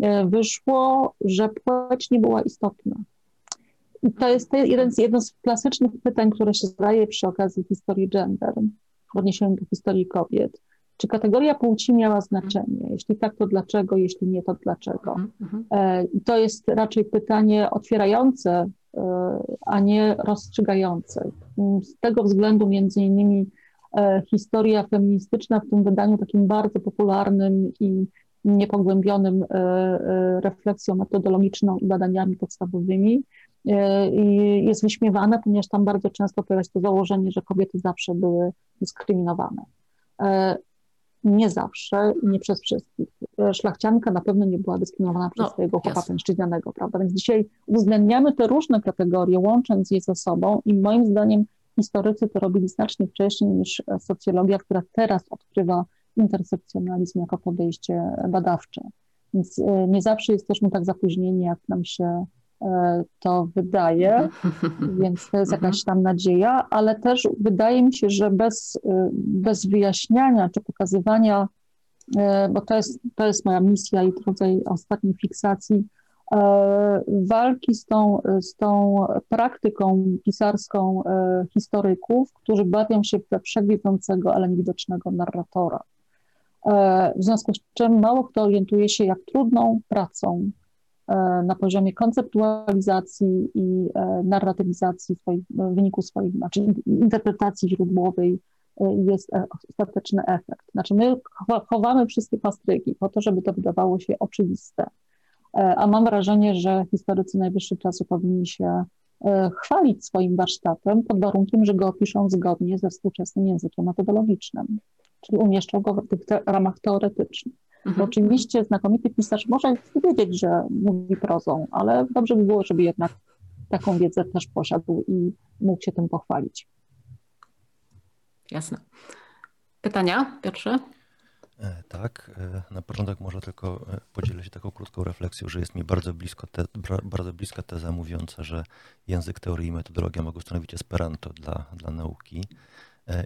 e, wyszło, że płeć nie była istotna. I to jest jeden z, jedno z klasycznych pytań, które się zadaje przy okazji historii gender, w odniesieniu do historii kobiet. Czy kategoria płci miała znaczenie? Jeśli tak, to dlaczego? Jeśli nie, to dlaczego? Mhm, mhm. E, I to jest raczej pytanie otwierające, e, a nie rozstrzygające. Z tego względu między innymi historia feministyczna w tym wydaniu takim bardzo popularnym i niepogłębionym e, e, refleksją metodologiczną i badaniami podstawowymi jest wyśmiewana, ponieważ tam bardzo często pojawia się to założenie, że kobiety zawsze były dyskryminowane. Nie zawsze nie przez wszystkich. Szlachcianka na pewno nie była dyskryminowana przez no, swojego chłopa mężczyźnianego, prawda? Więc dzisiaj uwzględniamy te różne kategorie, łącząc je ze sobą i moim zdaniem historycy to robili znacznie wcześniej niż socjologia, która teraz odkrywa intersekcjonalizm jako podejście badawcze. Więc e, nie zawsze jesteśmy tak zapóźnieni, jak nam się e, to wydaje, więc to jest jakaś tam nadzieja, ale też wydaje mi się, że bez, e, bez wyjaśniania czy pokazywania, bo to jest, to jest moja misja i rodzaj ostatniej fiksacji, walki z tą, z tą praktyką pisarską e, historyków, którzy bawią się w wszechwiedzącego, ale niewidocznego narratora. E, w związku z czym mało kto orientuje się, jak trudną pracą na poziomie konceptualizacji i narratywizacji swoich, wyniku swoich, znaczy interpretacji źródłowej jest ostateczny efekt. Znaczy my chowamy wszystkie pastryki po to, żeby to wydawało się oczywiste. E, a mam wrażenie, że historycy najwyższy czasu powinni się e, chwalić swoim warsztatem pod warunkiem, że go opiszą zgodnie ze współczesnym językiem metodologicznym, czyli umieszczą go w tych te ramach teoretycznych. Mhm. Oczywiście znakomity pisarz może wiedzieć, że mówi prozą, ale dobrze by było, żeby jednak taką wiedzę też posiadł i mógł się tym pochwalić. Jasne. Pytania, Piotrze? E, tak, e, na początek może tylko e, podzielę się taką krótką refleksją, że jest mi bardzo, blisko te, bardzo bliska teza mówiąca, że język, teorii i metodologia mogą stanowić esperanto dla, dla nauki.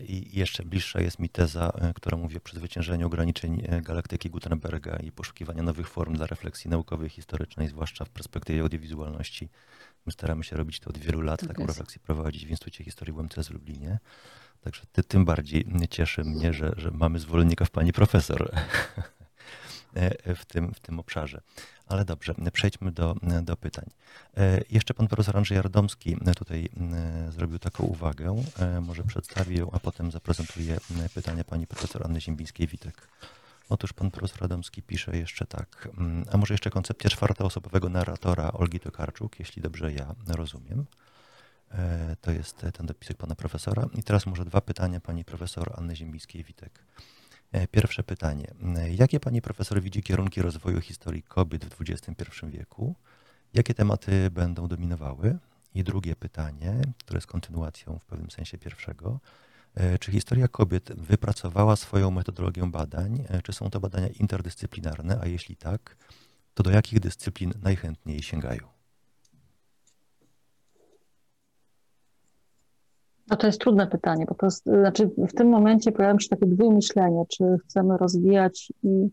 I jeszcze bliższa jest mi teza, która mówi o przezwyciężeniu ograniczeń galaktyki Gutenberga i poszukiwania nowych form dla refleksji naukowej, historycznej, zwłaszcza w perspektywie audiowizualności. My staramy się robić to od wielu lat, tak taką jest. refleksję prowadzić w Instytucie Historii UMCS w Lublinie. Także ty, tym bardziej cieszy mnie, że, że mamy zwolennika w pani profesor w tym, w tym obszarze. Ale dobrze, przejdźmy do, do pytań. Jeszcze pan profesor Andrzej Jardomski tutaj zrobił taką uwagę. Może przedstawię ją, a potem zaprezentuję pytania pani profesor Anny Ziembińskiej-Witek. Otóż pan profesor Radomski pisze jeszcze tak, a może jeszcze koncepcja czwartoosobowego narratora Olgi Tokarczuk, jeśli dobrze ja rozumiem. E, to jest ten dopisek pana profesora. I teraz może dwa pytania pani profesor Anny Ziembińskiej-Witek. E, pierwsze pytanie. E, jakie pani profesor widzi kierunki rozwoju historii kobiet w XXI wieku? Jakie tematy będą dominowały? I drugie pytanie, które jest kontynuacją w pewnym sensie pierwszego. Czy historia kobiet wypracowała swoją metodologię badań? Czy są to badania interdyscyplinarne? A jeśli tak, to do jakich dyscyplin najchętniej sięgają? No to jest trudne pytanie, bo to znaczy w tym momencie pojawia się takie dwumyślenie, czy chcemy rozwijać i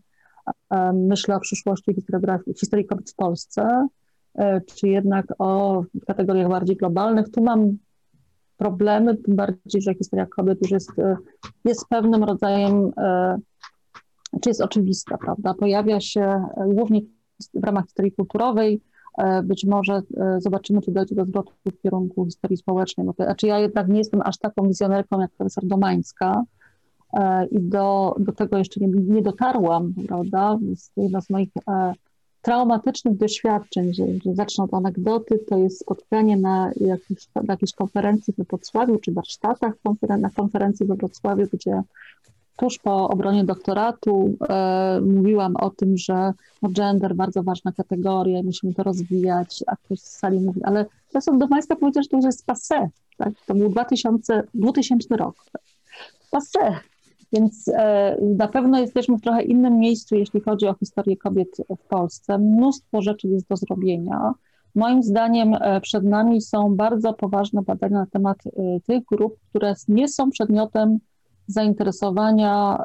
e, myślę o przyszłości historiografii, historii kobiet w Polsce, e, czy jednak o kategoriach bardziej globalnych. Tu mam problemy, tym bardziej, że historia kobiet już jest, e, jest pewnym rodzajem, czy jest oczywista, prawda? Pojawia się głównie w ramach historii kulturowej, być może zobaczymy, czy dojdzie do zwrotu w kierunku historii społecznej. Znaczy ja jednak nie jestem aż taką wizjonerką jak profesor Domańska i do, do tego jeszcze nie, nie dotarłam, prawda? Jest jedno z moich traumatycznych doświadczeń, że, że zacznę od anegdoty, to jest spotkanie na, jakiejś, na jakiejś konferencji we Wrocławiu, czy warsztatach konferen na konferencji we Wrocławiu, gdzie tuż po obronie doktoratu e, mówiłam o tym, że no, gender bardzo ważna kategoria, musimy to rozwijać, a ktoś z sali mówi, ale profesor Domańska powiedział, że to już jest passé, tak? To był 2000, 2000 rok. Passé. Więc e, na pewno jesteśmy w trochę innym miejscu, jeśli chodzi o historię kobiet w Polsce. Mnóstwo rzeczy jest do zrobienia. Moim zdaniem e, przed nami są bardzo poważne badania na temat e, tych grup, które nie są przedmiotem zainteresowania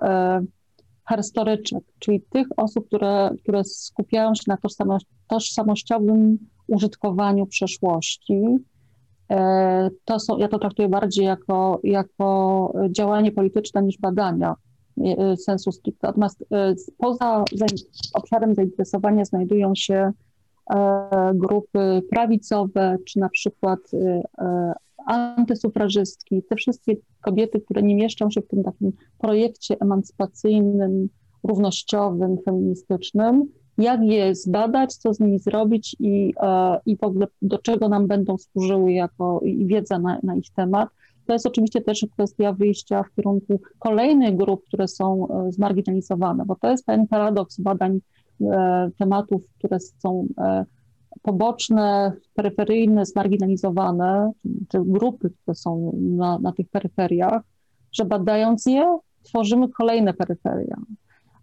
historyczek, czyli tych osób, które, które skupiają się na tożsamościowym użytkowaniu przeszłości, E, to są, ja to traktuję bardziej jako, jako działanie polityczne niż badania e, sensu stricte. Natomiast e, poza obszarem zainteresowania znajdują się grupy prawicowe, czy na przykład antysufrażystki, te wszystkie kobiety, które nie mieszczą się w tym takim projekcie emancypacyjnym, równościowym, feministycznym, jak je zbadać, co z nimi zrobić i, e, i w ogóle do czego nam będą służyły jako i wiedza na, na ich temat. To jest oczywiście też kwestia wyjścia w kierunku kolejnych grup, które są e, zmarginalizowane, bo to jest pewien paradoks badań e, tematów, które są poboczne, peryferyjne, zmarginalizowane, te grupy, które są na, na tych peryferiach, że badając je, tworzymy kolejne peryferia.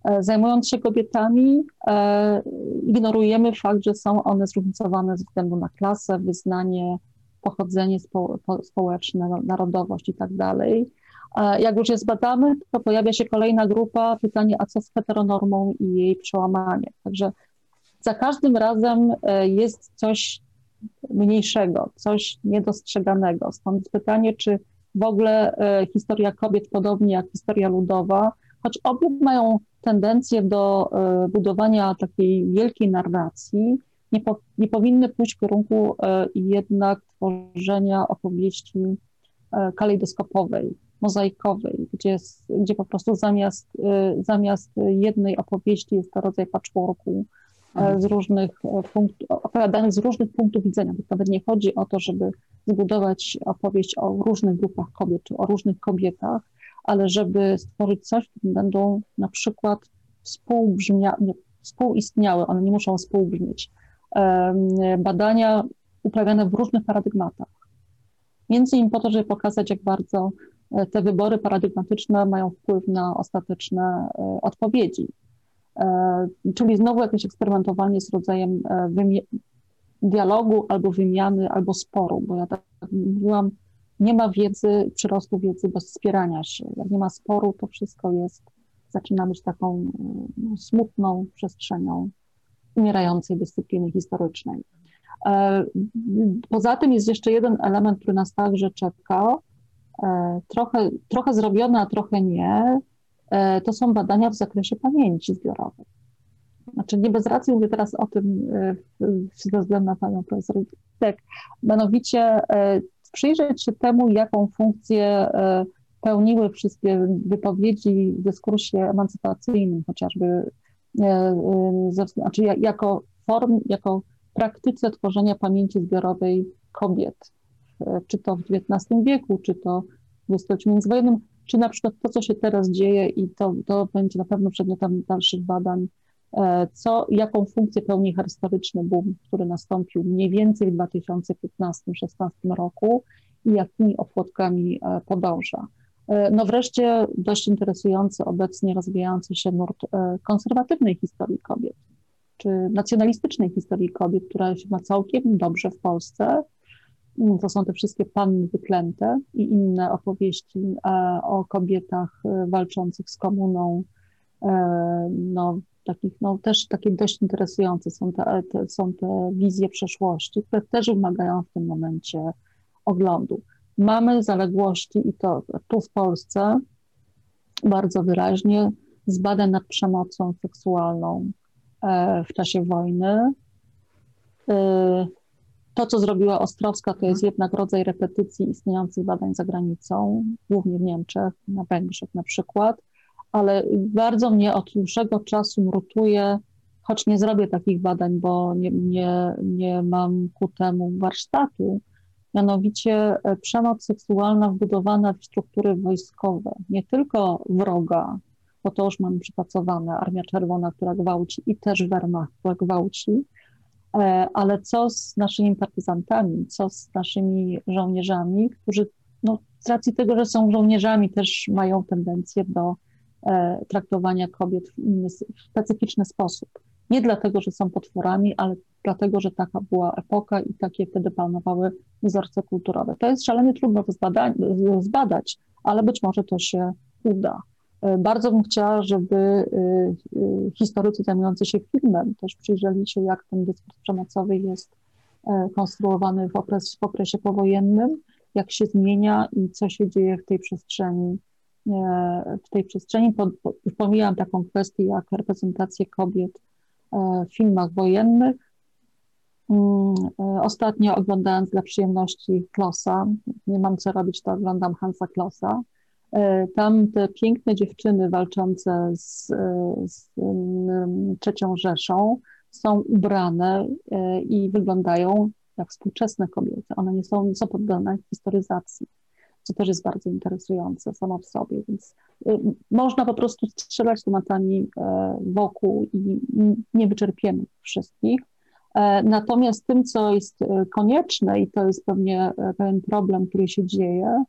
E, zajmując się kobietami, e, ignorujemy fakt, że są one zróżnicowane ze względu na klasę, wyznanie, pochodzenie spo, społeczne, narodowość i tak. E, jak już je zbadamy, to pojawia się kolejna grupa, pytanie, a co z heteronormą i jej przełamaniem. Także za każdym razem jest coś mniejszego, coś niedostrzeganego. Stąd pytanie, czy w ogóle historia kobiet, podobnie jak historia ludowa, choć obie mają tendencję do e, budowania takiej wielkiej narracji, nie, po, nie powinny pójść w kierunku e, jednak tworzenia opowieści e, kalejdoskopowej, mozaikowej, gdzie, gdzie po prostu zamiast, zamiast jednej opowieści jest to rodzaj patchworku z różnych punktów, opowiadanych z różnych punktów widzenia. To nawet nie chodzi o to, żeby zbudować opowieść o różnych grupach kobiet, czy o różnych kobietach, ale żeby stworzyć coś, w czym będą na przykład współbrzmia, współistniałe, one nie muszą współbrzmieć, badania uprawiane w różnych paradygmatach. Między innymi po to, żeby pokazać, jak bardzo e, te wybory paradygmatyczne mają wpływ na ostateczne e, odpowiedzi. E, czyli znowu jakieś eksperymentowanie z rodzajem dialogu albo wymiany, albo sporu, bo ja tak mówiłam, nie ma wiedzy, przyrostu wiedzy bez wspierania się. Jak nie ma sporu, to wszystko jest, zaczyna być taką no, smutną przestrzenią umierającej dyscypliny historycznej. E, poza tym jest jeszcze jeden element, który nas także czeka, e, trochę, trochę zrobione, a trochę nie. E, to są badania w zakresie pamięci zbiorowej. Znaczy nie bez racji mówię teraz o tym ze względu na panią profesor Tak, mianowicie przyjrzeć się temu, jaką funkcję e, pełniły wszystkie wypowiedzi w dyskursie emancypacyjnym, chociażby e, e, znaczy jako form, jako praktyce tworzenia pamięci zbiorowej kobiet, czy to w XIX wieku, czy to w dwudziestoleciu międzywojennym, czy na przykład to, co się teraz dzieje i to, to będzie na pewno przedmiotem dalszych badań E, co, jaką funkcję pełni historyczny boom, który nastąpił mniej więcej w 2015-2016 roku i jakimi opłotkami e, podąża. E, no wreszcie dość interesujący obecnie rozwijający się nurt konserwatywnej historii kobiet, czy nacjonalistycznej historii kobiet, która się ma całkiem dobrze w Polsce. To są te wszystkie panny wyklęte i inne opowieści o kobietach walczących z komuną, no, takich, no też takie dość interesujące są te, te, są te wizje przeszłości, które też wymagają w tym momencie oglądu. Mamy zaległości i to tu w Polsce bardzo wyraźnie z badań nad przemocą seksualną e, w czasie wojny. To, co zrobiła Ostrowska, to jest jednak rodzaj repetycji istniejących badań za granicą, głównie w Niemczech, na Węgrzech na przykład, ale bardzo mnie od dłuższego czasu nurtuje, choć nie zrobię takich badań, bo nie, nie, nie mam ku temu warsztatu, mianowicie e, przemoc seksualna wbudowana w struktury wojskowe, nie tylko wroga, bo to już mamy przypacowane, Armia Czerwona, która gwałci i też Wehrmacht, która gwałci, ale co z naszymi partyzantami, co z naszymi żołnierzami, którzy no, z racji tego, że są żołnierzami, też mają tendencję do e, traktowania kobiet w inny, w specyficzny sposób. Nie dlatego, że są potworami, ale dlatego, że taka była epoka i takie wtedy panowały wzorce kulturowe. To jest szalenie trudno zbadać, ale być może to się uda. E, bardzo bym chciała, żeby e, e, historycy zajmujący się filmem też przyjrzeli się, jak ten dyskurs przemocowy jest konstruowany w, okres, w okresie powojennym, jak się zmienia i co się dzieje w tej przestrzeni. W tej przestrzeni pomijam taką kwestię jak reprezentację kobiet w filmach wojennych. Mm, ostatnio oglądając dla przyjemności Klosa, nie mam co robić, to oglądam Hansa Klosa tam te piękne dziewczyny walczące z, e, z trzecią Rzeszą są ubrane e, i wyglądają jak współczesne kobiety. One nie są, nie są poddane historyzacji, co też jest bardzo interesujące samo w sobie. Więc można po prostu strzelać tematami wokół i nie wyczerpiemy wszystkich. Natomiast tym, co jest konieczne, i to jest pewnie pewien problem, który się dzieje,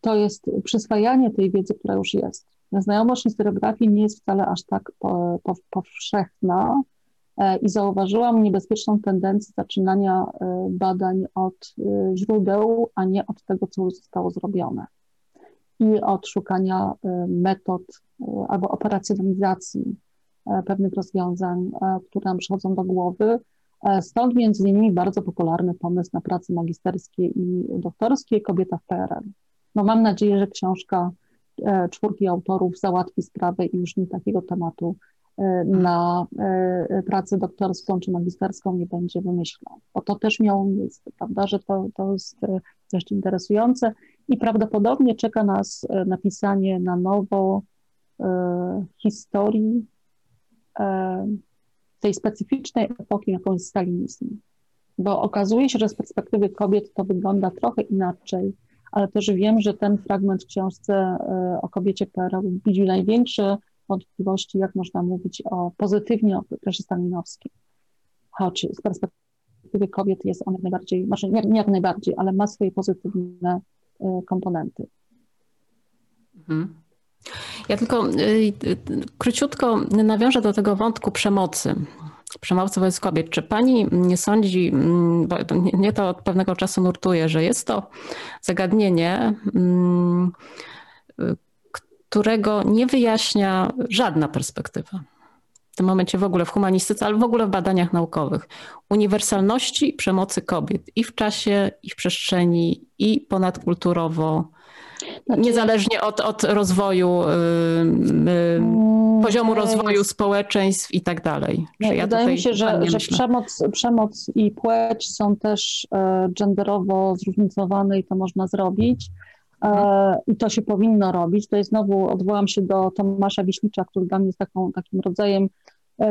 to jest przyswajanie tej wiedzy, która już jest. Znajomość historiografii nie jest wcale aż tak po, po, powszechna e, i zauważyłam niebezpieczną tendencję zaczynania e, badań od e, źródeł, a nie od tego, co już zostało zrobione. I od szukania metod albo operacjonalizacji pewnych rozwiązań, które nam przychodzą do głowy. Stąd między innymi bardzo popularny pomysł na prace magisterskie i doktorskie Kobieta w PRL. No mam nadzieję, że książka e, czwórki autorów załatwi sprawę i już nie takiego tematu e, na e, pracę doktorską czy magisterską nie będzie wymyślał, bo to też miało miejsce, prawda, że to, to jest dość interesujące i prawdopodobnie czeka nas napisanie na nowo historii tej specyficznej epoki, jaką jest stalinizm. Bo okazuje się, że z perspektywy kobiet to wygląda trochę inaczej ale też wiem, że ten fragment w książce e, o kobiecie PRL budzi największe wątpliwości, jak można mówić o pozytywnie o okresie stalinowskim. Choć z perspektywy kobiet jest on najbardziej, nie, nie jak najbardziej, ale ma swoje pozytywne e, komponenty. Mhm. Ja tylko y, króciutko nawiążę do tego wątku przemocy przemocy wobec kobiet. Czy pani nie sądzi, mm, bo mnie to od pewnego czasu nurtuje, że jest to zagadnienie, mm, którego nie wyjaśnia żadna perspektywa. W tym momencie w ogóle w humanistyce, ale w ogóle w badaniach naukowych. Uniwersalności przemocy kobiet i w czasie, i w przestrzeni, i ponadkulturowo Niezależnie od, od rozwoju, yy, poziomu rozwoju społeczeństw i tak dalej. ja wydaje mi się, że, że przemoc, przemoc i płeć są też e, genderowo zróżnicowane i to można zrobić. E, mhm. I to się powinno robić. To jest znowu, odwołam się do Tomasza Wiślicza, który dla mnie jest taką, takim rodzajem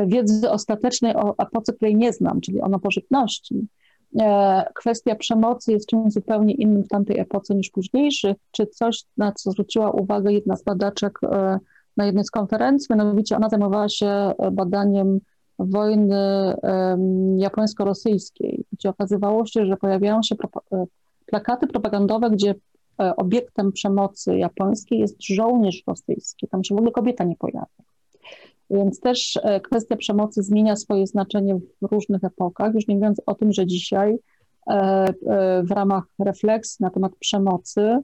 wiedzy ostatecznej o epoce, której nie znam, czyli o nowożytności E, kwestia przemocy jest czymś zupełnie innym w tamtej epoce niż późniejszych, czy coś, na co zwróciła uwagę jedna z badaczek e, na jednej z konferencji, mianowicie ona zajmowała się e, badaniem wojny japońsko-rosyjskiej, gdzie okazywało się, że pojawiają się plakaty propagandowe, gdzie obiektem przemocy japońskiej jest żołnierz rosyjski. Tam się w ogóle kobieta nie pojawia. Więc też e, kwestia przemocy zmienia swoje znaczenie w różnych epokach, już nie mówiąc o tym, że dzisiaj e, e, w ramach refleksji na temat przemocy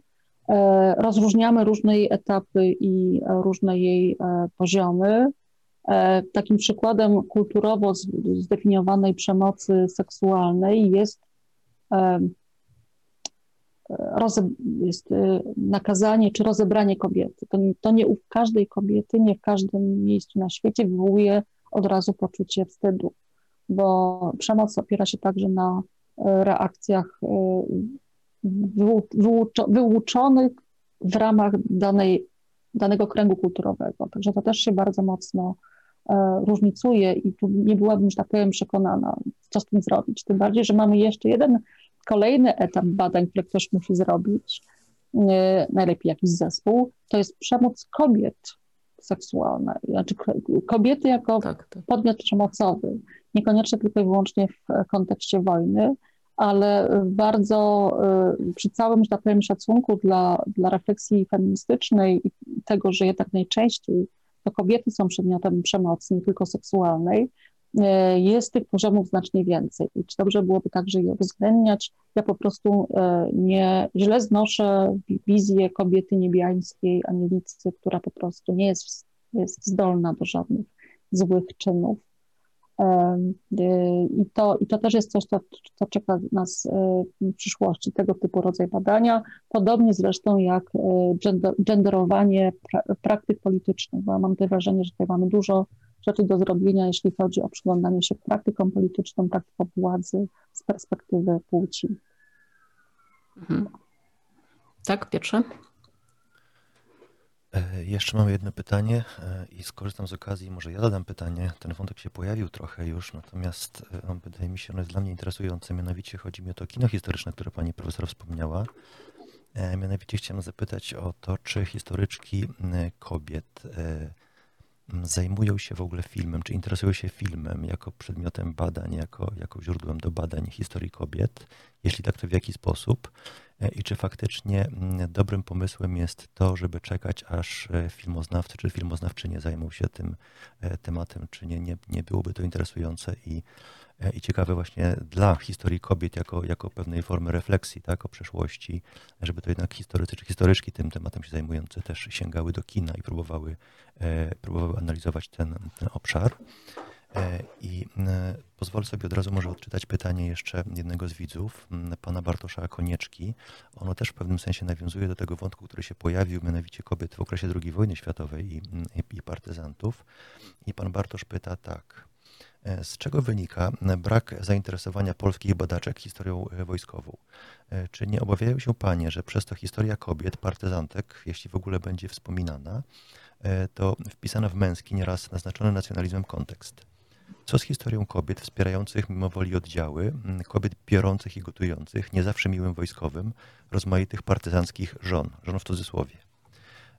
rozróżniamy różne jej etapy i różne jej poziomy. Takim przykładem kulturowo zdefiniowanej przemocy seksualnej jest jest y, nakazanie czy rozebranie kobiety. To, to nie u każdej kobiety, nie w każdym miejscu na świecie wywołuje od razu poczucie wstydu. bo przemoc opiera się także na reakcjach wyłuczonych w ramach danej, danego kręgu kulturowego. Także to też się bardzo mocno różnicuje i tu nie byłabym, że tak powiem, przekonana, co z tym zrobić. Tym bardziej, że mamy jeszcze jeden kolejny etap badań, które ktoś musi zrobić, e, najlepiej jakiś zespół, to jest przemoc kobiet seksualna, znaczy kobiety jako tak, tak. podmiot przemocowy, niekoniecznie tylko i wyłącznie w kontekście wojny, ale bardzo y, przy całym, że tak powiem, szacunku dla, dla refleksji feministycznej i tego, że jednak najczęściej to kobiety są przedmiotem przemocy, nie tylko seksualnej, jest tych poziomów znacznie więcej. I czy dobrze byłoby także je uwzględniać? Ja po prostu y, nie źle znoszę wizję kobiety niebiańskiej, anielicy, która po prostu nie jest, jest zdolna do żadnych złych czynów. I to, I to też jest coś, co, co czeka nas e, w przyszłości, tego typu rodzaj badania. Podobnie zresztą jak e, gender, genderowanie praktyk politycznych, bo mam wrażenie, że tutaj mamy dużo rzeczy do zrobienia, jeśli chodzi o przyglądanie się praktykom politycznym, praktykom władzy z perspektywy płci. Mhm. Tak, Piotrze? E, jeszcze mam jedno pytanie e, i skorzystam z okazji, może ja zadam pytanie. Ten wątek się pojawił trochę już, natomiast e, on wydaje mi się, on jest dla mnie interesujący. Mianowicie chodzi mi o to kino historyczne, które pani profesor wspomniała. Mianowicie chciałem zapytać o to, czy historyczki kobiet zajmują się w ogóle filmem, czy interesują się filmem jako przedmiotem badań, jako, jako źródłem do badań historii kobiet. Jeśli tak, to w jaki sposób? E, i czy faktycznie mm, dobrym pomysłem jest to, żeby czekać, aż e, filmoznawcy czy filmoznawczynie zajmą się tym e, tematem, czy nie, nie, nie byłoby to interesujące i, i ciekawe właśnie dla historii kobiet jako, jako pewnej formy refleksji tak, o przeszłości, żeby to jednak historycy czy historyczki tym tematem się zajmujące też sięgały do kina i próbowały, próbowały analizować ten, ten obszar. E, I pozwolę sobie od razu może odczytać pytanie jeszcze jednego z widzów, pana Bartosza Konieczki. Ono też w pewnym sensie nawiązuje do tego wątku, który się pojawił, mianowicie kobiet w okresie II wojny światowej i, i, i partyzantów. I pan Bartosz pyta tak. E, z czego wynika brak zainteresowania polskich badaczek historią e, wojskową? Czy nie obawiają się panie, że przez to historia kobiet, partyzantek, jeśli w ogóle będzie wspominana, to wpisana w męski, nieraz naznaczony nacjonalizmem kontekst? Co z historią kobiet wspierających mimowoli oddziały, mm, kobiet biorących i gotujących, nie zawsze miłym wojskowym, rozmaitych partyzanckich żon, żon w cudzysłowie?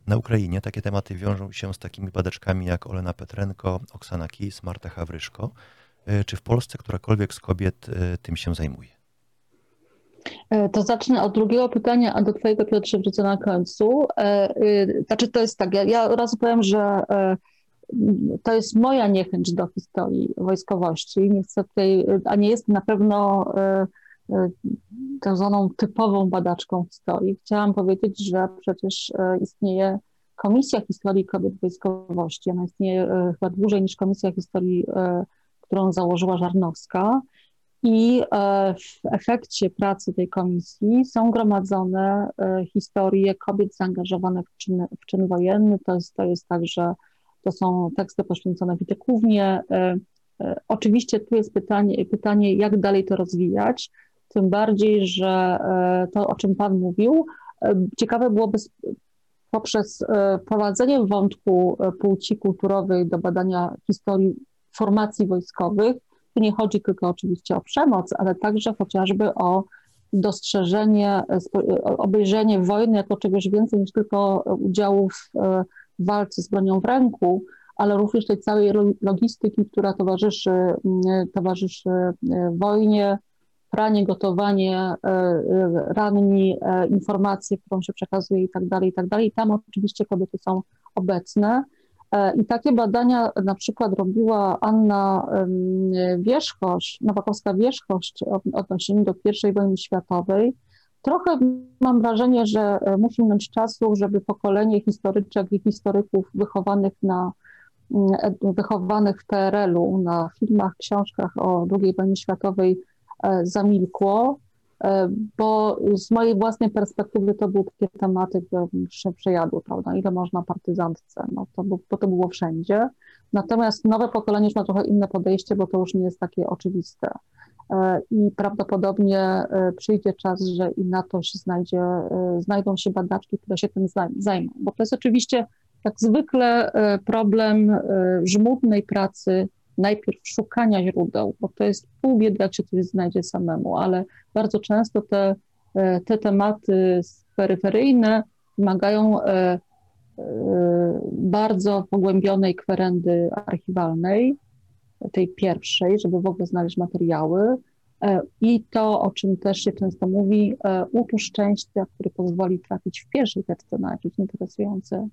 Na Ukrainie takie tematy wiążą się z takimi badaczkami jak Olena Petrenko, Oksana Kis, Marta Hawryszko. E, czy w Polsce którakolwiek z kobiet e, tym się zajmuje? E, to zacznę od drugiego pytania, a do Twojego Piotrze wrócę na końcu. Znaczy to jest tak, ja, ja od razu powiem, że to jest moja niechęć do historii wojskowości. Nie chcę tutaj, a nie jestem na pewno tak zwaną typową badaczką historii. Chciałam powiedzieć, że przecież e, istnieje Komisja Historii Kobiet Wojskowości. Ona istnieje chyba dłużej niż Komisja Historii, którą założyła Żarnowska. I w efekcie pracy tej komisji są gromadzone historie kobiet zaangażowanych w czyn, w czyn wojenny. To jest, to jest także to są teksty poświęcone Witykównie. Oczywiście tu jest pytanie, pytanie, jak dalej to rozwijać, tym bardziej, że e, to, o czym Pan mówił, ciekawe byłoby poprzez prowadzenie wątku płci kulturowej do badania historii formacji wojskowych, tu nie chodzi tylko oczywiście o przemoc, ale także chociażby o dostrzeżenie, obejrzenie wojny jako czegoś więcej niż tylko udziału w walce z bronią w ręku, ale również tej całej logistyki, która towarzyszy, mm, towarzyszy e, wojnie, pranie, gotowanie, e, e, ranni, informacje, którą się przekazuje i tak dalej, i tak dalej. Tam oczywiście kobiety są obecne. I takie badania na przykład robiła Anna Wierzchoś, Nowakowska Wierzchość odnośnie do I wojny światowej, Trochę mam wrażenie, że e, musi minąć czasu, żeby pokolenie historyczek i historyków wychowanych na mm, e, wychowanych w PRL-u, na filmach, książkach o II wojnie światowej e, zamilkło. bo z mojej własnej perspektywy to były takie tematy, które się przejadły, prawda? Ile można partyzantce? No to, bo to było wszędzie. Natomiast nowe pokolenie już ma trochę inne podejście, bo to już nie jest takie oczywiste. I prawdopodobnie przyjdzie czas, że i na to się znajdzie, znajdą się badaczki, które się tym zajmą. Bo to jest oczywiście jak zwykle problem żmudnej pracy najpierw szukania źródeł, bo to jest pół biedy, jak się coś znajdzie samemu, ale bardzo często te, e, te tematy peryferyjne wymagają e, e, bardzo pogłębionej kwerendy archiwalnej, tej pierwszej, żeby w ogóle znaleźć materiały. I to, o czym też się często mówi, uczu szczęścia, który pozwoli trafić w pierwszej teczce na jakieś interesujące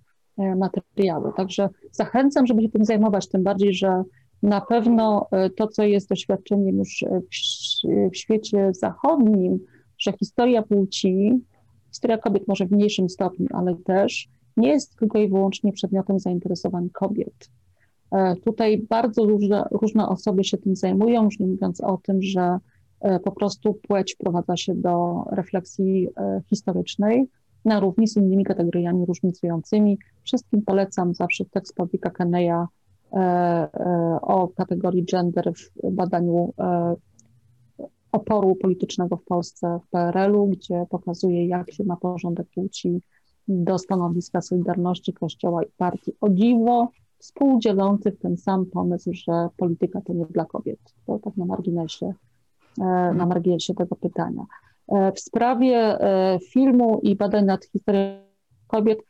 materiały. Także zachęcam, żeby się tym zajmować, tym bardziej, że na pewno e, to, co jest doświadczeniem już e, w, świecie zachodnim, że historia płci, historia kobiet może w mniejszym stopniu, ale też nie jest tylko i wyłącznie przedmiotem zainteresowań kobiet. E, tutaj bardzo różne, różne osoby się tym zajmują, już nie mówiąc o tym, że po prostu płeć wprowadza się do refleksji historycznej na równi z innymi kategoriami różnicującymi. Wszystkim polecam zawsze tekst Pawlika Keneya e, o kategorii gender w badaniu e, oporu politycznego w Polsce w PRL-u, gdzie pokazuje, jak się ma porządek płci do stanowiska Solidarności Kościoła i partii. O dziwo współdzielących ten sam pomysł, że polityka to nie dla kobiet. To tak na marginesie, na marginesie tego pytania. W sprawie filmu i badań nad historią kobiet E,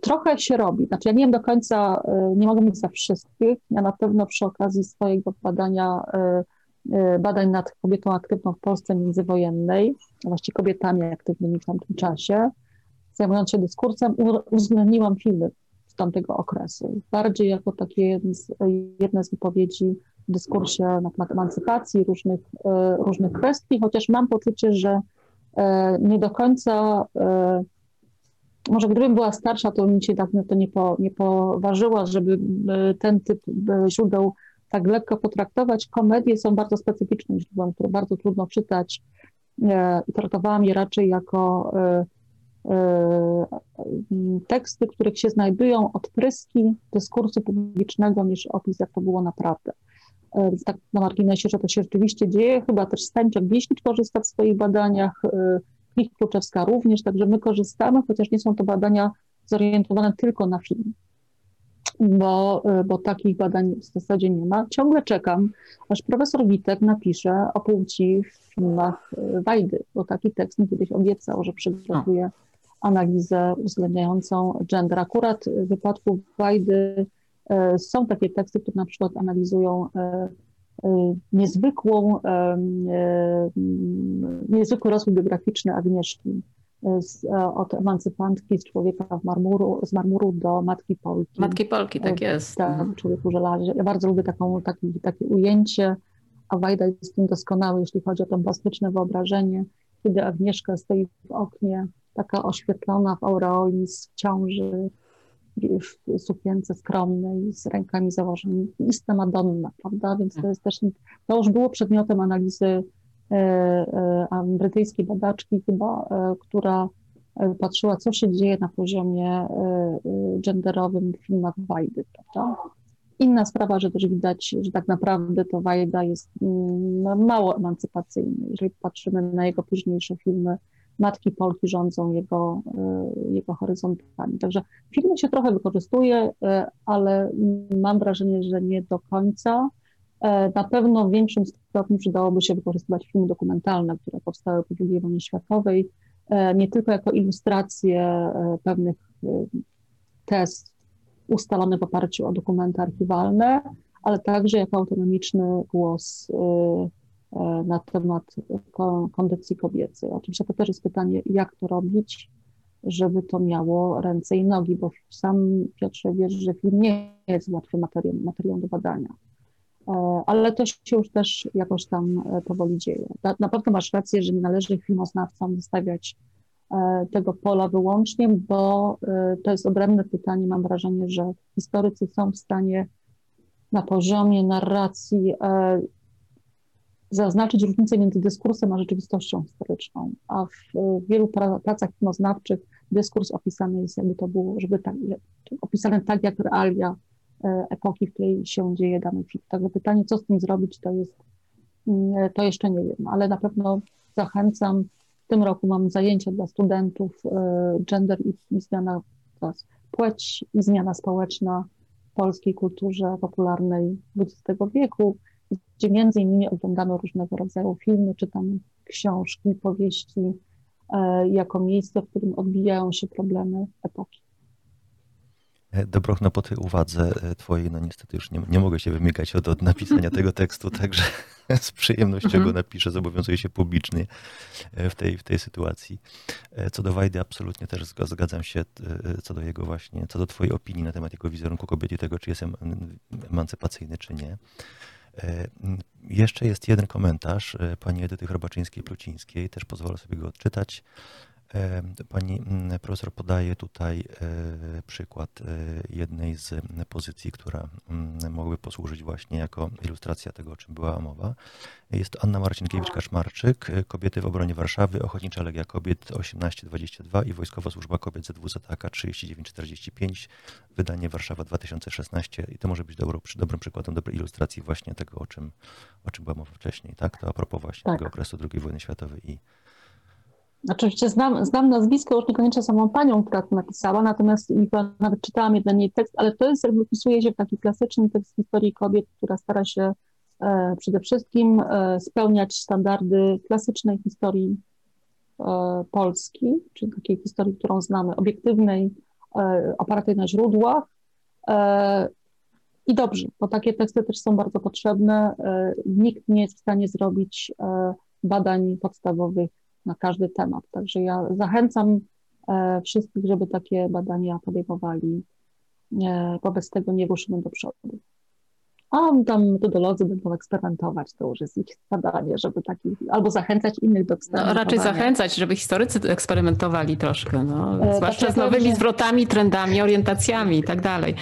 trochę się robi. Znaczy, ja nie wiem do końca, e, nie mogę mówić za wszystkich. Ja na pewno przy okazji swojego badania, e, badań nad kobietą aktywną w Polsce międzywojennej, właściwie kobietami aktywnymi w tamtym czasie, zajmując się dyskursem, uwzględniłam filmy z tamtego okresu. Bardziej jako takie jedne z wypowiedzi w dyskursie na temat emancypacji, różnych, różnych kwestii, chociaż mam poczucie, że nie do końca może gdybym była starsza, to bym się tak na to nie, po, nie poważyła, żeby e, ten typ e, źródeł tak lekko potraktować. Komedie są bardzo specyficznym źródłem, które bardzo trudno czytać e, traktowałam je raczej jako teksty, których się znajdują odpryski dyskursu publicznego niż opis, jak to było naprawdę. Tak na marginesie, że to się rzeczywiście dzieje. Chyba też Stańczak Wieśnicz korzysta w swoich badaniach Klich Kluczewska również, także my korzystamy, chociaż nie są to badania zorientowane tylko na film, bo, bo takich badań w zasadzie nie ma. Ciągle czekam, aż profesor Witek napisze o płci w filmach e, Wajdy, bo taki tekst mi kiedyś obiecał, że przygotuje analizę uwzględniającą gender. Akurat w wypadku Wajdy e, są takie teksty, które na przykład analizują e, niezwykłą, y, niezwykły rozwój biograficzny Agnieszki. Y, z, od emancypantki z człowieka w marmuru, z marmuru do matki Polki. Matki Polki, tak jest. Tak, mhm. człowieku żelazie. Ja bardzo lubię taką, taki, takie ujęcie, a Wajda jest tym doskonały, jeśli chodzi o to plastyczne wyobrażenie, kiedy Agnieszka stoi w oknie, taka oświetlona w aureoli z ciąży, w sukience skromnej, z rękami założonymi, istna Madonna, prawda? Więc to jest też, to już było przedmiotem analizy e, e, brytyjskiej badaczki chyba, e, która patrzyła, co się dzieje na poziomie genderowym w filmach Wajdy, prawda? Inna sprawa, że też widać, że tak naprawdę to Wajda jest mm, mało emancypacyjny. Jeżeli patrzymy na jego późniejsze filmy, matki Polki rządzą jego, e, jego horyzontami. Także filmy się trochę wykorzystuje, e, ale mam wrażenie, że nie do końca. E, na pewno w większym stopniu przydałoby się wykorzystywać filmy dokumentalne, które powstały po II wojnie światowej, nie tylko jako ilustracje pewnych tez ustalone w oparciu o dokumenty archiwalne, ale także jako autonomiczny głos na temat kondycji kobiecej. Oczywiście to też jest pytanie, jak to robić, żeby to miało ręce i nogi, bo sam Piotrze wiesz, że film nie jest łatwy materiał, materiał do badania. E, ale to się już też jakoś tam e, powoli dzieje. Na pewno masz rację, że nie należy filmoznawcom zostawiać tego pola wyłącznie, bo to jest odrębne pytanie. Mam wrażenie, że historycy są w stanie na poziomie narracji zaznaczyć różnicę między dyskursem a rzeczywistością historyczną, a w, w wielu pra, pracach filmoznawczych dyskurs opisany jest jakby to było, żeby tak, opisane tak jak realia e, epoki, w której się dzieje dany film. Także pytanie, co z tym zrobić, to jest, mm, to jeszcze nie wiem, ale na pewno zachęcam. W tym roku mam zajęcia dla studentów e, gender i zmiana płeć i zmiana społeczna w polskiej kulturze popularnej XX wieku gdzie między innymi oglądamy różnego rodzaju filmy, czytamy książki, powieści, e, jako miejsce, w którym odbijają się problemy epoki. E, Dobrochno, po tej uwadze e, twojej, no niestety już nie, nie mogę się wymykać od, od napisania tego tekstu, także z przyjemnością go Mhm. napiszę, zobowiązuję się publicznie w tej, w tej sytuacji. Co do Wajdy, absolutnie też zga- zgadzam się co do jego właśnie, co do twojej opinii na temat jego wizerunku kobiety i tego, czy jest em- emancypacyjny, czy nie. Jeszcze jest jeden komentarz e, pani Edyty Chrobaczyńskiej-Plucińskiej, też pozwolę sobie go odczytać. E, Pani mm, profesor podaje tutaj e, przykład e, jednej z pozycji, która mogłaby posłużyć właśnie jako ilustracja tego, o czym była mowa. Jest to Anna Marcinkiewicz-Kaszmarczyk, Kobiety w obronie Warszawy, Ochotnicza Legia Kobiet 1822 i Wojskowa Służba Kobiet ZWZK 3945, wydanie Warszawa 2016 i to może być dobro, dobrym przykładem dobrej ilustracji właśnie tego, o czym, o czym była mowa wcześniej, tak? To a propos właśnie Tak. tego okresu II wojny światowej i Oczywiście znam, znam nazwisko, już niekoniecznie samą panią, która to napisała, natomiast nawet czytałam jeden jej tekst, ale to jest jakby wpisuje się w taki klasyczny tekst historii kobiet, która stara się e, przede wszystkim e, spełniać standardy klasycznej historii e, Polski, czyli takiej historii, którą znamy, obiektywnej, e, opartej na źródłach. E, I dobrze, bo takie teksty też są bardzo potrzebne. E, nikt nie jest w stanie zrobić badań podstawowych na każdy temat. Także ja zachęcam e, wszystkich, żeby takie badania podejmowali. E, wobec tego nie ruszymy do przodu. A tam metodolodzy będą eksperymentować, to już jest ich zadanie, żeby takich, albo zachęcać innych do No, eksperymentowania. raczej zachęcać, żeby historycy eksperymentowali troszkę, no, E, zwłaszcza znaczy, z nowymi że- zwrotami, trendami, orientacjami i tak dalej.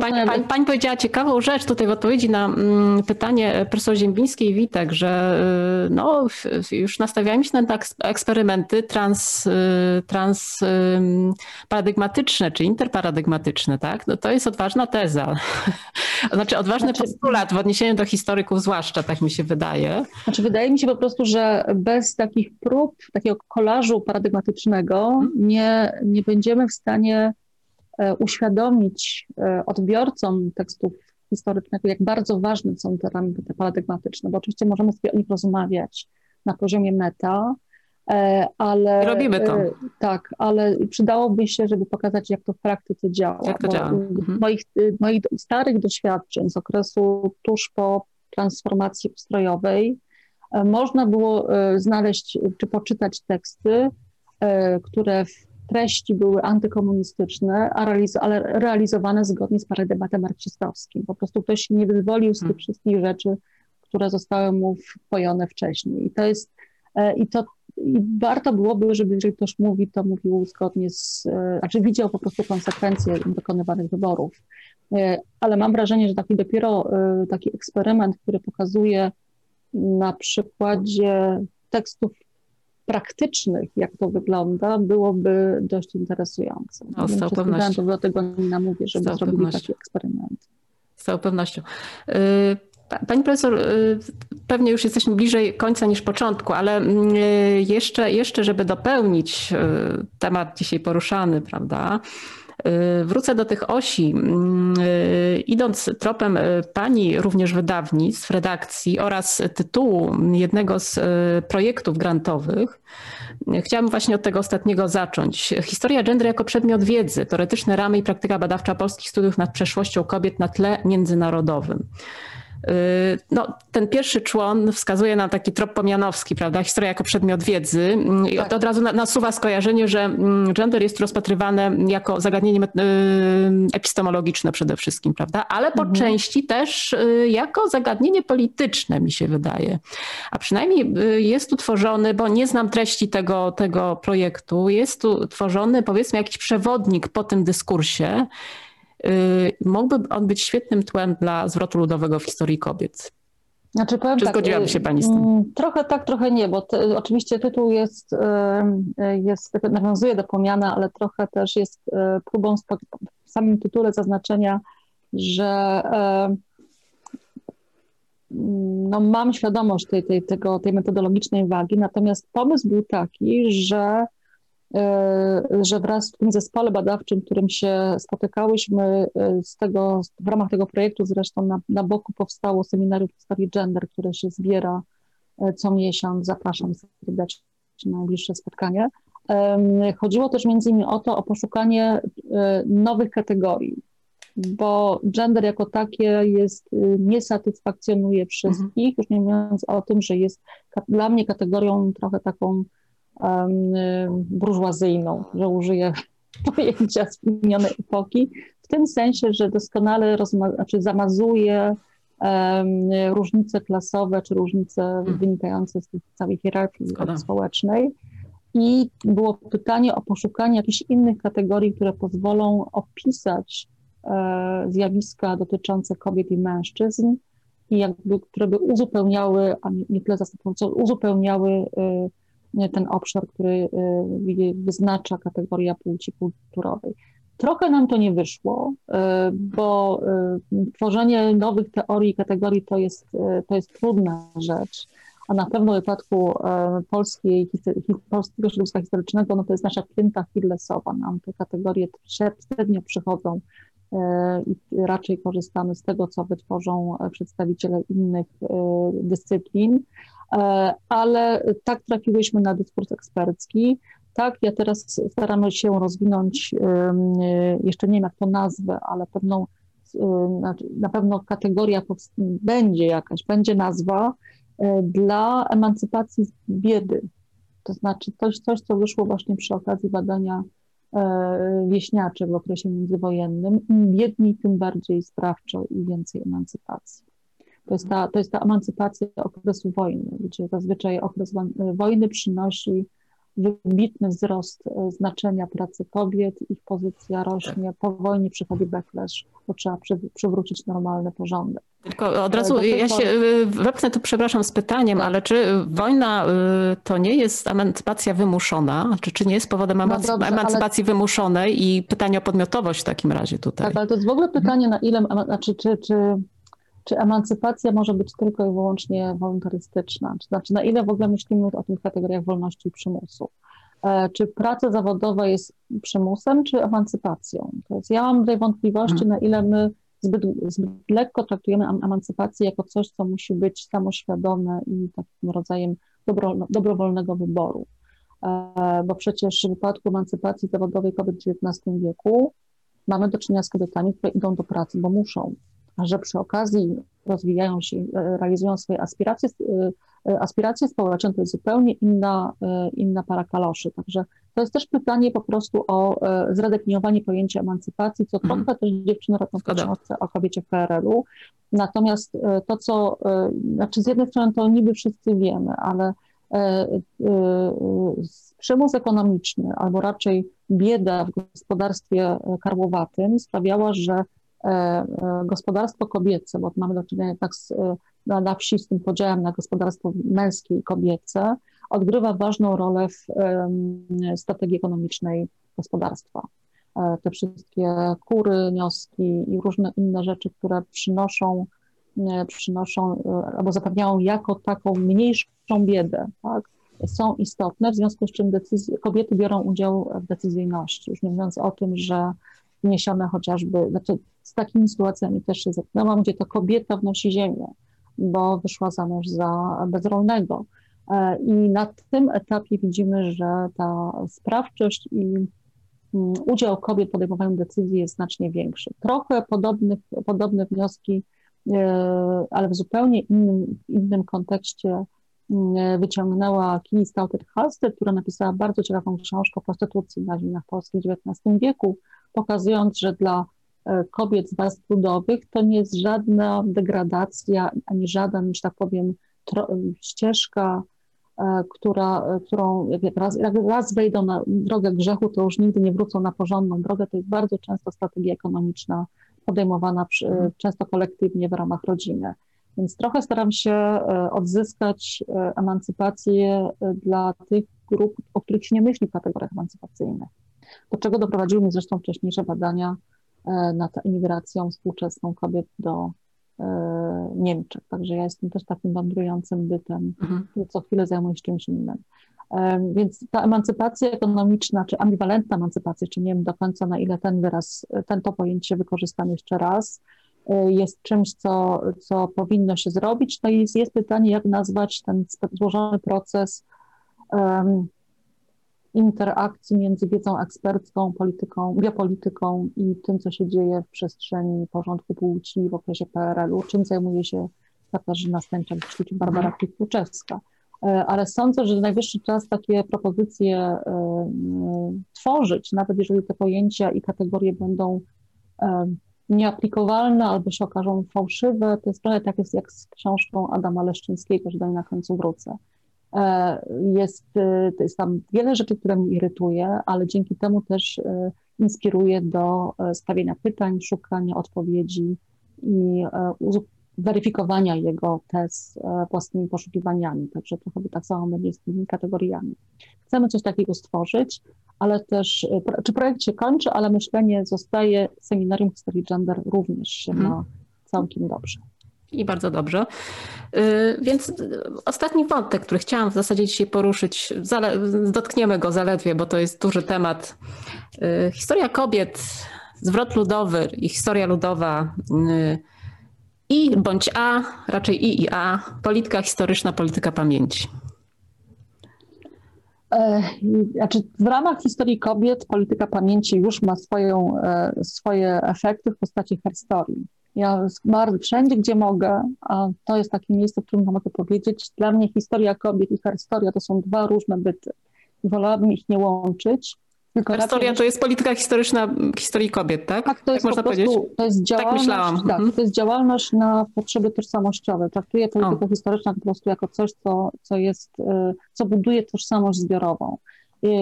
Pani, pani, pani powiedziała ciekawą rzecz tutaj w odpowiedzi na mm, pytanie profesor Ziembińskiej-Witek, że y, no, już nastawiają się na eksperymenty trans, y, trans paradygmatyczne czy interparadygmatyczne, tak? No, to jest odważna teza. Znaczy odważny Znaczy- postulat w odniesieniu do historyków zwłaszcza, tak mi się wydaje. Znaczy, wydaje mi się po prostu, że bez takich prób, takiego kolażu paradygmatycznego nie, nie będziemy w stanie e, uświadomić e, odbiorcom tekstów historycznego, jak bardzo ważne są te ramy te paradygmatyczne, bo oczywiście możemy sobie o nich rozmawiać na poziomie meta, ale... I robimy to. e, Tak, ale przydałoby się, żeby pokazać, jak to w praktyce działa. Jak to działa. Mhm. Moich, moich starych doświadczeń z okresu tuż po transformacji ustrojowej e, można było e, znaleźć czy poczytać teksty, e, które w treści były antykomunistyczne, ale realizowane zgodnie z paradygmatem marksistowskim. Po prostu ktoś się nie wyzwolił z tych Hmm. wszystkich rzeczy, które zostały mu wpojone wcześniej. I to jest, e, i to i warto byłoby, żeby jeżeli ktoś mówi, to mówił zgodnie z, e, znaczy widział po prostu konsekwencje dokonywanych wyborów. E, Ale mam wrażenie, że taki dopiero e, taki eksperyment, który pokazuje na przykładzie tekstów praktycznych, jak to wygląda, byłoby dość interesujące. No, z całą pewnością. do tego nie namówię, żeby zrobili taki eksperyment. Z całą pewnością. Y, pa- Pani profesor, y, pewnie już jesteśmy bliżej końca niż początku, ale mm, y, jeszcze, jeszcze żeby dopełnić y, temat dzisiaj poruszany, prawda? Wrócę do tych osi. Mm, Idąc tropem pani również wydawnictw, redakcji oraz tytułu jednego z projektów grantowych, chciałabym właśnie od tego ostatniego zacząć. Historia gender jako przedmiot wiedzy, teoretyczne ramy i praktyka badawcza polskich studiów nad przeszłością kobiet na tle międzynarodowym. Y, No, ten pierwszy człon wskazuje na taki trop pomianowski, prawda? Historia jako przedmiot wiedzy. Mm, I Tak. od razu na- nasuwa skojarzenie, że mm, gender jest tu rozpatrywane jako zagadnienie y, epistemologiczne przede wszystkim, prawda? Ale po Mhm. części też y, jako zagadnienie polityczne, mi się wydaje. A przynajmniej jest tu tworzony, bo nie znam treści tego, tego projektu, jest tu tworzony powiedzmy jakiś przewodnik po tym dyskursie, Mógłby on być świetnym tłem dla zwrotu ludowego w historii kobiet. Znaczy, powiem Czy tak, zgodziłaby się Pani z tym? Mm, trochę tak, trochę nie, bo te, oczywiście tytuł jest, jest, nawiązuje do Pomiana, ale trochę też jest próbą w samym tytule zaznaczenia, że no, mam świadomość tej, tej, tego, tej metodologicznej wagi, natomiast pomysł był taki, że, że wraz w tym zespole badawczym, którym się spotykałyśmy, e, z tego, w ramach tego projektu zresztą na, na boku powstało seminarium historii gender, które się zbiera e, co miesiąc. Zapraszam serdecznie na najbliższe spotkanie. Chodziło też między innymi o to, o poszukanie nowych kategorii bo gender jako takie jest, y, nie satysfakcjonuje wszystkich, mhm. już nie mówiąc o tym, że jest dla mnie kategorią trochę taką burżuazyjną, że użyję pojęcia z minionej epoki, w tym sensie, że doskonale rozma- znaczy zamazuje um, różnice klasowe czy różnice mhm. wynikające z tej całej hierarchii Zgoda. społecznej. I było pytanie o poszukanie jakichś innych kategorii, które pozwolą opisać E, zjawiska dotyczące kobiet i mężczyzn i jakby, które by uzupełniały, a nie, tyle zastępująco, uzupełniały e, ten obszar, który e, wyznacza kategoria płci kulturowej. Trochę nam to nie wyszło, bo tworzenie nowych teorii i kategorii to jest, to jest trudna rzecz, a na pewno w wypadku polskiej, polskiego środowiska historycznego, no to jest nasza pięta Hillesowa. Nam te kategorie średnio przychodzą i raczej korzystamy z tego, co wytworzą przedstawiciele innych dyscyplin, ale tak trafiłyśmy na dyskurs ekspercki. Tak, ja teraz staramy się rozwinąć, jeszcze nie wiem jak to nazwę, ale pewną, znaczy, na pewno kategoria będzie jakaś, będzie nazwa dla emancypacji z biedy. To znaczy coś, coś, co wyszło właśnie przy okazji badania E, wieśniaczy w okresie międzywojennym. Im biedniej, tym bardziej sprawczo i więcej emancypacji. To jest ta, to jest ta emancypacja okresu wojny, gdzie zazwyczaj okres wojny przynosi wybitny wzrost e, znaczenia pracy kobiet, ich pozycja rośnie, po wojnie przychodzi backlash, bo trzeba przy, przywrócić normalny porządek. Tylko od razu ja się y, wepnę tu, przepraszam, z pytaniem, ale czy wojna to nie jest emancypacja wymuszona? Czy, czy nie jest powodem no dobrze, emancypacji ale... wymuszonej i pytanie o podmiotowość w takim razie tutaj? Tak, ale to jest w ogóle pytanie, na ile, znaczy, czy, czy, czy emancypacja może być tylko i wyłącznie wolontarystyczna? Znaczy, na ile w ogóle myślimy o tych kategoriach wolności i przymusu? E, czy praca zawodowa jest przymusem, czy emancypacją? To jest, ja mam tutaj wątpliwości, hmm. na ile my zbyt, zbyt lekko traktujemy emancypację jako coś, co musi być samoświadome i takim rodzajem dobro, dobrowolnego wyboru. E, bo przecież w wypadku emancypacji zawodowej kobiet w XIX wieku mamy do czynienia z kobietami, które idą do pracy, bo muszą, a że przy okazji rozwijają się, e, realizują swoje aspiracje, e, aspiracje społeczne, to jest zupełnie inna, inna para kaloszy. Także to jest też pytanie po prostu o e, zredefiniowanie pojęcia emancypacji, co mhm. trochę też dziewczyny robią w książce o kobiecie w PRL-u. Natomiast e, to, co, e, znaczy z jednej strony to niby wszyscy wiemy, ale przymus ekonomiczny, albo raczej bieda w gospodarstwie karłowatym sprawiała, że gospodarstwo kobiece, bo mamy do czynienia tak z, na, na wsi z tym podziałem na gospodarstwo męskie i kobiece, odgrywa ważną rolę w strategii ekonomicznej gospodarstwa. E, te wszystkie kury, nioski i różne inne rzeczy, które przynoszą, e, przynoszą e, albo zapewniają jako taką mniejszą biedę, tak, są istotne, w związku z czym decyzje, kobiety biorą udział w decyzyjności, już nie mówiąc o tym, że wniesione chociażby, znaczy takimi sytuacjami też się zetknęłam, gdzie to kobieta wnosi ziemię, bo wyszła za mąż za bezrolnego, E, I na tym etapie widzimy, że ta sprawczość i mm, udział kobiet w podejmowaniu decyzji jest znacznie większy. Trochę podobnych, podobne wnioski, e, ale w zupełnie innym, innym kontekście mm, wyciągnęła Kini Stauter-Halstead, która napisała bardzo ciekawą książkę o prostytucji na ziemiach polskich w XIX wieku, pokazując, że dla kobiet z warstw ludowych to nie jest żadna degradacja, ani żaden, że tak powiem, ścieżka E, która, e, którą jak raz, jak raz wejdą na drogę grzechu, to już nigdy nie wrócą na porządną drogę. To jest bardzo często strategia ekonomiczna podejmowana przy, mhm. często kolektywnie w ramach rodziny. Więc trochę staram się odzyskać emancypację dla tych grup, o których się nie myśli w kategoriach emancypacyjnych. Do czego doprowadziły mnie zresztą wcześniejsze badania nad emigracją współczesną kobiet do Niemczech. Także ja jestem też takim wędrującym bytem, mhm. który co chwilę zajmuje się czymś innym. Więc ta emancypacja ekonomiczna, czy ambiwalentna emancypacja, czy nie wiem do końca na ile ten wyraz, ten to pojęcie wykorzystam jeszcze raz, jest czymś, co, co powinno się zrobić. No i jest, jest pytanie, jak nazwać ten złożony proces um, interakcji między wiedzą ekspercką, polityką, biopolityką i tym, co się dzieje w przestrzeni porządku płci w okresie PRL-u, czym zajmuje się Katarzyna Stęczak, czy Barbara Kwitkłuczewska. E, ale sądzę, że najwyższy czas takie propozycje e, tworzyć, nawet jeżeli te pojęcia i kategorie będą e, nieaplikowalne albo się okażą fałszywe. To jest trochę tak jest jak z książką Adama Leszczyńskiego, że do na końcu wrócę. Jest, to jest tam wiele rzeczy, które mnie irytuje, ale dzięki temu też inspiruje do stawienia pytań, szukania odpowiedzi i weryfikowania jego tez e, własnymi poszukiwaniami. Także trochę tak samo będzie z tymi kategoriami. Chcemy coś takiego stworzyć, ale też, e, czy projekt się kończy, ale myślenie zostaje, seminarium historii gender również się ma hmm. całkiem dobrze. I bardzo dobrze. Y, więc ostatni wątek, który chciałam w zasadzie dzisiaj poruszyć, dotkniemy go zaledwie, bo to jest duży temat. Y, historia kobiet, zwrot ludowy i historia ludowa y, i bądź A, raczej I i A, polityka historyczna, polityka pamięci. E, znaczy, w ramach historii kobiet polityka pamięci już ma swoją, e, swoje efekty w postaci historii. Ja bardzo wszędzie, gdzie mogę, a to jest takie miejsce, w którym mogę powiedzieć, dla mnie historia kobiet i historia to są dwa różne byty. Wolałabym ich nie łączyć, tylko Historia to jest polityka historyczna historii kobiet, tak? Tak, to jest tak można prostu, powiedzieć? To jest tak działalność, tak, myślałam. tak to jest działalność na potrzeby tożsamościowe. Traktuję politykę o. historyczną po prostu jako coś, co, co jest, y, co buduje tożsamość zbiorową.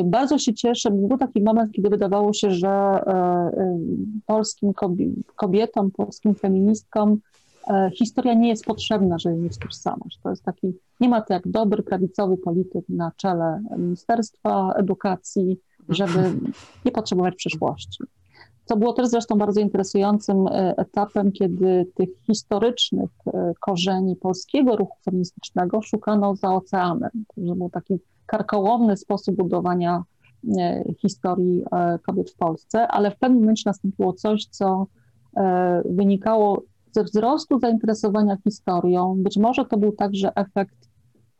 Bardzo się cieszę, był taki moment, kiedy wydawało się, że y, y, polskim kobietom, polskim feministkom historia nie jest potrzebna, żeby mieć tożsamość. To jest taki, nie ma to jak dobry, prawicowy polityk na czele Ministerstwa Edukacji, żeby nie potrzebować przyszłości. Co było też zresztą bardzo interesującym e, etapem, kiedy tych historycznych e, korzeni polskiego ruchu feministycznego szukano za oceanem. To był taki karkołomny sposób budowania e, historii kobiet w Polsce, ale w pewnym momencie nastąpiło coś, co wynikało ze wzrostu zainteresowania historią. Być może to był także efekt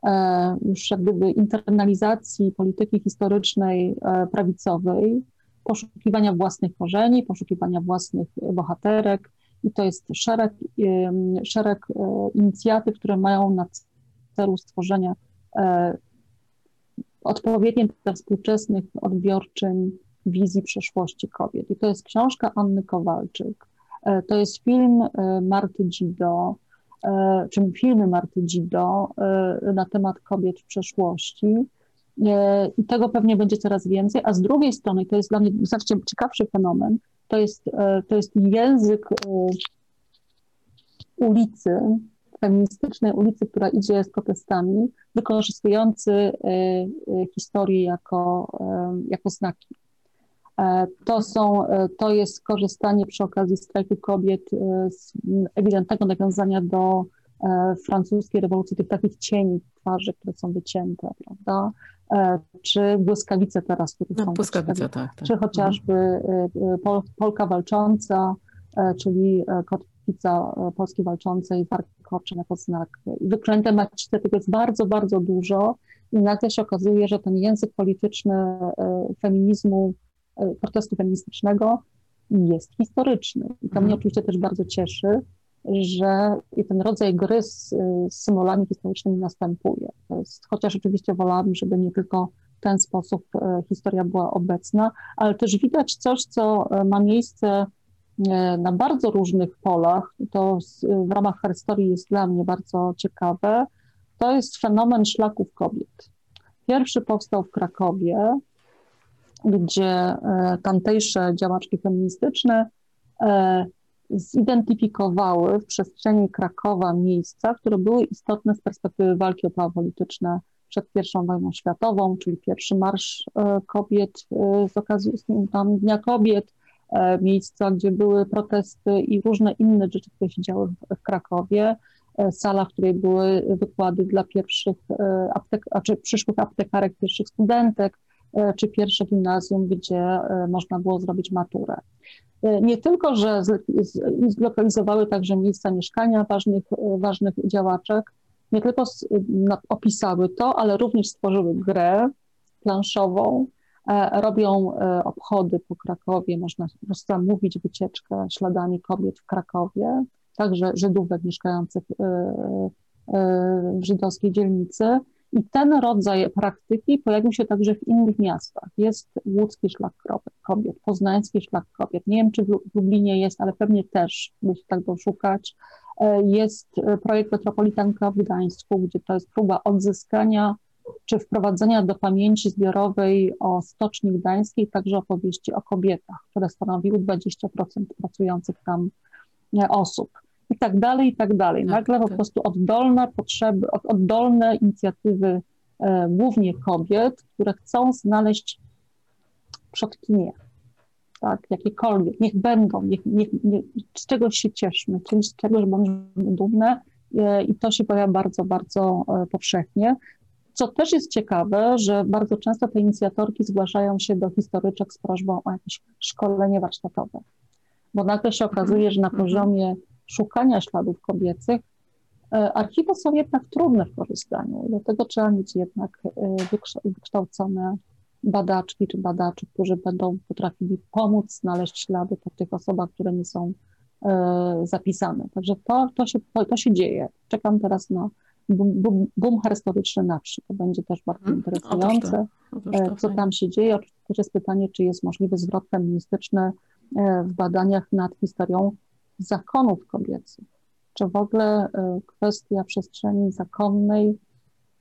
E, już jak gdyby internalizacji polityki historycznej e, prawicowej, poszukiwania własnych korzeni, poszukiwania własnych bohaterek i to jest szereg, szereg e, inicjatyw, które mają na celu stworzenia odpowiedniej dla współczesnych odbiorczym wizji przeszłości kobiet. I to jest książka Anny Kowalczyk, to jest film Marty Gido, E, czym filmy Marty e, na temat kobiet w przeszłości. E, I tego pewnie będzie coraz więcej. A z drugiej strony, to jest dla mnie znacznie ciekawszy fenomen, to jest, to jest język ulicy, feministycznej ulicy, która idzie z protestami, wykorzystujący historię jako, jako znaki. E, to, są, e, to jest korzystanie przy okazji strajku kobiet e, z ewidentnego nawiązania do francuskiej rewolucji, tych takich cieni twarzy, które są wycięte, prawda? Czy błyskawice teraz, które no, są błyskawice, tak, tak. Czy chociażby Pol, Polka walcząca, czyli kotwica Polski walczącej, warkoczyn jako znak. Wyklęte macice, tego jest bardzo, bardzo dużo i nagle się okazuje, że ten język polityczny feminizmu E, protestu feministycznego jest historyczny. I to mnie mhm. oczywiście też bardzo cieszy, że ten rodzaj gry z, z symbolami historycznymi następuje. Jest, chociaż oczywiście wolałabym, żeby nie tylko w ten sposób e, historia była obecna, ale też widać coś, co e, ma miejsce na bardzo różnych polach. To w ramach historii jest dla mnie bardzo ciekawe. To jest fenomen szlaków kobiet. Pierwszy powstał w Krakowie gdzie e, tamtejsze działaczki feministyczne e, zidentyfikowały w przestrzeni Krakowa miejsca, które były istotne z perspektywy walki o prawa polityczne przed I wojną światową, czyli pierwszy marsz e, kobiet e, z okazji tam Dnia Kobiet, e, miejsca, gdzie były protesty i różne inne rzeczy, które się działy w, Krakowie, sala, w której były wykłady dla pierwszych aptek, czy przyszłych aptekarek, pierwszych studentek, czy pierwsze gimnazjum, gdzie można było zrobić maturę. Nie tylko, że zlokalizowały także miejsca mieszkania ważnych, ważnych działaczek, nie tylko opisały to, ale również stworzyły grę planszową, e, robią e, obchody po Krakowie, można zamówić wycieczkę śladami kobiet w Krakowie, także Żydówek mieszkających e, w żydowskiej dzielnicy. I ten rodzaj praktyki pojawił się także w innych miastach. Jest łódzki szlak kobiet, poznański szlak kobiet. Nie wiem, czy w Lublinie jest, ale pewnie też, się tak doszukać. E, jest e, projekt Metropolitanka w Gdańsku, gdzie to jest próba odzyskania czy wprowadzenia do pamięci zbiorowej o Stoczni Gdańskiej także opowieści o kobietach, które stanowiły 20% pracujących tam e, osób. I tak dalej, i tak dalej. Tak, Nagle po tak. prostu oddolne potrzeby, oddolne inicjatywy głównie kobiet, które chcą znaleźć przodkinie, tak, jakiekolwiek, niech będą, niech, niech, niech, z czegoś się cieszmy, czyli z czegoś bądźmy dumne e, i to się pojawia bardzo, bardzo e, powszechnie. Co też jest ciekawe, że bardzo często te inicjatorki zgłaszają się do historyczek z prośbą o jakieś szkolenie warsztatowe, bo nagle się okazuje, że na mhm. poziomie szukania śladów kobiecych e, archiwa są jednak trudne w korzystaniu, dlatego trzeba mieć jednak wykształcone badaczki czy badaczy, którzy będą potrafili pomóc znaleźć ślady po tych osobach, które nie są e, zapisane. Także to, to, się, to, to się dzieje. Czekam teraz na boom, boom, boom historyczny na wsi. To będzie też bardzo hmm. interesujące, e, co tam się dzieje. Oczywiście też jest pytanie, czy jest możliwy zwrot feministyczny e, w badaniach nad historią zakonów kobiecych. Czy w ogóle kwestia przestrzeni zakonnej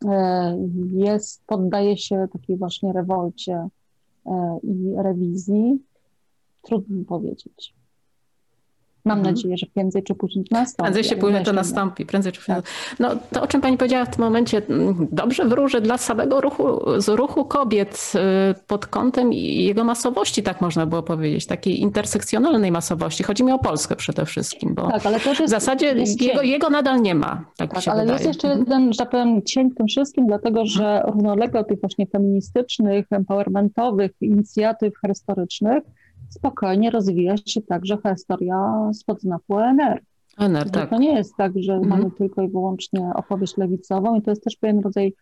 E, jest, poddaje się takiej właśnie rewolcie e, i rewizji. Trudno powiedzieć. Mam mhm. nadzieję, że prędzej czy później to nastąpi. Prędzej się później to nastąpi. Prędzej czy później. Tak. No to, o czym pani powiedziała w tym momencie, mm, dobrze wróży dla samego ruchu, z ruchu kobiet y, pod kątem jego masowości, tak można było powiedzieć, takiej intersekcjonalnej masowości. Chodzi mi o Polskę przede wszystkim, bo tak, ale to jest, w zasadzie jest jego, jego, nadal nie ma. Tak, tak ale wydaje. jest jeszcze jeden, że tak powiem, cień w tym wszystkim, dlatego że równolegle do tych właśnie feministycznych, empowermentowych inicjatyw historycznych, spokojnie rozwija się także historia spod znaku ONR. ONR, tak. To nie jest tak, że mhm. mamy tylko i wyłącznie opowieść lewicową i to jest też pewien rodzaj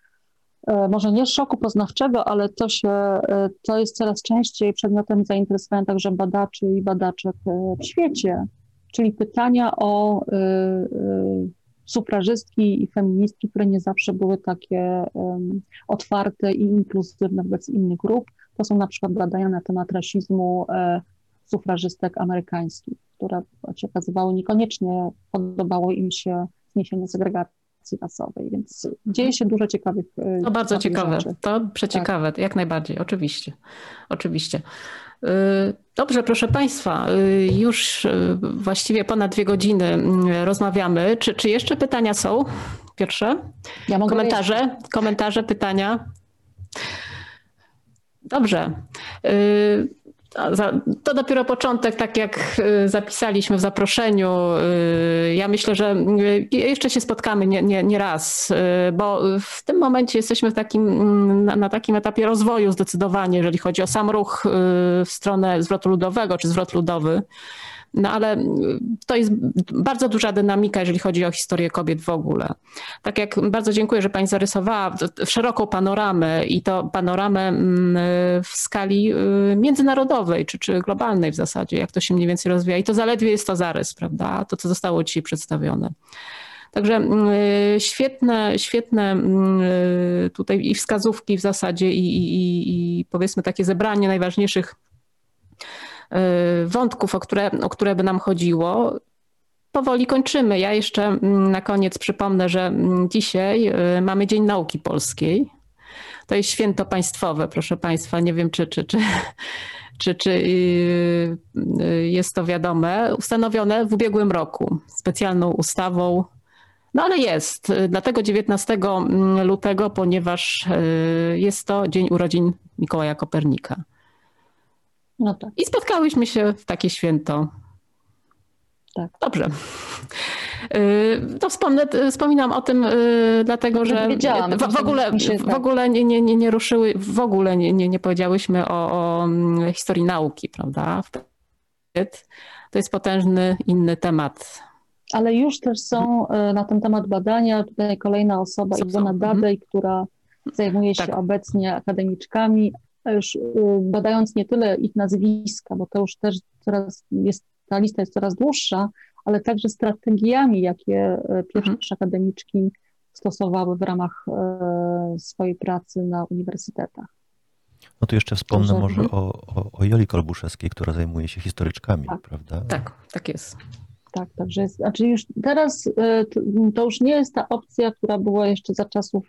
e, może nie szoku poznawczego, ale to się, e, to jest coraz częściej przedmiotem zainteresowania także badaczy i badaczek e, w świecie, czyli pytania o sufrażystki i feministki, które nie zawsze były takie otwarte i inkluzywne wobec innych grup, to są na przykład badania na temat rasizmu e, sufrażystek amerykańskich, które się okazywały niekoniecznie podobało im się zniesienie segregacji rasowej, więc dzieje się dużo ciekawych e, To bardzo ciekawe, rzeczy. to przeciekawe, tak. jak najbardziej, oczywiście, oczywiście. E, dobrze, proszę Państwa, już właściwie ponad dwie godziny mm, rozmawiamy. Czy, czy jeszcze pytania są? Pierwsze? Ja komentarze, komentarze, pytania? Dobrze. Y, to dopiero początek, tak jak y, zapisaliśmy w zaproszeniu. Y, ja myślę, że jeszcze się spotkamy nie, nie, nie raz, bo w tym momencie jesteśmy w takim, mm, na, na, takim etapie rozwoju zdecydowanie, jeżeli chodzi o sam ruch w stronę zwrotu ludowego czy zwrot ludowy. No ale y, to jest bardzo duża dynamika, jeżeli chodzi o historię kobiet w ogóle. Tak jak bardzo dziękuję, że pani zarysowała szeroką panoramę i to panoramę mm, w skali y, międzynarodowej czy, czy globalnej w zasadzie, jak to się mniej więcej rozwija. I to zaledwie jest to zarys, prawda? To, co zostało dzisiaj przedstawione. Także y, świetne, świetne tutaj i wskazówki w zasadzie i, i, i powiedzmy takie zebranie najważniejszych Y, wątków, o które, o które by nam chodziło. Powoli kończymy. Ja jeszcze mm, na koniec przypomnę, że mm, dzisiaj y, mamy Dzień Nauki Polskiej. To jest święto państwowe, proszę Państwa. Nie wiem, czy, czy, czy, czy, czy y, y, jest to wiadome, ustanowione w ubiegłym roku specjalną ustawą. No ale jest, dlatego 19 mm, lutego, ponieważ jest to dzień urodzin Mikołaja Kopernika. No tak. I spotkałyśmy się w takie święto. Tak. Dobrze. To wspomnę, wspominam o tym, dlatego że w, w ogóle, w tak. ogóle nie, nie, nie, nie ruszyły, w ogóle nie, nie, nie powiedziałyśmy o, o mm, historii nauki, prawda? To jest potężny inny temat. Ale już też są na ten temat badania. Tutaj kolejna osoba, Iwona Dadej, która zajmuje się tak. obecnie akademiczkami, już badając nie tyle ich nazwiska, bo to już też coraz jest, ta lista jest coraz dłuższa, ale także strategiami, jakie e, pierwsze mhm. akademiczki stosowały w ramach e, swojej pracy na uniwersytetach. No to jeszcze wspomnę Dobrze. może o, o, o Joli Kolbuszewskiej, która zajmuje się historyczkami, tak. prawda? Tak, tak jest. Tak, także jest, znaczy już teraz e, to już nie jest ta opcja, która była jeszcze za czasów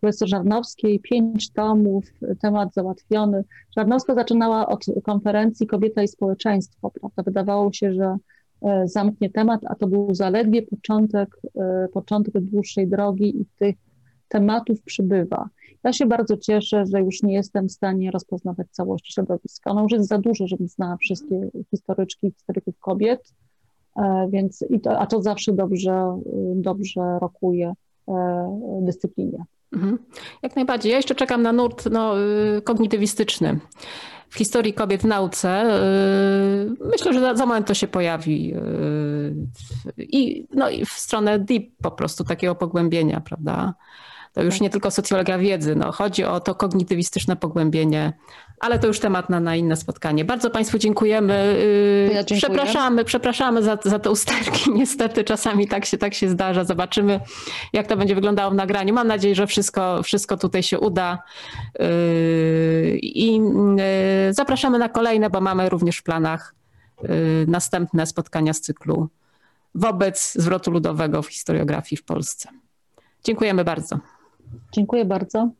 profesor Żarnowskiej, pięć tomów, temat załatwiony. Żarnowska zaczynała od konferencji Kobieta i społeczeństwo, prawda? Wydawało się, że E, zamknie temat, a to był zaledwie początek, e, początek dłuższej drogi i tych tematów przybywa. Ja się bardzo cieszę, że już nie jestem w stanie rozpoznawać całości środowiska. Ono już jest za dużo, żebym znała wszystkie historyczki, historyków kobiet, e, więc i to, a to zawsze dobrze, dobrze rokuje dyscyplinie. Mhm. Jak najbardziej. Ja jeszcze czekam na nurt no, y, kognitywistyczny w historii kobiet w nauce. Y, myślę, że za, za moment to się pojawi. Y, I, no, i w stronę deep po prostu takiego pogłębienia, prawda? To już nie tylko socjologia wiedzy, no, chodzi o to kognitywistyczne pogłębienie, ale to już temat na, na inne spotkanie. Bardzo Państwu dziękujemy. Y, ja dziękuję. Przepraszamy, przepraszamy za, za te usterki. Niestety czasami tak się, tak się zdarza. Zobaczymy, jak to będzie wyglądało w nagraniu. Mam nadzieję, że wszystko, wszystko tutaj się uda. Y, I y, zapraszamy na kolejne, bo mamy również w planach następne spotkania z cyklu wobec zwrotu ludowego w historiografii w Polsce. Dziękujemy bardzo. Dziękuję bardzo.